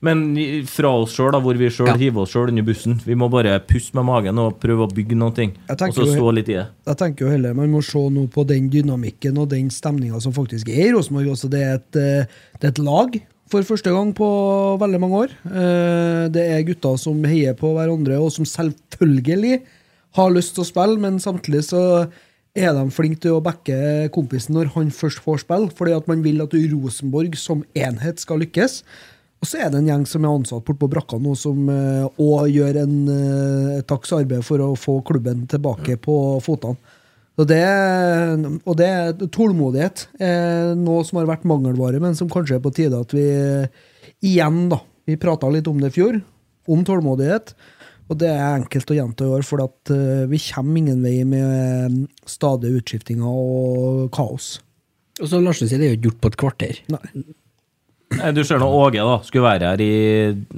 Men fra oss sjøl, hvor vi sjøl Ja. hiver oss sjøl under bussen. Vi må bare puste med magen og prøve å bygge noe. Og så stå litt i det. Jeg tenker jo heller Man må se nå på den dynamikken og den stemninga som faktisk er i Rosenborg. Det er, et, eh, det er et lag for første gang på veldig mange år. Eh, Det er gutter som heier på hverandre, og som selvfølgelig har lyst til å spille, men samtidig så er de flinke til å backe kompisen når han først får spille, fordi at man vil at Rosenborg som enhet skal lykkes. Og så er det en gjeng som er ansatt borte på brakka nå, som òg gjør en uh, takks arbeid for å få klubben tilbake på fotene. Og det, og det tålmodighet. er noe som har vært mangelvare, men som kanskje er på tide at vi eh, igjen, da Vi prata litt om det i fjor, om tålmodighet. Og det er enkelt å gjenta i år, for at eh, vi kommer ingen vei med eh, stadige utskiftinger og kaos. Og som Larsen sier det er jo ikke gjort på et kvarter. Nei. Nei, Du ser nå Åge da, skulle være her i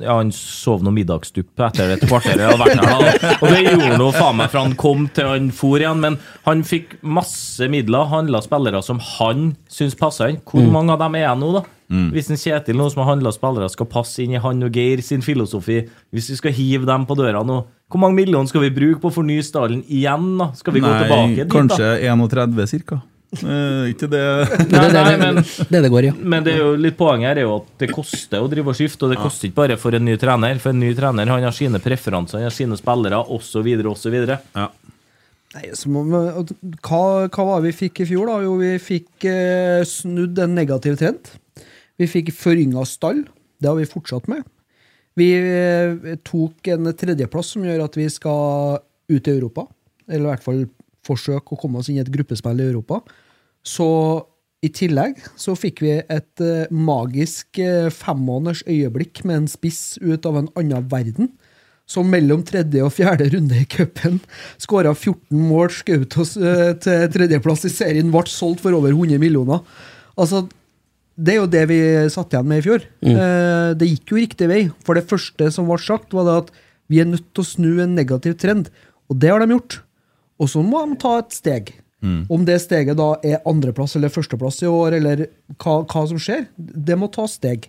ja, Han sov noe middagsdupp etter et kvarter. her. Og det gjorde noe faen meg fra han kom til han for igjen. Men han fikk masse midler, handla spillere som han syns passa inn. Hvor mange av dem er jeg nå, da? Hvis en Kjetil nå som har handla spillere, skal passe inn i han og Geir sin filosofi, hvis vi skal hive dem på døra nå, hvor mange millioner skal vi bruke på å fornye stallen igjen? da? Skal vi gå tilbake dit, da? kanskje 31 cirka. Eh, ikke det [laughs] Det Nei, nei, men det, det går i, ja. men det er jo litt poenget her er jo at det koster å drive og skifte, og det koster ikke bare for en ny trener. For en ny trener han har sine preferanser, han har sine spillere osv. osv. Ja. Nei, vi- hva, hva var det vi fikk i fjor, da? Jo, vi fikk eh, snudd en negativ trend. Vi fikk forynga stall. Det har vi fortsatt med. Vi eh, tok en tredjeplass som gjør at vi skal ut i Europa. Eller i hvert fall forsøke å komme oss inn i et gruppespill i Europa. Så i tillegg så fikk vi et uh, magisk uh, femmåneders øyeblikk med en spiss ut av en annen verden. Som mellom tredje og fjerde runde i cupen skåra 14 mål, skjøt oss eh, til tredjeplass i serien, ble solgt for over 100 millioner. Altså, det er jo det vi satt igjen med i fjor. Mm. det gikk jo riktig vei. For det første som ble sagt, var det at vi er nødt til å snu en negativ trend. Og det har de gjort. Og så må de ta et steg. Om det steget da er andreplass eller førsteplass i år, eller hva, hva som skjer, det må ta steg.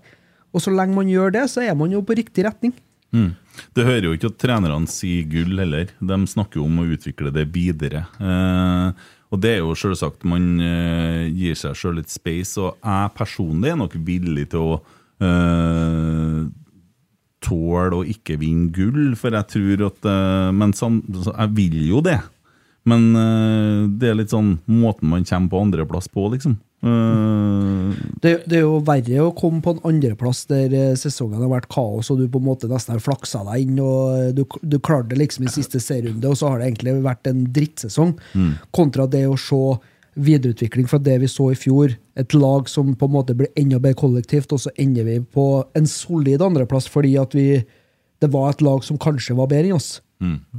Og så lenge man gjør det, så er man jo på riktig retning. Mm. Det hører jo ikke at trenerne sier gull heller. De snakker jo om å utvikle det videre. Eh, og det er jo selvsagt man eh, gir seg sjøl litt space, og jeg personlig er nok villig til å eh, tåle å ikke vinne gull, for jeg tror at eh, Men jeg vil jo det. Men uh, det er litt sånn måten man kommer på andreplass på, liksom. Uh, Det, det er jo verre å komme på en andreplass der eh, sesongen har vært kaos, og du på en måte nesten har flaksa deg inn, og du, du klarte det liksom i siste serierunde, og så har det egentlig vært en drittsesong, kontra det å se videreutvikling fra det vi så i fjor. Et lag som på en måte blir enda bedre kollektivt, og så ender vi på en solid andreplass fordi at vi det var et lag som kanskje var bedre enn oss.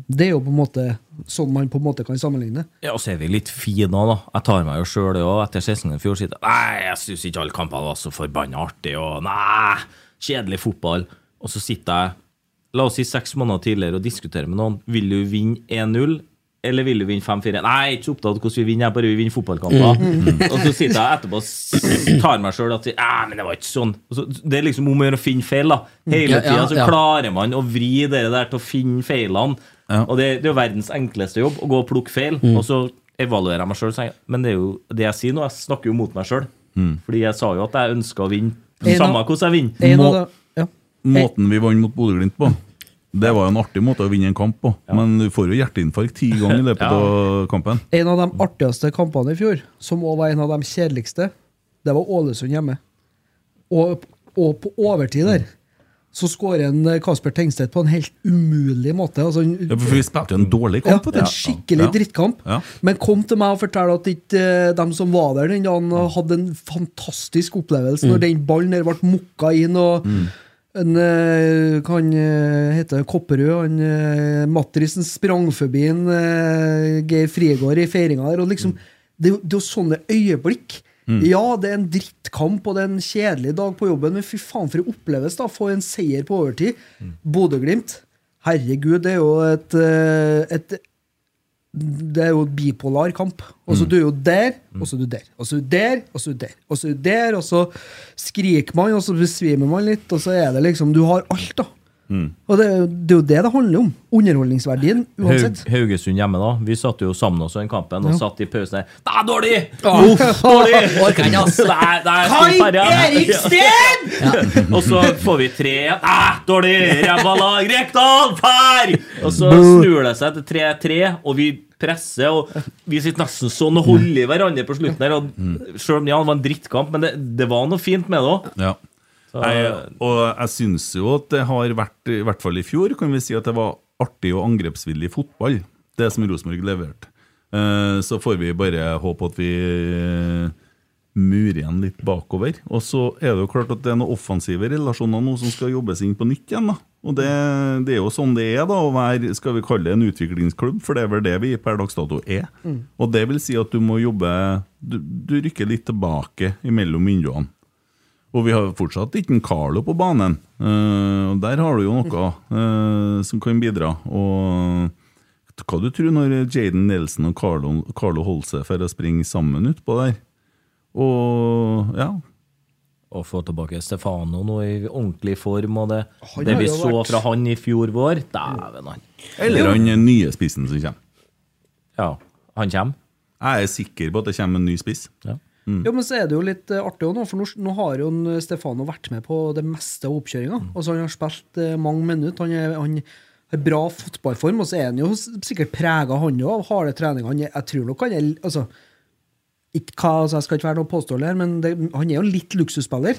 Det er jo på en måte sånn man på en måte kan sammenligne. Ja, og så er vi litt fine òg, da. Jeg tar meg jo sjøl òg etter sesongen i fjor. Sier nei, jeg syns ikke alle kampene var så forbanna artig, og nei, kjedelig fotball. Og så sitter jeg, la oss si seks måneder tidligere, og diskuterer med noen. Vil du vinne 1-0? Eller vil du vinne 5-4? Nei, jeg er ikke så opptatt av hvordan vi vinner, jeg bare vil vinne fotballkamper. Og så sitter jeg etterpå og tar meg sjøl og sier Nei, men det var ikke sånn. Og så, det er liksom om å gjøre å finne feil, da. Hele Ja, ja, så ja. klarer man å vri det der til å finne feilene. Ja. Og det, det er jo verdens enkleste jobb å gå og plukke feil, og så evaluerer jeg meg sjøl. Men det er jo det jeg sier nå, jeg snakker jo mot meg sjøl. Fordi jeg sa jo at jeg ønska å vinne. Samme hvordan jeg vinner. Må- ja. Måten vi vant mot Bodø-Glimt på, det var jo en artig måte å vinne en kamp på. Men du får jo hjerteinfarkt ti [laughs] ganger i løpet Ja. av kampen. En av de artigste kampene i fjor, som også var en av de kjedeligste, det var Ålesund hjemme. Og, og på overtid der så skårer en eh, Kasper Tengstedt på en helt umulig måte. Altså, Ja, for vi spilte jo en dårlig ja, kamp. Ja, en skikkelig Ja. drittkamp. Ja. Men kom til meg og fortell at ikke eh, de som var der den dagen, hadde en fantastisk opplevelse når den ballen der ble mokka inn. og en, eh, kan eh, hete Kopperød. Han, eh, Matrisen sprang forbi en eh, Geir Frigård i feiringa der. og liksom, Det, er jo- det er jo sånne øyeblikk. Ja, det er en drittkamp og det er en kjedelig dag på jobben, men fy faen for en opplevelse! da, Få en seier på overtid. Bodø-Glimt. Herregud, det er jo et, eh, et det er jo bipolar kamp. Og så du er jo der, og så er du der, og så er du der, og så er der, og så er der, og så skriker man, og så besvimer man litt, og så er det liksom Du har alt, da. Og det, det er jo det det handler om. Underholdningsverdien uansett. Haug, Haugesund hjemme, da. Vi satt jo sammen også den kampen og Ja. satt i pausen der. Det er dårlig! Uff, dårlig! [laughs] Orker ikke, ass. Det er- det er Kai Erik farge. Og så får vi tre igjen. Dårlig! Ræva lag! Rekdal! Fær! Og så snur det seg til 3-3, og vi presser, og vi sitter nesten sånn og holder i hverandre på slutten her. Og selv om ja, det var en drittkamp, men det, det var noe fint med det òg. Ja. Og jeg syns jo at det har vært, i hvert fall i fjor, kan vi si at det var artig og angrepsvillig fotball, det som Rosenborg leverte. Eh, Så får vi bare håpe at vi murer igjen litt bakover. Og så er det jo klart at det er noen offensive relasjoner nå som skal jobbes inn på nytt igjen. da. Og det, det er jo sånn det er da, å være skal vi kalle det en utviklingsklubb, for det er vel det vi per dags dato er. Og det vil si at du må jobbe Du, du rykker litt tilbake mellom vinduene. Og vi har fortsatt ikke Carlo på banen. Uh, der har du jo noe uh, som kan bidra. Og hva du tror når Jaden Nelson og Carlo, Carlo holder seg for å springe sammen utpå der? Og ja. Å få tilbake Stefano nå i ordentlig form, og det, Han det vi så vært- fra han i fjor vår Dæven, han. Eller han nye spissen som kommer. Ja, han kommer. Jeg er sikker på at det kommer en ny spiss. Ja. Jo, men så er det jo litt eh, artig nå, for nå, nå har jo Stefano vært med på det meste av oppkjøringa. Altså, han har spilt eh, mange minutter. Han, er, han har bra fotballform, og så er han jo sikkert prega, han òg, av harde treninger. Er, jeg tror nok han er altså, hva, altså, Jeg skal ikke være noe påståelig her, men det, han er jo litt luksusspiller.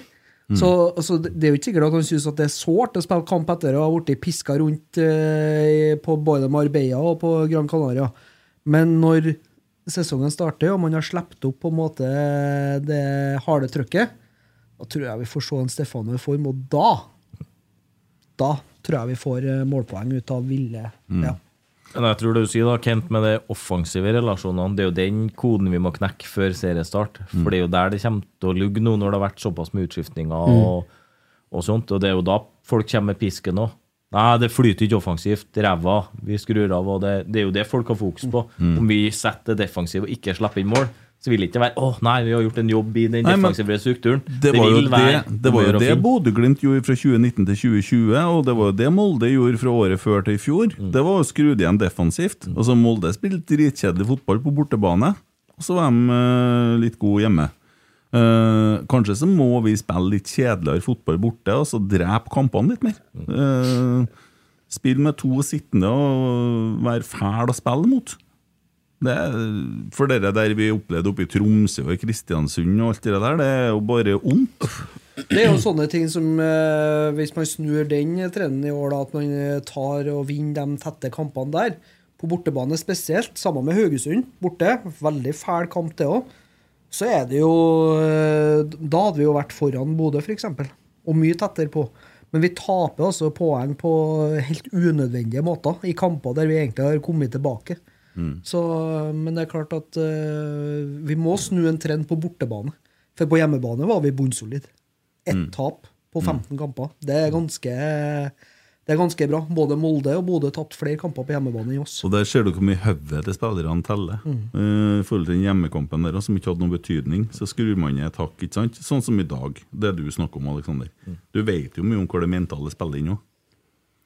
Så altså, det er jo ikke sikkert at han syns det er sårt å spille kamp etter å ha blitt piska rundt eh, på både Marbella og på Gran Canaria. Men når sesongen starter, og man har sluppet opp på en måte det harde trøkket, da tror jeg vi får se en Stefano i form, og da Da tror jeg vi får eh, målpoeng ut av ville ja. Jeg tror det du sier da, Kent, med de offensive relasjonene, det er jo den koden vi må knekke før seriestart. For det er jo der det kommer til å lugge nå, når det har vært såpass med utskiftninger og, og sånt. Og det er jo da folk kommer med pisken òg. Nei, det flyter ikke offensivt. Ræva. Vi skrur av. og det, det er jo det folk har fokus på. Om vi setter det defensivt og ikke slipper inn mål, så vil det ikke være åh, nei, vi har gjort en jobb i den defensive strukturen. Det var jo det, det, var å å det. Bodø-Glimt gjorde fra 2019 til 2020, og det var jo det Molde gjorde fra året før til i fjor. Det var å skru igjen defensivt. Altså Molde spilte dritkjedelig fotball på bortebane, og så var de uh, litt gode hjemme. Uh, kanskje så må vi spille litt kjedeligere fotball borte, og så drepe kampene litt mer. Uh, Spill med to sittende og være fæl å spille mot. Det for dere der vi opplevde oppe i Tromsø og i Kristiansund og alt det der, det er jo bare ondt. Det er jo sånne ting som eh, Hvis man snur den trenden i år, da, at man eh, tar og vinner de tette kampene der, på bortebane spesielt, sammen med Haugesund borte, veldig fæl kamp det òg, så er det jo eh, Da hadde vi jo vært foran Bodø, f.eks., og mye tettere på. Men vi taper altså poeng på helt unødvendige måter i kamper der vi egentlig har kommet tilbake. Så, men det er klart at uh, vi må snu en trend på bortebane. For på hjemmebane var vi bunnsolid. Ett tap på 15 kamper. Det er ganske det er ganske bra. Både Molde og Bodø har tapt flere kamper på hjemmebane enn oss. Og der ser du hvor mye hodet til spillerne teller. Eh, I forhold til den hjemmekampen der, som ikke hadde noen betydning, så skrur man ned et hakk. ikke sant? Sånn som i dag, det du snakker om, Aleksander. Du vet jo mye om hvor det mentale spiller inn òg.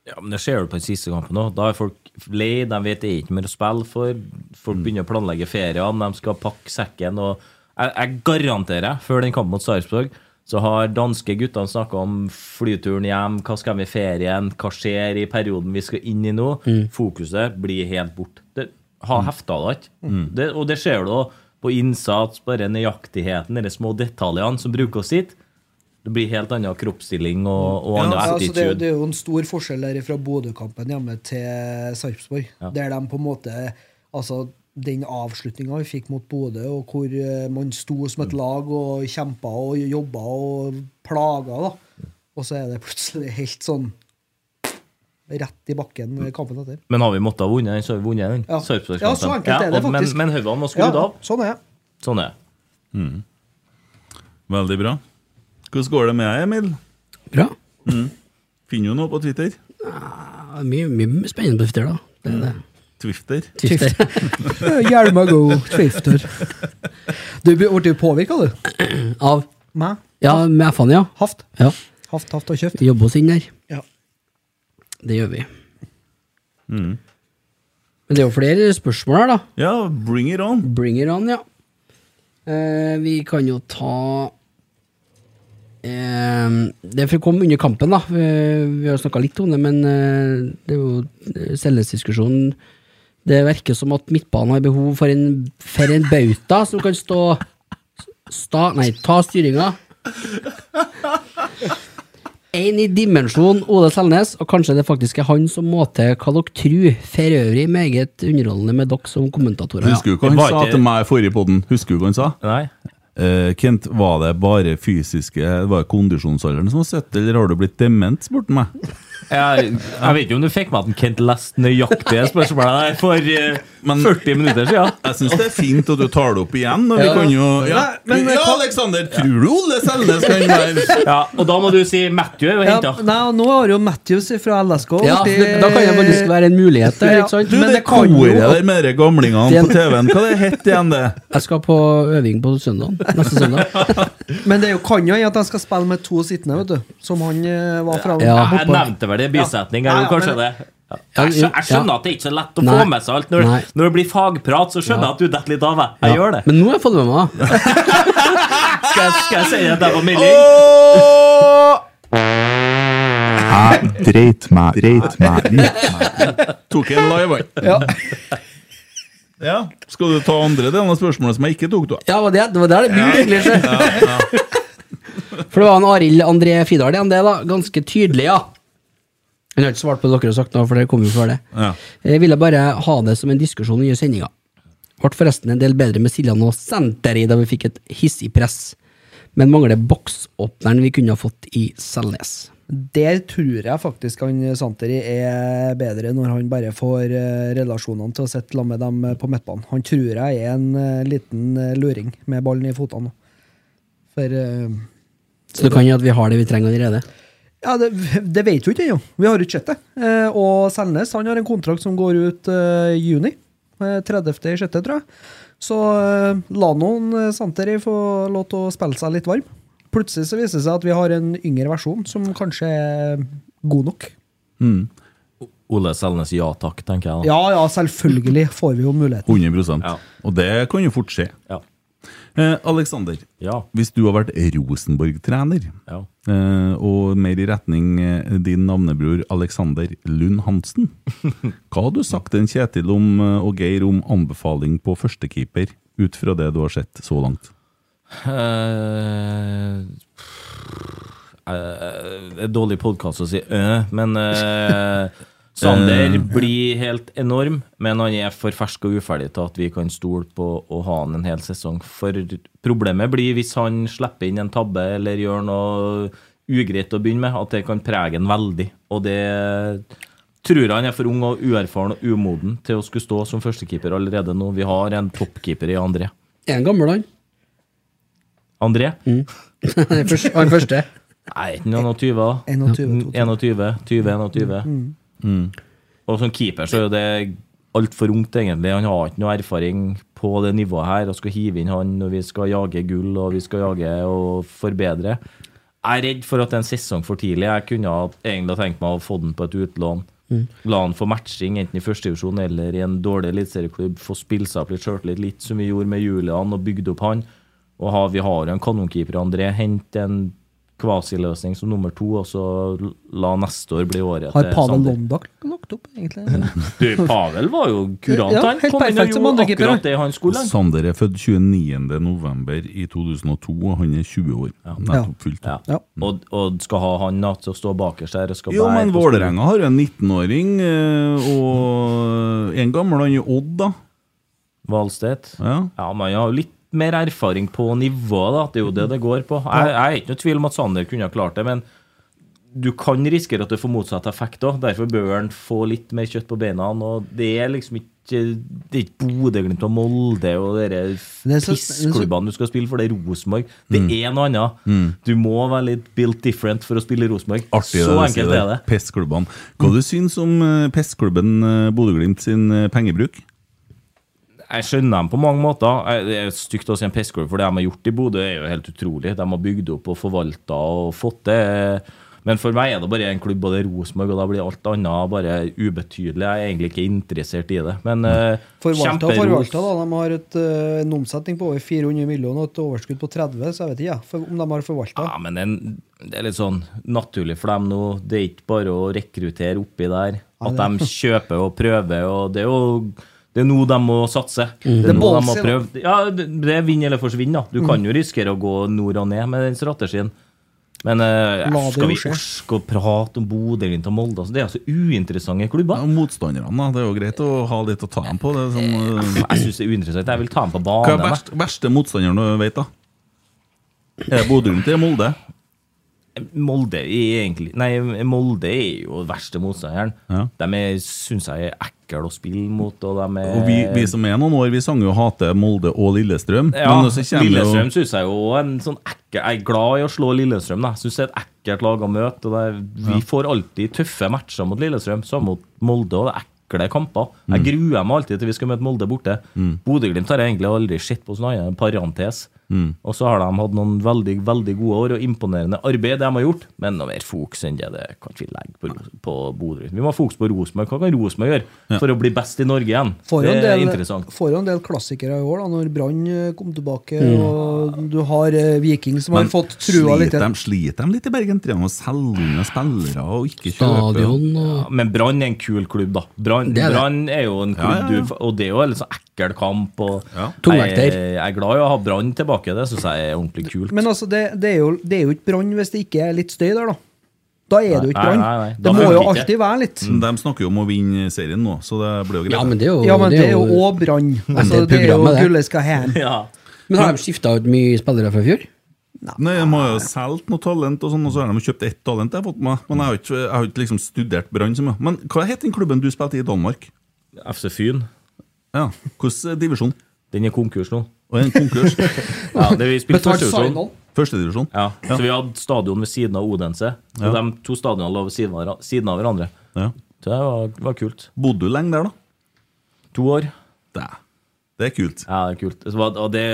Ja, men Det ser du på den siste kampen òg. Da er folk lei, de vet det er ikke mer å spille for. Folk begynner å planlegge feriene, de skal pakke sekken. og Jeg, jeg garanterer, før den kampen mot Sarpsborg, så har danske guttene snakka om flyturen hjem, hva skal vi i ferien, hva skjer i perioden vi skal inn i nå. Fokuset blir helt bort. Det har hefta det ikke. Det, og det ser du på innsats, bare nøyaktigheten, de små detaljene som bruker å sitt. Det blir helt annen kroppsstilling og, og annen Ja, altså det, det er jo en stor forskjell der fra Bodø-kampen hjemme til Sarpsborg. Ja. Der de på en måte Altså, den avslutninga vi fikk mot Bodø, og hvor eh, man sto som et lag og kjempa og jobba og plaga, da. Og så er det plutselig helt sånn rett i bakken kampen etter. Men har vi måttet ha vunnet den, så har vi vunnet den. Ja. Ja, så enkelt er det og- faktisk. Men, men Haugan var skrudd av. sånn er det. Sånn er det. Veldig bra. Hvordan går det med deg, Emil? Bra. Finner du noe på Twitter? Ja, Mye, mye spennende på Twitter, da. Det er det. Twifter? Twifter. [laughs] Hjelma go, Twifter. Du ble påvirka, du? [clears throat] Av Meg? Ja, med F-ene, ja. Haft. ja. Haft, haft og kjøpt. Vi jobber oss inn der. Ja. Det gjør vi. Men det er jo flere spørsmål her, da. Ja, bring it on. Bring it on, ja. Eh, vi kan jo ta Det kom under kampen, da. Vi, vi har snakka litt om det, men eh, det er jo selvdiskusjonen. Det virker som at midtbanen har behov for en, for en bauta som kan stå sta, Nei, ta styringa. En i dimensjon Ole Selnes, og kanskje det faktisk er han som må til, hva dere tror. For øvrig meget underholdende med dere som kommentatorer. Husker du hva han sa til meg i forrige podden? Husker du hva han sa? Nei. Eh, Kent, var det bare fysiske Var det kondisjonsalderen som var søtt, eller har du blitt dement? spurte han meg. Jeg, jeg vet ikke om du fikk med at en Kent leste nøyaktige spørsmål der for uh, Men- 40 minutter siden. Jeg syns det er fint at du tar det opp igjen. Og vi kan jo Ja, Nei, men- ja Aleksander, tror du Ole Selnes kan være Ja, og da må du si Matthew er Ja, henta. nei, og nå har jo Matthews fra LSK Ja, det, da kan det faktisk være en mulighet der, Ja. ikke sant? Du, Men det det kan jo- der med de gamlingene på TV-en, hva det het igjen, det? Jeg skal på øving på søndag, neste søndag. [laughs] Men det er jo, kan jo hende at jeg skal spille med to sittende, vet du. Som han eh, var fra Ja. Jeg nevnte vel det Bysetning. Jeg, Ja, kanskje det. Ja. Jeg, jeg skjønner Ja. at det er ikke så lett å Nei. få med seg alt. Når, når det blir fagprat, så skjønner jeg at du detter litt av. Jeg, jeg gjør det. Men nå har jeg fått det med meg. [laughs] Skal jeg, skal jeg si det var på Oh! Jeg dreit meg, dreit meg ut. Tok en live, han. Ja. Ja. Skal du ta andre delen av spørsmålet som jeg ikke tok, da? Ja, det var det, det var der det begynte, egentlig. [laughs] For det var en Arild André Fidal igjen, det, da. Ganske tydelig, ja. Han har ikke svart på det dere har sagt nå, for det kom jo før det. Ja. Jeg ville bare ha det som en diskusjon under sendinga. Ble forresten en del bedre med Siljan og Senteri da vi fikk et hissig press, men mangler boksåpneren vi kunne ha fått i Selnes. Der tror jeg faktisk han Santeri er bedre når han bare får eh, relasjonene til å sitte sammen med dem eh, på midtbanen. Han tror jeg er en eh, liten eh, luring med ballen i fotene. For uh, Så det kan jo at vi har det vi trenger allerede. Ja, det, det vet vi ikke ennå. Vi har ikke sett det. Eh, og Selnes han har en kontrakt som går ut eh, i juni. Eh, 30.6., tror jeg. Så eh, la noen eh, Santeri få lov til å spille seg litt varm. Plutselig så viser det seg at vi har en yngre versjon som kanskje er god nok. Mm. Ole Selnes, ja takk, tenker jeg da. Ja, ja, selvfølgelig får vi jo muligheten. 100 Ja. Og det kan jo fort skje. Ja. Eh, Aleksander, Ja. hvis du har vært Rosenborg-trener, ja. eh, og mer i retning eh, din navnebror Alexander Lund Hansen, [laughs] hva hadde du sagt til Kjetil om, og Geir om anbefaling på førstekeeper, ut fra det du har sett så langt? Uh, er dårlig podkast å si øh, men eh, [laughs] Sander blir helt enorm, men han er for fersk og uferdig til at vi kan stole på å ha han en hel sesong. For problemet blir hvis han slipper inn en tabbe eller gjør noe ugreit å begynne med, at det kan prege han veldig. Og det tror han er for ung og uerfaren og umoden til å skulle stå som førstekeeper allerede nå. Vi har en toppkeeper i André. Er han gammel, han? André? [laughs] Han første- han første. Nei, ikke noen 20, da. 21, 21, 20, 21. Og som keeper så er det altfor ungt, egentlig. Han har ikke noe erfaring på det nivået her. Og skal hive inn han når vi skal jage gull og vi skal jage og forbedre. Jeg er redd for at det er en sesong for tidlig. Jeg kunne ha egentlig tenkt meg å få den på et utlån. La han få matching enten i førstedivisjon eller i en dårlig eliteserieklubb. Få spille seg opp litt sjøltillit, litt som vi gjorde med Julian og bygde opp han. Og ha, vi har jo en kanonkeeper, André. Hent en kvasiløsning som nummer to, og så la neste år bli året Har Pavel Londak lagt opp, egentlig? [laughs] Du, Pavel var jo kurant, Ja, han. helt Kom inn og perfekt som gjorde andrekeeper, akkurat det han skulle. han. Sander er født 29. november i 2002, og han er 20 år. Nettopp fylt. Ja. Ja. Og, og skal ha han da, til å stå bakerst her og skal Jo, men Vålerenga har jo en 19-åring, eh, og en gammel han er Odd, da. Valstedt. Ja. Ja, han har jo litt mer erfaring på nivået, da. Det er jo det det går på. Jeg, jeg er ikke noe tvil om at Sander kunne ha klart det, men du kan risikere at det får motsatt effekt òg. Derfor bør han få litt mer kjøtt på beina. Og det er liksom ikke Det er ikke Bodø-Glimt og Molde og de pissklubbene du skal spille for, det er Rosenborg. Det Mm. er noe annet. Du må være litt built different for å spille i Rosenborg. Artig Så det enkelt det. er det. Pissklubbene. Hva du syns om pissklubben pestklubben eh, Bodø-Glimt sin eh, pengebruk? Jeg skjønner dem på mange måter. Det er stygt å si en pestklubb, for det de har gjort i Bodø, er jo helt utrolig. De har bygd opp og forvalta og fått det. Men for meg er det bare en klubb, og det er Rosenborg, og da blir alt annet bare ubetydelig. Jeg er egentlig ikke interessert i det. Men eh, Forvalta og kjemperos. forvalta, da. De har et, eh, en omsetning på over 400 millioner og et overskudd på 30, så jeg vet ikke jeg, for om de har forvalta. Ja, men en, det er litt sånn naturlig for dem nå. Det er ikke bare å rekruttere oppi der. At de kjøper og prøver, og det er jo det er nå de må satse. Det Det er nå de må prøve. Ja, det er vinn eller forsvinn, da. Du kan jo risikere å gå nord og ned med den strategien. Men eh, skal vi orske å prate om Bodø-Glimt og Molde? Altså, det er altså uinteressante klubber. Ja, motstanderne, da. Det er jo greit å ha litt å ta dem på. Det er sånn, uh... Jeg syns det er uinteressant. Jeg vil ta dem på hva er banen. verst, verste motstanderen du vet, da? Er det Bodø-Glimt eller Molde? Molde er egentlig Nei, Molde er jo verste motstanderen. Ja. De syns jeg er ekle å spille mot, og er Og vi, vi som er noen år, vi sang jo 'Hate Molde og Lillestrøm'. Ja, men så jo- Lillestrøm syns jeg jo en sånn ekkel Jeg er glad i å slå Lillestrøm. da. Syns det er et ekkelt lag å møte. er, Vi får alltid tøffe matcher mot Lillestrøm, samme mot Molde. og det er ekle kamper. Jeg gruer meg alltid til vi skal møte Molde borte. Bodø-Glimt har jeg egentlig aldri sett på sånn annet enn parentes. Og så har de hatt noen veldig veldig gode år og imponerende arbeid, de har gjort. Men noe mer fokus enn det, det kan vi legge på, på Bodø. Vi må ha fokus på Rosenborg. Hva kan Rosenborg gjøre for å bli best i Norge igjen? Får Det er del, interessant. får jo en del klassikere i år, da, når Brann eh, kom tilbake, og du har eh, Viking som har fått trua litt. de, sliter de litt i Bergen? Trenger de å selge unna spillere og ikke kjøpe? Stadion og Ja, men Brann er en kul klubb, da. Brann er er jo en klubb, Ja, ja, ja. Du, og det er jo en sånn ekkel kamp. Og Ja. Jeg, jeg er glad i å ha Brann tilbake, det syns jeg er ordentlig kult. Men altså, det, det, er jo, det er jo ikke Brann hvis det ikke er litt støy der, da. Da er det jo ikke Brann. Det må jo ikke. alltid være litt. De snakker jo om å vinne serien nå, så det blir jo greit. Ja, men det er jo Ja, men det er jo òg Brann. Altså, det det er jo gullet skal hen. [laughs] ja. Men har de skifta ut mye spillere fra i fjor? Nei, De har jo solgt noe talent, og sånn, og så har de kjøpt ett talent. Jeg har fått med. Men jeg har ikke, jeg har ikke liksom studert Brann så mye. Men hva het den klubben du spilte i i Danmark? FC Fyn. Ja, Hvilken divisjon? Den er konkurs nå. Og en konkurs? [laughs] Ja, det vi spilte Betalt førstedivisjon. Førstedivisjon? Ja, så vi hadde stadion ved siden av Odense. Og Ja. De to stadionene lå ved siden av, siden av hverandre. Ja. Så det var, var kult. Bodde du lenge der, da? To år. Det, det er kult. Ja, det er kult. Og det,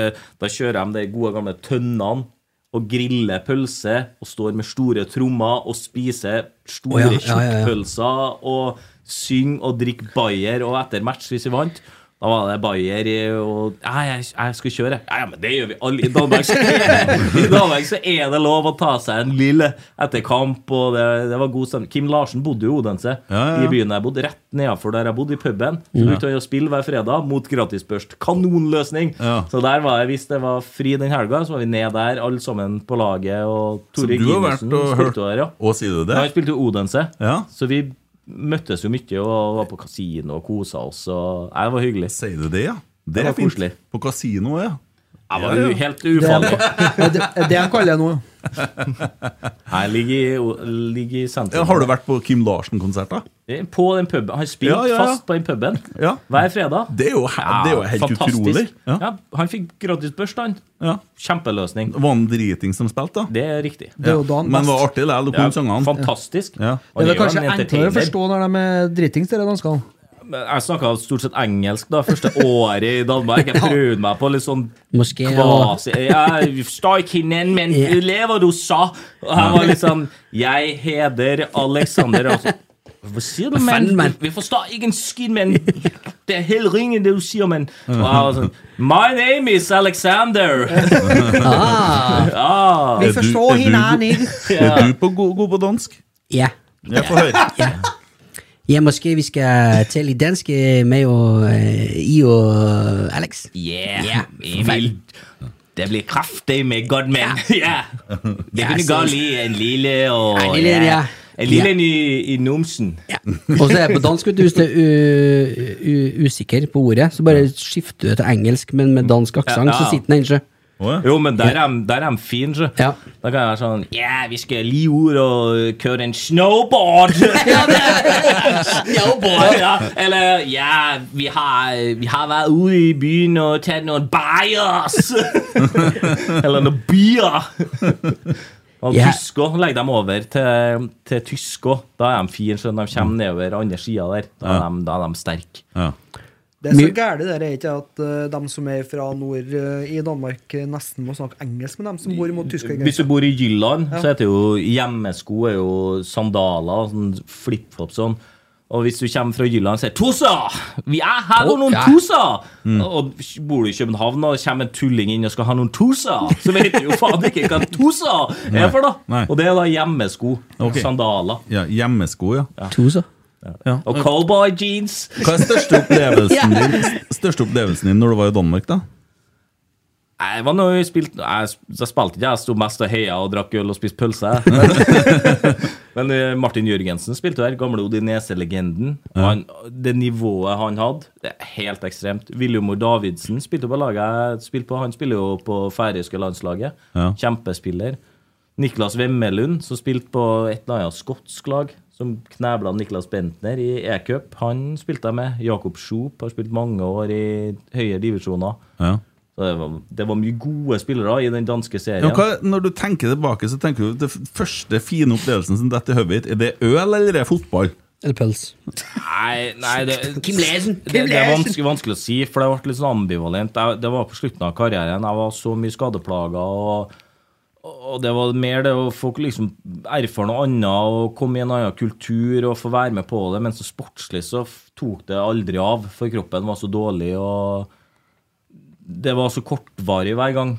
da kjører de de gode gamle tønnene og griller pølse og står med store trommer og spiser store oh, ja, ja, ja, ja. kjøttpølser og synger og drikker bayer. Og etter match, hvis vi vant, da var det bayer og ja, jeg, jeg skal kjøre. Ja, ja, men det gjør vi alle. I Danmark så [laughs] I Danmark så er det lov å ta seg en lille etter kamp, og det, det var god stemning. Kim Larsen bodde jo i Odense, Ja, ja, i byen jeg bodde, rett nedenfor der jeg bodde, i puben. Så brukte han å spille hver fredag mot gratisbørst. Kanonløsning! Så der var jeg, hvis det var fri den helga, så var vi ned der, alle sammen på laget. Og Tore hørt spilte der, ja. Og sier du det? Ja, Han spilte jo Odense, Ja. så vi møttes jo mye og var på kasino og kosa oss. Og det var hyggelig. Sier du det, ja? Det Det er fint. koselig. På kasino, ja. Jeg var jo helt Det ufarlig. Det, det, det jeg kaller jeg nå. Jeg [laughs] ligger ligger i sentrum. Har du vært på Kim Larsen-konsert, da? På den puben. Han spilte Ja, ja, ja. fast på den puben Ja. hver fredag. Det er jo, det er jo helt fantastisk. utrolig. Ja. Ja, han fikk gratis børst, han. Ja. Kjempeløsning. Var han driting som spilte, da? Det er riktig. Det er jo da han Men var artig likevel, du Ja, kunne sangene. fantastisk. Ja. Det er kanskje en enklere å forstå når de er dritings, disse danskene. Jeg snakka stort sett engelsk da, første året i Danmark. Jeg [laughs] prøvde meg på litt sånn Moské kvasi Jeg ikke henne, men Ja. lever du sa? Og jeg var litt sånn Jeg heter Alexander. Og så, Hva sier du, men mann? faen. Vi forstår ikke en skid, men det er helt ringen det du sier, men sånn My name is Alexander. [laughs] ah, ah. Vi forstår er. Er du på god, god på dansk? Ja. Jeg får høre. Ja, måske vi skal tale i dansk, med meg og eh, I og Alex. Yeah, Emil. Det blir kraftig med godt, menn. ja. Det Ja, kunne så- godt lide en lille og Ja, en lille, ja. En lille Ja. en i, i numsen. Ja. Og så er det på dansk, hvis du er u, usikker på ordet, så bare skifter du til engelsk, men med dansk aksent, Ja, ja. så sitter den ikke. Å, ja. Jo, men der er de- der er fine, sjø. Ja. Da kan jeg være sånn Ja, vi skal li ord og køre en snowboard. [laughs] [laughs] Snowboard. ja, eller ja, vi har, vi har vært ute i byen og tatt noen bajers. [laughs] eller noen bier. Og Ja. tysker legger dem over til, til tysker. Da er de fine, de kommer nedover andre sida der, da er de, da er de sterke. Ja. Det er så gærent det der, er ikke at uh, de som er fra nord uh, i Danmark, eh, nesten må snakke engelsk med dem som bor mot Hvis du bor i Jylland, Ja. så heter jo hjemmesko er jo sandaler, sånn flipflop sånn. Og hvis du kommer fra Jylland så er det 'Tosa! Vi er her og noen ja. Tosa!' Og bor du i København og kommer en tulling inn og skal ha noen Tosa, så vet du jo faen ikke hva Tosa er for, da. Nei. Og det er da hjemmesko. Okay. Sandaler. ja, hjemmesko, ja. To, så. Og cowboy jeans. Hva er største opplevelsen [laughs] din Største opplevelsen din når du var i Danmark, da? Jeg var nå spilt Jeg, jeg spilte ikke, jeg sto mest og heia og drakk øl og spiste pølse. [laughs] Men eh, Martin Jørgensen spilte der, gamle Odinese-legenden. Det nivået han hadde, det er helt ekstremt. Viljomor Davidsen spilte på laget jeg spilte på. Han spiller jo på færøyske landslaget. Ja. Kjempespiller. Niklas Vemmelund, som spilte på et eller annet skotsk lag, som knebla Niklas Bentner i e-cup, han spilte jeg med. Jakob Schoop har spilt mange år i høyere divisjoner. Ja. Så det var, det var mye gode spillere i den danske serien. Ja, hva, når du tenker tilbake, så tenker du den første fine opplevelsen som detter i hodet ditt, er det øl eller er det fotball? Eller pøls. Nei, nei det, [laughs] Kim Lesen. det, det er vanskelig, vanskelig å si, for det ble litt sånn ambivalent. Jeg, det var på slutten av karrieren. Jeg var så mye skadeplaga. Og, og det var mer det å få liksom erfare noe annet og komme i en annen kultur og få være med på det. Men så sportslig så tok det aldri av, for kroppen var så dårlig. og det var så kortvarig hver gang.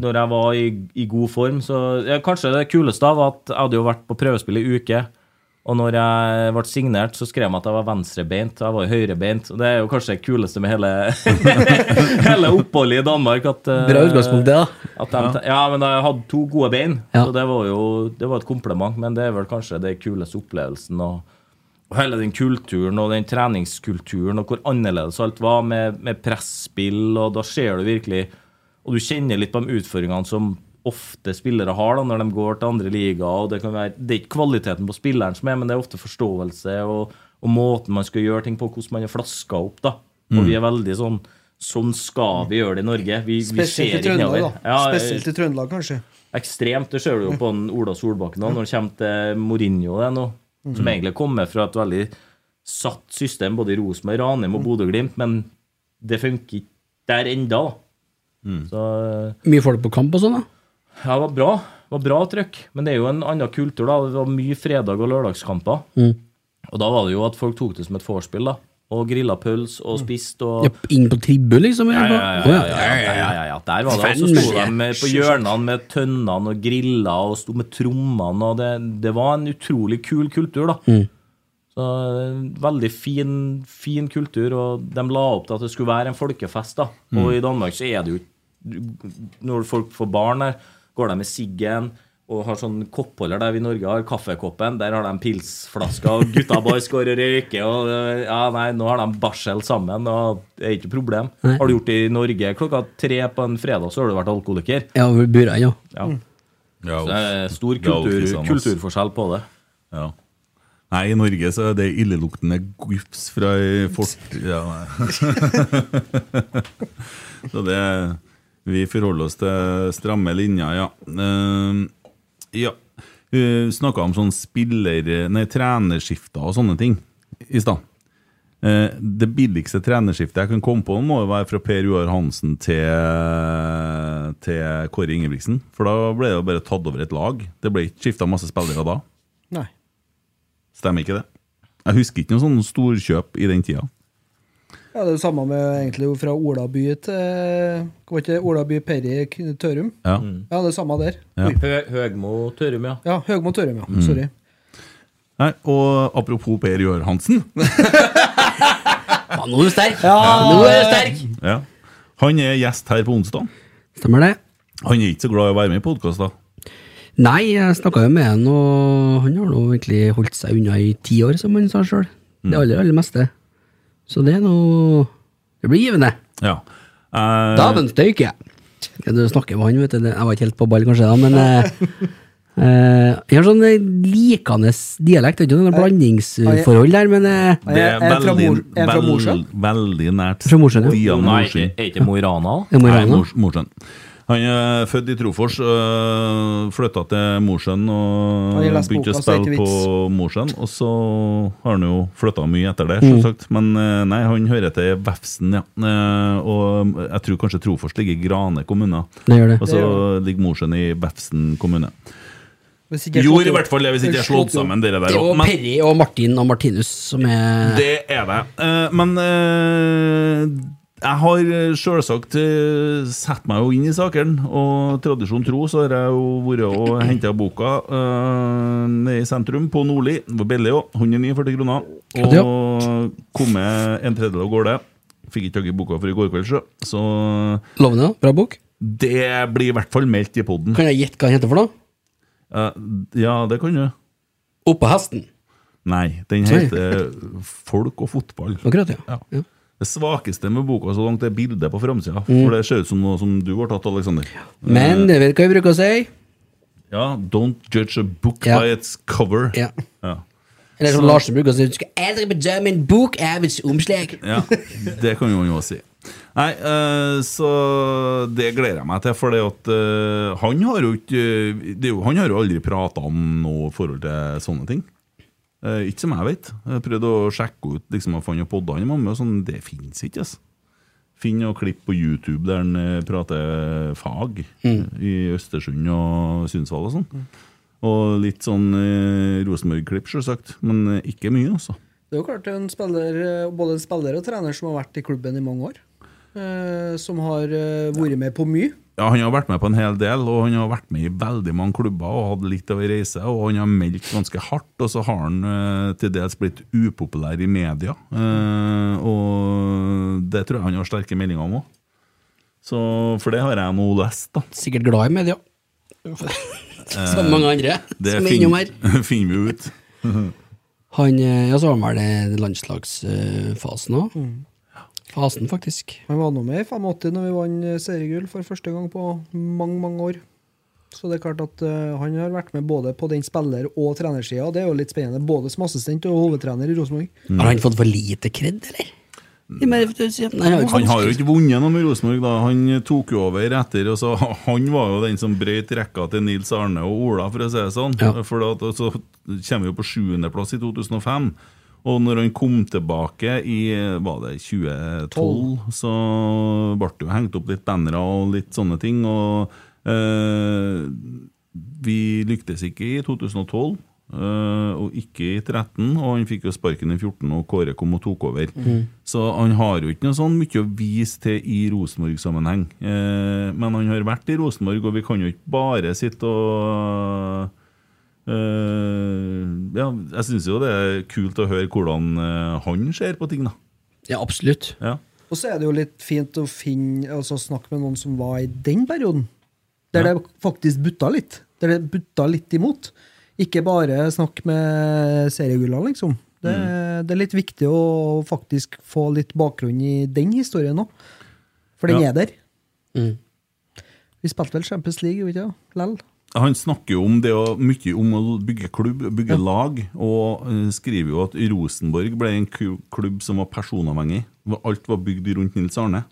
Når jeg var i, i god form. Så ja, Kanskje det kuleste av at jeg hadde jo vært på prøvespill i uke. Og når jeg ble signert, så skrev de at jeg var venstrebeint. og Jeg var høyrebeint. Og det er jo kanskje det kuleste med hele, [laughs] hele oppholdet i Danmark. At, eh, Bra utgangspunkt, det, da. At de, ja. men jeg hadde to gode bein, Ja. så det var jo det var et kompliment. Men det er vel kanskje det kuleste opplevelsen. Og, og hele den kulturen og den treningskulturen og hvor annerledes alt var med, med presspill, og da ser du virkelig Og du kjenner litt på de utfordringene som ofte spillere har da når de går til andre liga. og Det kan være, det er ikke kvaliteten på spilleren som er, men det er ofte forståelse og, og måten man skal gjøre ting på, hvordan man er flaska opp. da. Og vi er veldig sånn Sånn skal vi gjøre det i Norge. Vi, vi Spesielt ser i Trøndelag. Ja, eh, Spesielt i Trøndelag, kanskje. ekstremt. Det ser du jo på en Ola Solbakken da, når det kommer til Mourinho. Det nå, Som egentlig kommer fra et veldig satt system, både i Rosenborg, Ranheim og Bodø-Glimt. Men det funker ikke der enda. da. Så Mye folk på kamp og sånn, da. Ja, det var bra. Det var bra trøkk. Men det er jo en annen kultur. da. Det var mye fredag- og lørdagskamper. Mm. Og da var det jo at folk tok det som et vorspiel. da. Og grilla pøls og spiste og Ja, inn på tribu, liksom? ja, ja, ja, ja, ja, ja. Der var det. Og så sto de på hjørnene med tønnene og grilla og sto med trommene. og det, det var en utrolig kul kultur, da. Mm. Så eh, Veldig fin, fin kultur, og de la opp til at det skulle være en folkefest. da. Mm. Og i Danmark så er det jo Når folk får barn der, går de med siggen og har sånn koppholder der vi i Norge har kaffekoppen. Der har de pilsflasker, og gutta boys går og røyker. Og eh, ja, nei, nå har de barsel sammen, og det er ikke noe problem. Nei. Har du gjort det i Norge klokka tre på en fredag, så har du vært alkoholiker. Ja, over burene, ja. Ja. Ja, Så det er stor Det er sånn, kulturforskjell på det. Ja. Nei, i Norge så er det illeluktende gufs fra fort... Ja, nei. [laughs] så det Vi forholder oss til stramme linjer, ja. Uh, ja. Vi snakka om sånn spiller... Nei, trenerskifter og sånne ting i stad. Eh, det billigste trenerskiftet jeg kan komme på, må jo være fra Per Joar Hansen til, til Kåre Ingebrigtsen. For da ble det jo bare tatt over et lag. Det ble ikke skifta masse spillere da. Nei. Stemmer ikke det? Jeg husker ikke noe sånn storkjøp i den tida. Ja, det er det samme med egentlig fra Olaby til Var ikke Olaby Perry Tørum? Ja. Ja, det er samme der. Ja. Hø Høgmo Tørum, ja. Ja, Høgmo Tørum, ja. Mm. Sorry. Nei, og apropos Per Joar Hansen [laughs] nå er du sterk! Nå er du sterk! ja. Han er gjest her på onsdag. Stemmer det? Han er ikke så glad i å være med i podkaster. Nei, jeg snakka jo med han, og han har nå egentlig holdt seg unna i ti år, som han sa sjøl. Det aller, aller meste. Så det er noe Det blir givende. Ja. Eh, Dæven! Skal du snakker med han, vet du. Jeg var ikke helt på ball, kanskje, da, men uh, [laughs] eh, Jeg har sånn likende dialekt, det er ikke noe blandingsforhold der, men uh, det er veldig, er fra fra veld- Mosjøen? veldig nært Fra Mosjøen, ja. Nei, er ikke Mo i Rana? Nei. Mosjøen. Han er født i Trofors, øh, flytta til Mosjøen og begynte å boka, er spille på Mosjøen. Og så har han jo flytta mye etter det, Mm. selvsagt. Men øh, nei, han hører til Vefsn, ja. Eh, Og jeg tror kanskje Trofors ligger i Grane kommune. Det gjør det. Og så ligger Mosjøen i Vefsn kommune. Slått i hvert fall hvis ikke jeg slått sammen dere Det der er jo er Men Perry og Martin og Martinus som er det er det. Men jeg har selvsagt eh, satt meg jo inn i sakene, og tradisjon tro så har jeg jo vært og henta boka uh, nede i sentrum, på Nordli. Det var billig òg, 149 kroner. Ja, Og kommet en tredjedel av gårde. Fikk ikke tak i boka for i går kveld, sjø. så lovende. Bra bok. det blir i hvert fall meldt i poden. Kan jeg gjette hva den heter for noe? ja, det kan du. Oppå hesten. Nei, den heter Folk og fotball. Akkurat, ja. Ja. ja. Det svakeste med boka så langt er bildet på framsida. Mm. For det ser ut som noe som du har tatt, Aleksander. Men det vet hva jeg bruker å si. Ja, don't judge a book Ja. by its cover. Ja. Ja. Eller som Larsen bruker å si, du skal aldri bedømme en bok av its omslag. [laughs] Ja, det kan jo han jo si. Nei, eh, så det gleder jeg meg til, for at eh, han har jo ikke jo, Han har jo aldri prata om noe forhold til sånne ting. Eh, ikke som jeg vet. Jeg prøvde å sjekke ut liksom, og fant jo poddene med meg, sånn. Det fins ikke, altså. Finn noen klipp på YouTube der han eh, prater fag i Østersund og Sundsvall og sånn. Og litt sånn eh, Rosenborg-klipp, selvsagt. Men eh, ikke mye, altså. Det er jo klart en spiller, både en spiller og trener som har vært i klubben i mange år. Eh, som har eh, vært med på mye. Ja, Han har vært med på en hel del, og han har vært med i veldig mange klubber og hatt litt av ei reise. Og han har meldt ganske hardt, og så har han eh, til dels blitt upopulær i media. Eh, og det tror jeg han har sterke meldinger om òg. For det har jeg nå lest, da. Sikkert glad i media. Som mange andre Det som er innom her. Det [laughs] finner vi ut. Han, eh, ja, så var han vel i landslagsfasen òg. Fasen, faktisk. Han var nå med i 85 når vi vant eh, seriegull for første gang på mange, mange år. Så det er klart at uh, han har vært med både på den spiller- og trenersida. Det er jo litt spennende, både som assistent og hovedtrener i Rosenborg. Har han fått for lite kred, eller? Nei, han har jo Han har jo ikke vunnet noe med Rosenborg. da Han tok jo over etter. Og så, [laughs] han var jo den som brøt rekka til Nils Arne og Ola, for å si det sånn. Ja. For da, så kommer vi jo på sjuendeplass i 2005. Og når han kom tilbake i var det 2012, så ble det jo hengt opp litt bannere og litt sånne ting. Og eh, vi lyktes ikke i 2012. eh, og ikke i 13, og han fikk jo sparken i 14, og Kåre kom og tok over. Så han har jo ikke noe sånn mye å vise til i Rosenborg-sammenheng. Eh, men han har vært i Rosenborg, og vi kan jo ikke bare sitte og Ja, jeg syns jo det er kult å høre hvordan eh, han ser på ting, da. Ja, absolutt. Ja. Og så er det jo litt fint å finne, altså snakke med noen som var i den perioden. Der Ja. det faktisk butta litt. Der det butta litt imot. Ikke bare snakke med seriegullene, liksom. Det, Mm. det er litt viktig å faktisk få litt bakgrunn i den historien òg. For den Ja. er der. Mm. Vi spilte vel Champions League, gjorde vi ikke det? Lell. Han snakker jo om det og mye om å bygge klubb, bygge lag, og eh, skriver jo at Rosenborg ble en klubb som var personavhengig. Alt var bygd rundt Nils Arne.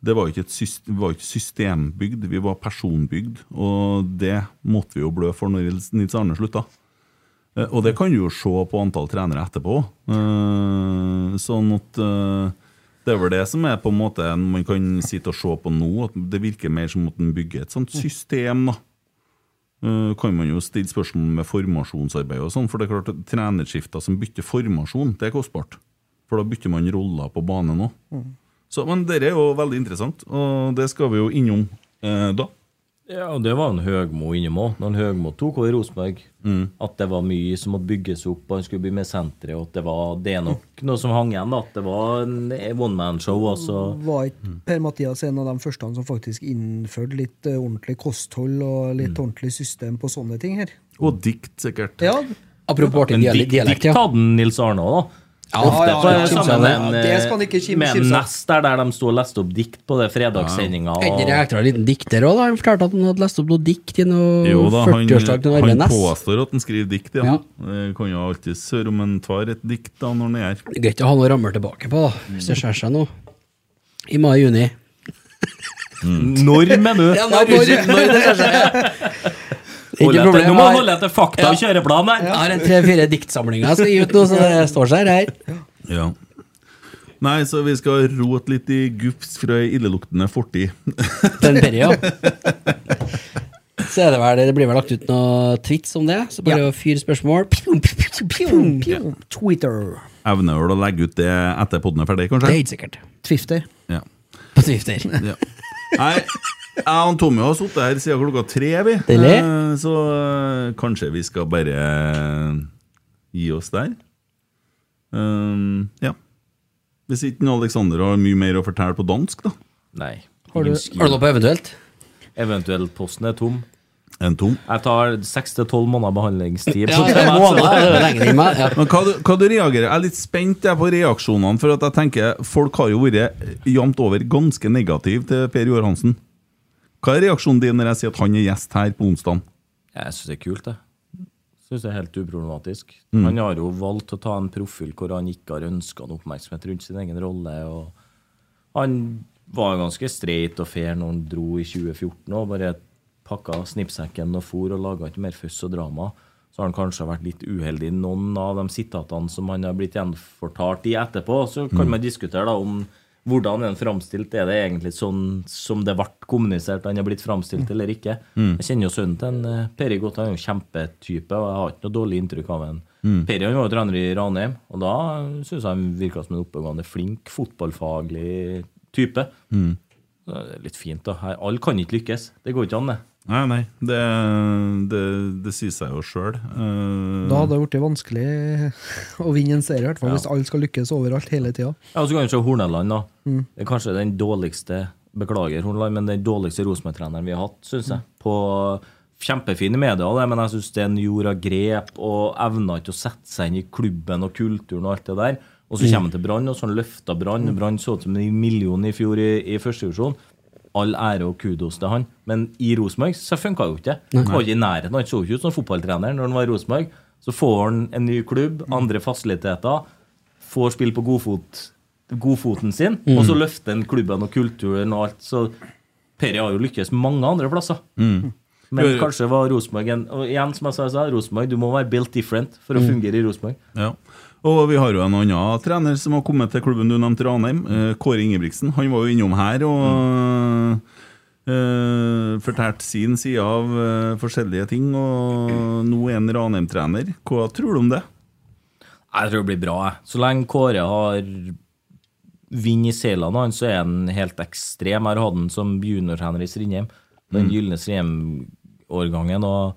Det var ikke et syst- vi var ikke systembygd, vi var personbygd, og det måtte vi jo blø for når Nils- Arne slutta. Eh, Og det kan du jo se på antall trenere etterpå. Eh, Sånn at det er vel det som er på en måte man kan sitte og se på nå, at det virker mer som at man bygger et sånt system. da. Eh, kan man jo stille spørsmål med formasjonsarbeid og sånn, for det er klart at trenerskifter som bytter formasjon, det er kostbart. For da bytter man roller på banen òg. Så, men det er jo veldig interessant, og det skal vi jo innom eh, da. Ja, og det var en Høgmo innom òg, når en Høgmo tok over Rosenborg. At det var mye som måtte bygges opp, og han skulle bli med senteret, og at det var det er nok noe som hang igjen. da, At det var en one man-show. altså. Var ikke Per-Mathias en av de første som faktisk innførte litt eh, ordentlig kosthold og litt ordentlig system på sånne ting her? Og dikt, sikkert. Ja, Apropos artig dialekt, dikt, dikt hadde Nils Arne òg, da. Ja, Ofte ja, ja, ja, sammen ja, med ja, det skal han ikke kim- med en kimse nest der, der de sto og leste opp dikt på det fredagssendinga. Ja. og- ekstra liten dikter òg, da. Han fortalte at han hadde lest opp noe dikt i noe Jo da, han, 40-årsdag til Arve han påstår at han skriver dikt, ja. Ja. Det kan jo alltid høre om han tar et dikt da når han er her. Det er greit å ha noe rammer tilbake på, da, hvis det skjer seg noe. I mai-juni. Når, mener du? Ja, når, når, når det skjer seg. [laughs] etter- Nå må du holde etter fakta og kjøreplan her. Jeg har en tre-fire diktsamlinger jeg skal gi ut nå, så det står seg her. Ja. Nei, så vi skal rote litt i gufs fra ei illeluktende fortid. Den Perry. Så er det vel, det blir vel lagt ut noe tweets om det, så bare å fyre spørsmål. Twitter. Evner vel å legge ut det etter podden er ferdig, kanskje? Det er ikke sikkert. Twifter. Ja. På Twifter. ja. Nei, jeg og Tommy har sittet her siden klokka tre, vi. Eh, Så eh, kanskje vi skal bare eh, gi oss der. Um, ja. Hvis ikke Alexander har mye mer å fortelle på dansk, da. Nei. Har du- Har du noe på eventuelt? Eventuelt posten er tom. En tom. Jeg tar seks til tolv måneder behandlingstid. Ja, det er måneder, er meg. Ja. Men hva, du- hva du reagerer Jeg er litt spent jeg, på reaksjonene, for at jeg tenker folk har jo vært jevnt over ganske negative til Per Joar Hansen. Hva er reaksjonen din når jeg sier at han er gjest her på onsdag? Jeg syns det er kult, det. Synes det er helt uproblematisk. Mm. Han har jo valgt å ta en profil hvor han ikke har ønska noe oppmerksomhet rundt sin egen rolle. og Han var ganske streit og fair når han dro i 2014 og bare pakka snippsekken og for og laga ikke mer føss og drama. Så har han kanskje vært litt uheldig i noen av de sitatene som han har blitt gjenfortalt i etterpå. Så kan man diskutere da om hvordan er han framstilt. Er det egentlig sånn som det ble kommunisert han har blitt framstilt, eller ikke? Jeg kjenner jo sønnen til en eh, Peri godt, han er jo kjempetype, og jeg har ikke noe dårlig inntrykk av han. Peri han var jo trener i Ranheim, og da syns jeg han virka som en oppegående, flink, fotballfaglig type. Så det er litt fint, da. Alle kan ikke lykkes. Det går ikke an, det. Nei, nei, det, det, det sier seg jo sjøl. Da hadde det blitt vanskelig [laughs] å vinne en serie, i hvert fall hvis alle skal lykkes overalt hele tida. Ja, og så kan vi se Horneland, da. Det er kanskje den dårligste Beklager, Horneland, men den dårligste Rosenborg-treneren vi har hatt, syns jeg. På Kjempefine medier, men jeg syns den gjorde grep og evna ikke å sette seg inn i klubben og kulturen og alt det der. Og så kommer han til Brann, og så løfter løfta Brann. Brann så ut som en million i fjor i, i første divisjon. All ære og kudos til han. Men i Rosenborg så funka jo ikke det. Han var ikke i nærheten. Han så ikke ut som fotballtrener når han var i Rosenborg. Så får han en ny klubb, andre fasiliteter, får spille på godfot, godfoten sin, og så løfter han klubben og kulturen og alt. Så Peri har jo lykkes mange andre plasser. Men Jo, jo. kanskje var Rosenborg en Og igjen, som jeg sa, jeg sa, Rosenborg, du må være built different for å fungere i Rosenborg. Ja. Og vi har jo en annen trener som har kommet til klubben du nevnte, Ranheim. eh, Kåre Ingebrigtsen. Han var jo innom her og eh, fortalte sin side av eh, forskjellige ting. Og nå er han Ranheim-trener. Hva tror du om det? Jeg tror det blir bra, jeg. Så lenge Kåre har vind i seilene hans, så er han helt ekstrem. Jeg har hatt han som juniortrener i Strindheim. Den gylne Strindheim-årgangen. Og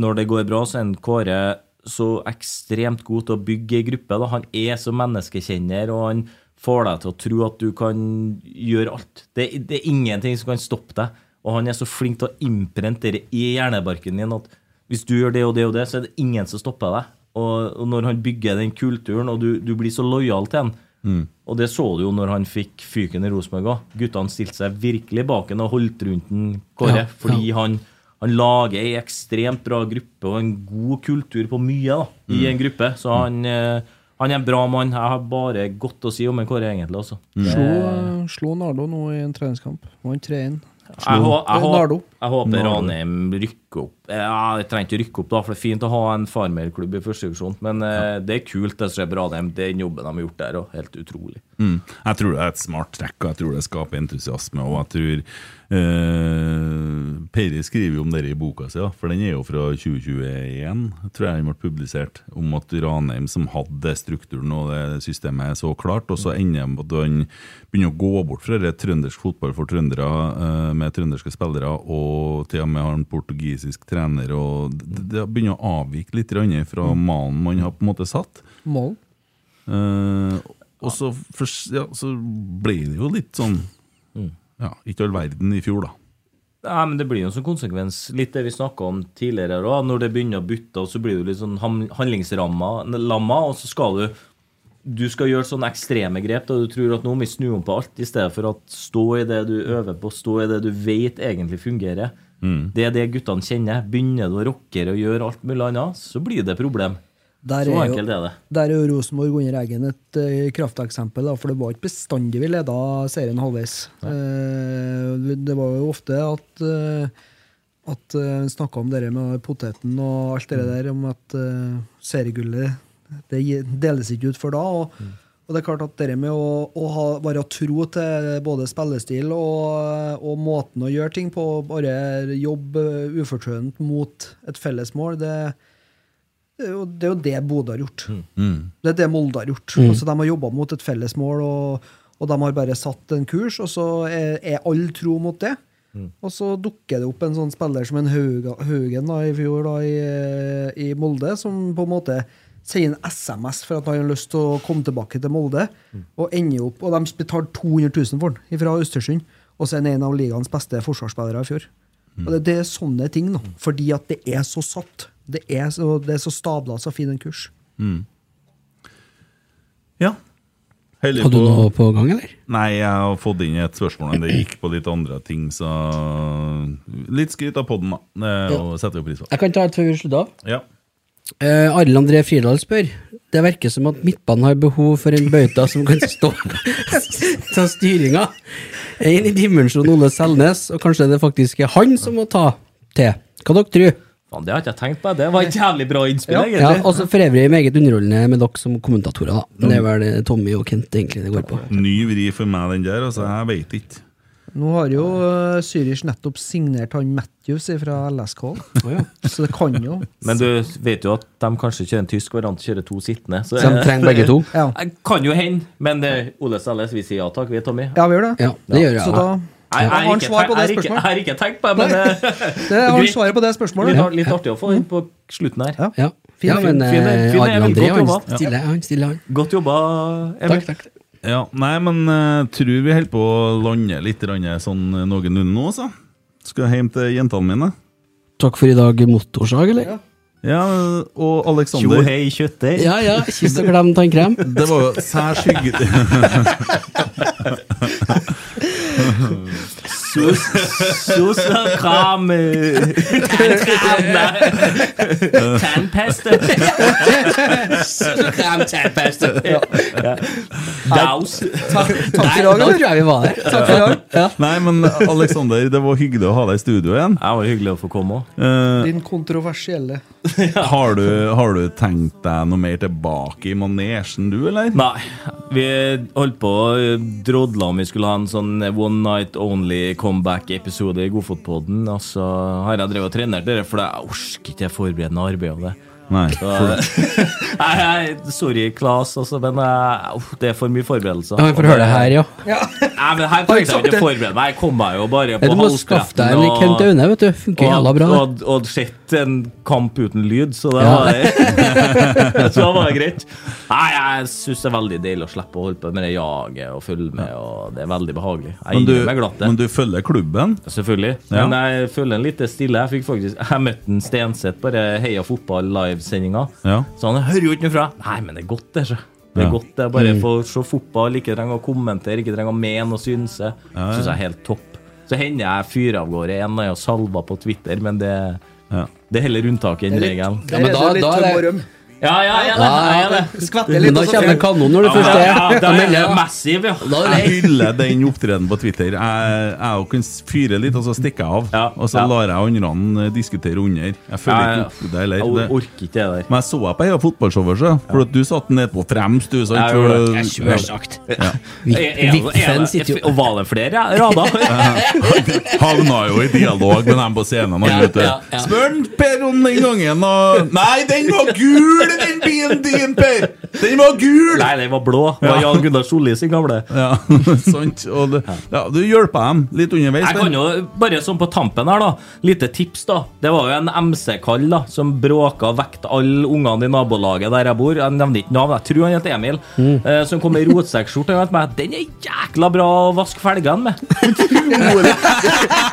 når det går bra, så er han Kåre så ekstremt god til å bygge ei gruppe. Da. Han er så menneskekjenner, og han får deg til å tro at du kan gjøre alt. Det, det er ingenting som kan stoppe deg. Og han er så flink til å imprente det i hjernebarken din at hvis du gjør det og det og det, så er det ingen som stopper deg. Og, og når han bygger den kulturen, og du, du blir så lojal til han Og det så du jo når han fikk fyken i Rosenborg òg. Guttene stilte seg virkelig bak han og holdt rundt den Kåre. Ja, fordi han, han lager ei ekstremt bra gruppe og en god kultur på mye da, i en gruppe. Så han, eh, han er en bra mann. Jeg har bare godt å si om en Kåre, egentlig. også. Slo, slo Nardo nå i en treningskamp. Vant 3-1. Jeg, hå- jeg, Nardo. Jeg håper. Ranheim rykker opp Ja, jeg trenger ikke rykke opp, da, for det er fint å ha en farmerklubb i første divisjon. Men eh, det er kult, det som skjer på Ranheim. den jobben de har gjort der òg. Helt utrolig. Mm. Jeg tror det er et smart trekk, og jeg tror det skaper entusiasme. Og jeg tror eh, Peri skriver jo om det i boka si, for den er jo fra 2021, tror jeg den ble publisert, om at Ranheim, som hadde strukturen og det systemet så klart, og så ender de på at han begynner å gå bort fra det trøndersk fotball for trøndere eh, med trønderske spillere, og til og med har en portugisisk trener, og det, det begynner å avvike litt grann fra malen man har på en måte satt. Mål. Eh, og så, først, ja, så ble det jo litt sånn Ja, ikke all verden i fjor, da. Ja, men Det blir jo en sånn konsekvens, litt det vi snakka om tidligere. Da. også. Når det begynner å butte, så blir du litt sånn handlingslamma. handlingsramma, lamma, og så skal du du skal gjøre sånne ekstreme grep da du tror at nå må vi snu om på alt, i stedet for at stå i det du øver på, stå i det du vet egentlig fungerer. Det er det guttene kjenner. Begynner du å rocke og gjøre alt mulig annet, så blir det problem. Der Så er enkelt jo, er det. der er jo Rosenborg under Eggen et uh, krafteksempel, da, for det var ikke bestandig vi leda serien halvveis. Uh, det var jo ofte at uh, at uh, snakka om det med poteten og alt det der, om at uh, seriegullet det deles ikke ut for da. Og, og det er klart at det med å, å ha, være tro til både spillestil og, og måten å gjøre ting på, bare jobbe ufortrødent mot et felles mål, det, det er jo det, er jo det Bodø har gjort. Det er det Molde har gjort. Altså, de har jobba mot et felles mål, og, og de har bare satt en kurs, og så er, er all tro mot det. Og så dukker det opp en sånn spiller som en Haugen da, i fjor da, i, i Molde, som på en måte sender en SMS for at han har lyst til å komme tilbake til Molde, og ender opp Og de betalte 200 000 for han fra Østersund, og så er han en av ligaens beste forsvarsspillere i fjor. Og det, det er sånne ting, nå, fordi at det er så satt. Det er så, det er så stabla så fin en kurs. Ja. Heldig Hadde du noe på gang, eller? Nei, jeg har fått inn et spørsmål, men det gikk på litt andre ting, så Litt skryt av podden, da. Det og setter vi pris på. Jeg kan ta et før vi slutter av. Ja. Eh, Arild André Friedal spør Det virker som at midtbanen har behov for en bauta som kan stå [laughs] ta styringa. En i dimensjon Ole Selnes, og kanskje det faktisk er han som må ta til. Hva dere tror? Faen, det har ikke jeg tenkt på. Det var et jævlig bra innspill, Ja, egentlig. også For øvrig meget underholdende med dere som kommentatorer. da Det er vel Tommy og Kent egentlig det går på. Ny vri for meg, den der. Altså, jeg veit ikke. Nå har jo Zürich nettopp signert han Matthews fra LSK, så det kan jo Men du vet jo at de kanskje kjører en tysk variant, kjører to sittende. Så Så de trenger begge to? Ja, kan jo hende, men det, Ole Selles, vi sier ja takk, vi, Tommy. ja vi gjør det. Ja, det gjør jeg. Så da Jeg, har ikke svar på det spørsmålet? Jeg har ikke tenkt på det, men [laughs] det har svaret på det spørsmålet. Litt, litt artig å få inn på slutten her. Ja. Ja, Fin, ja men eh, Emil, André han stiller, han. Godt jobba, Emil. Takk, takk. Ja, nei, men jeg tror vi holder på å lande litt sånn noenlunde nå, så. Skal jeg hjem til jentene mine. Takk for i dag, motorsag, eller? Ja, og Alexander Jo, hei, kjøttdeig. Ja ja, kyss og klem tannkrem. Det var jo særs hyggelig [laughs] Sus, sus og kram. eh, Tannkrem, nei. Tannpeste. Sus og kram, tannpeste. Daus. Takk for i dag, tror jeg vi var der. Takk for i dag. Nei, men Aleksander, det var hyggelig å ha deg i studio igjen. Det var hyggelig å få komme òg. Eh, Din kontroversielle [laughs] har, du, har du tenkt deg noe mer tilbake i manesjen, du, eller? Nei, vi holdt på å drodle om vi skulle ha en sånn one night only comeback-episode i Godfotpodden. Og så har jeg drevet og trenert dere, for jeg orker ikke forberedende arbeid av det. Nei. Så, [laughs] nei, nei, sorry, Klas, altså, men uh, det er for mye forberedelser. Ja, vi får høre det her, ja. Nei, men Her trengte jeg ikke forberede meg. Jeg kom meg jo bare på Du må skaffe deg en. Kent Aune, vet du. Funker jævla bra. Og, og sett en kamp uten lyd, så det Ja. var [laughs] Så da var det greit. Nei, jeg syns det er veldig deilig å slippe å holde på med det jaget og følge med, og det er veldig behagelig. Jeg Men du, meg glatt det. men du følger klubben? Selvfølgelig. Ja. Men jeg følger en litt stille. Jeg fikk faktisk Jeg møtte en Stenseth bare Heia fotball livesendinga. Ja. Så han hører jo ikke noe fra. Nei, men det er godt, det. Så. Det er Ja. godt det er bare få se fotball, ikke trenger å kommentere, ikke trenger å mene og synse. Ja, ja. Syns jeg er helt topp. Så hender jeg fyrer av gårde en og salver på Twitter, men det, Ja. det er heller unntaket enn regelen. Da- da er det- Ja, ja, er det. Er det. Skvetter litt. da kommer det når du først er ja, Da er jeg. massiv, ja. Jeg hyller den opptredenen på Twitter. Jeg, jeg kan fyre litt, og så stikker jeg av. Ja, Og så lar jeg andre diskutere under. Jeg føler Ja, ja. ikke opp det heller. Jeg orker ikke det der. Men jeg så deg på hele fotballshowet, så. For at du satt ned på fremst, du. Sant? Jeg Selvsagt. Ja. Sitter jo Og var det flere ja, rader? [laughs] Havna jo i dialog med dem på scenen. Ja, ja, ja. Spør Per om den gangen, og Nei, den var gul, den bilen din, Per! Den var gul! Nei, den var blå. Det var Jan Gunnar Solli sin gamle. Ja, [laughs] sant. Og det, ja, du hjelper dem litt underveis. Jeg kan jo, bare sånn på tampen her, da. Lite tips, da. Det var jo en MC-kall da som bråka og vekte alle ungene i nabolaget der jeg bor. Jeg nevner ikke navn, jeg tror han heter Emil. Eh, som kom i rotsekkskjorte. Den er jækla bra å vaske felgene med. [laughs] Utrolig.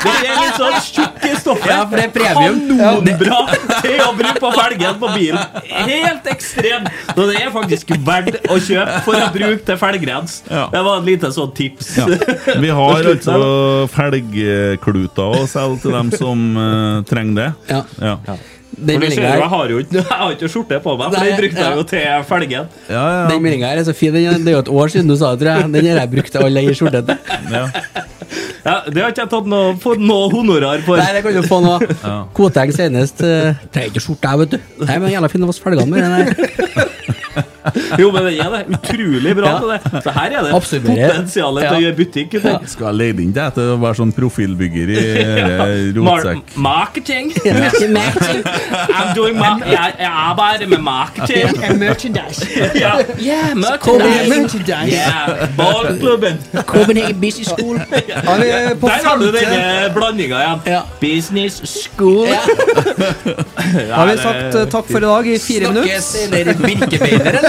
Den er litt sånn tjukk i stoffet. Ja, for det er premium. Kanonbra [laughs] til å bruke på felgen på bilen. Helt ekstrem. Og det er faktisk verdt å kjøpe for å bruke til felgrens. Ja. Det var et lite sånn tips. Ja. Vi [laughs] har altså felgkluter å selge til dem som uh, trenger det. Ja. Ja. Den meldinga her jeg har jo ikke, [laughs] jeg har ikke skjorte på meg, for den brukte jeg ja. jo til felgen. Ja, ja, den meldinga her er så fin. Det er jo et år siden du sa det, tror jeg. Den har jeg brukt til alle i skjorte til. ja. Ja, det har ikke jeg tatt noe, fått noe honorar for. Nei, det kan du få nå. Koteng senest. eh, Trenger ikke skjorte, jeg, vet du. Nei, men jævla fin å vaske felgene med. Den. Jo, men det er det. Utrolig bra til det. Så her er det potensialet til Ja. å gjøre butikk. Ja. Skal jeg leie inn deg til å være sånn profilbygger i [laughs] eh, rotsekk? [laughs] marketing. I'm doing jeg, jeg arbeider med marketing. Merchandise. [laughs] Ja, yeah, merchandise merchandise. Yeah, Ballklubben. Copenhagen Business School. Er Der har du denne blandinga igjen. Ja. Business school. Ja. Har vi sagt eh, takk for i dag i fire minutter? Snakkes senere, Birkebeider, eller?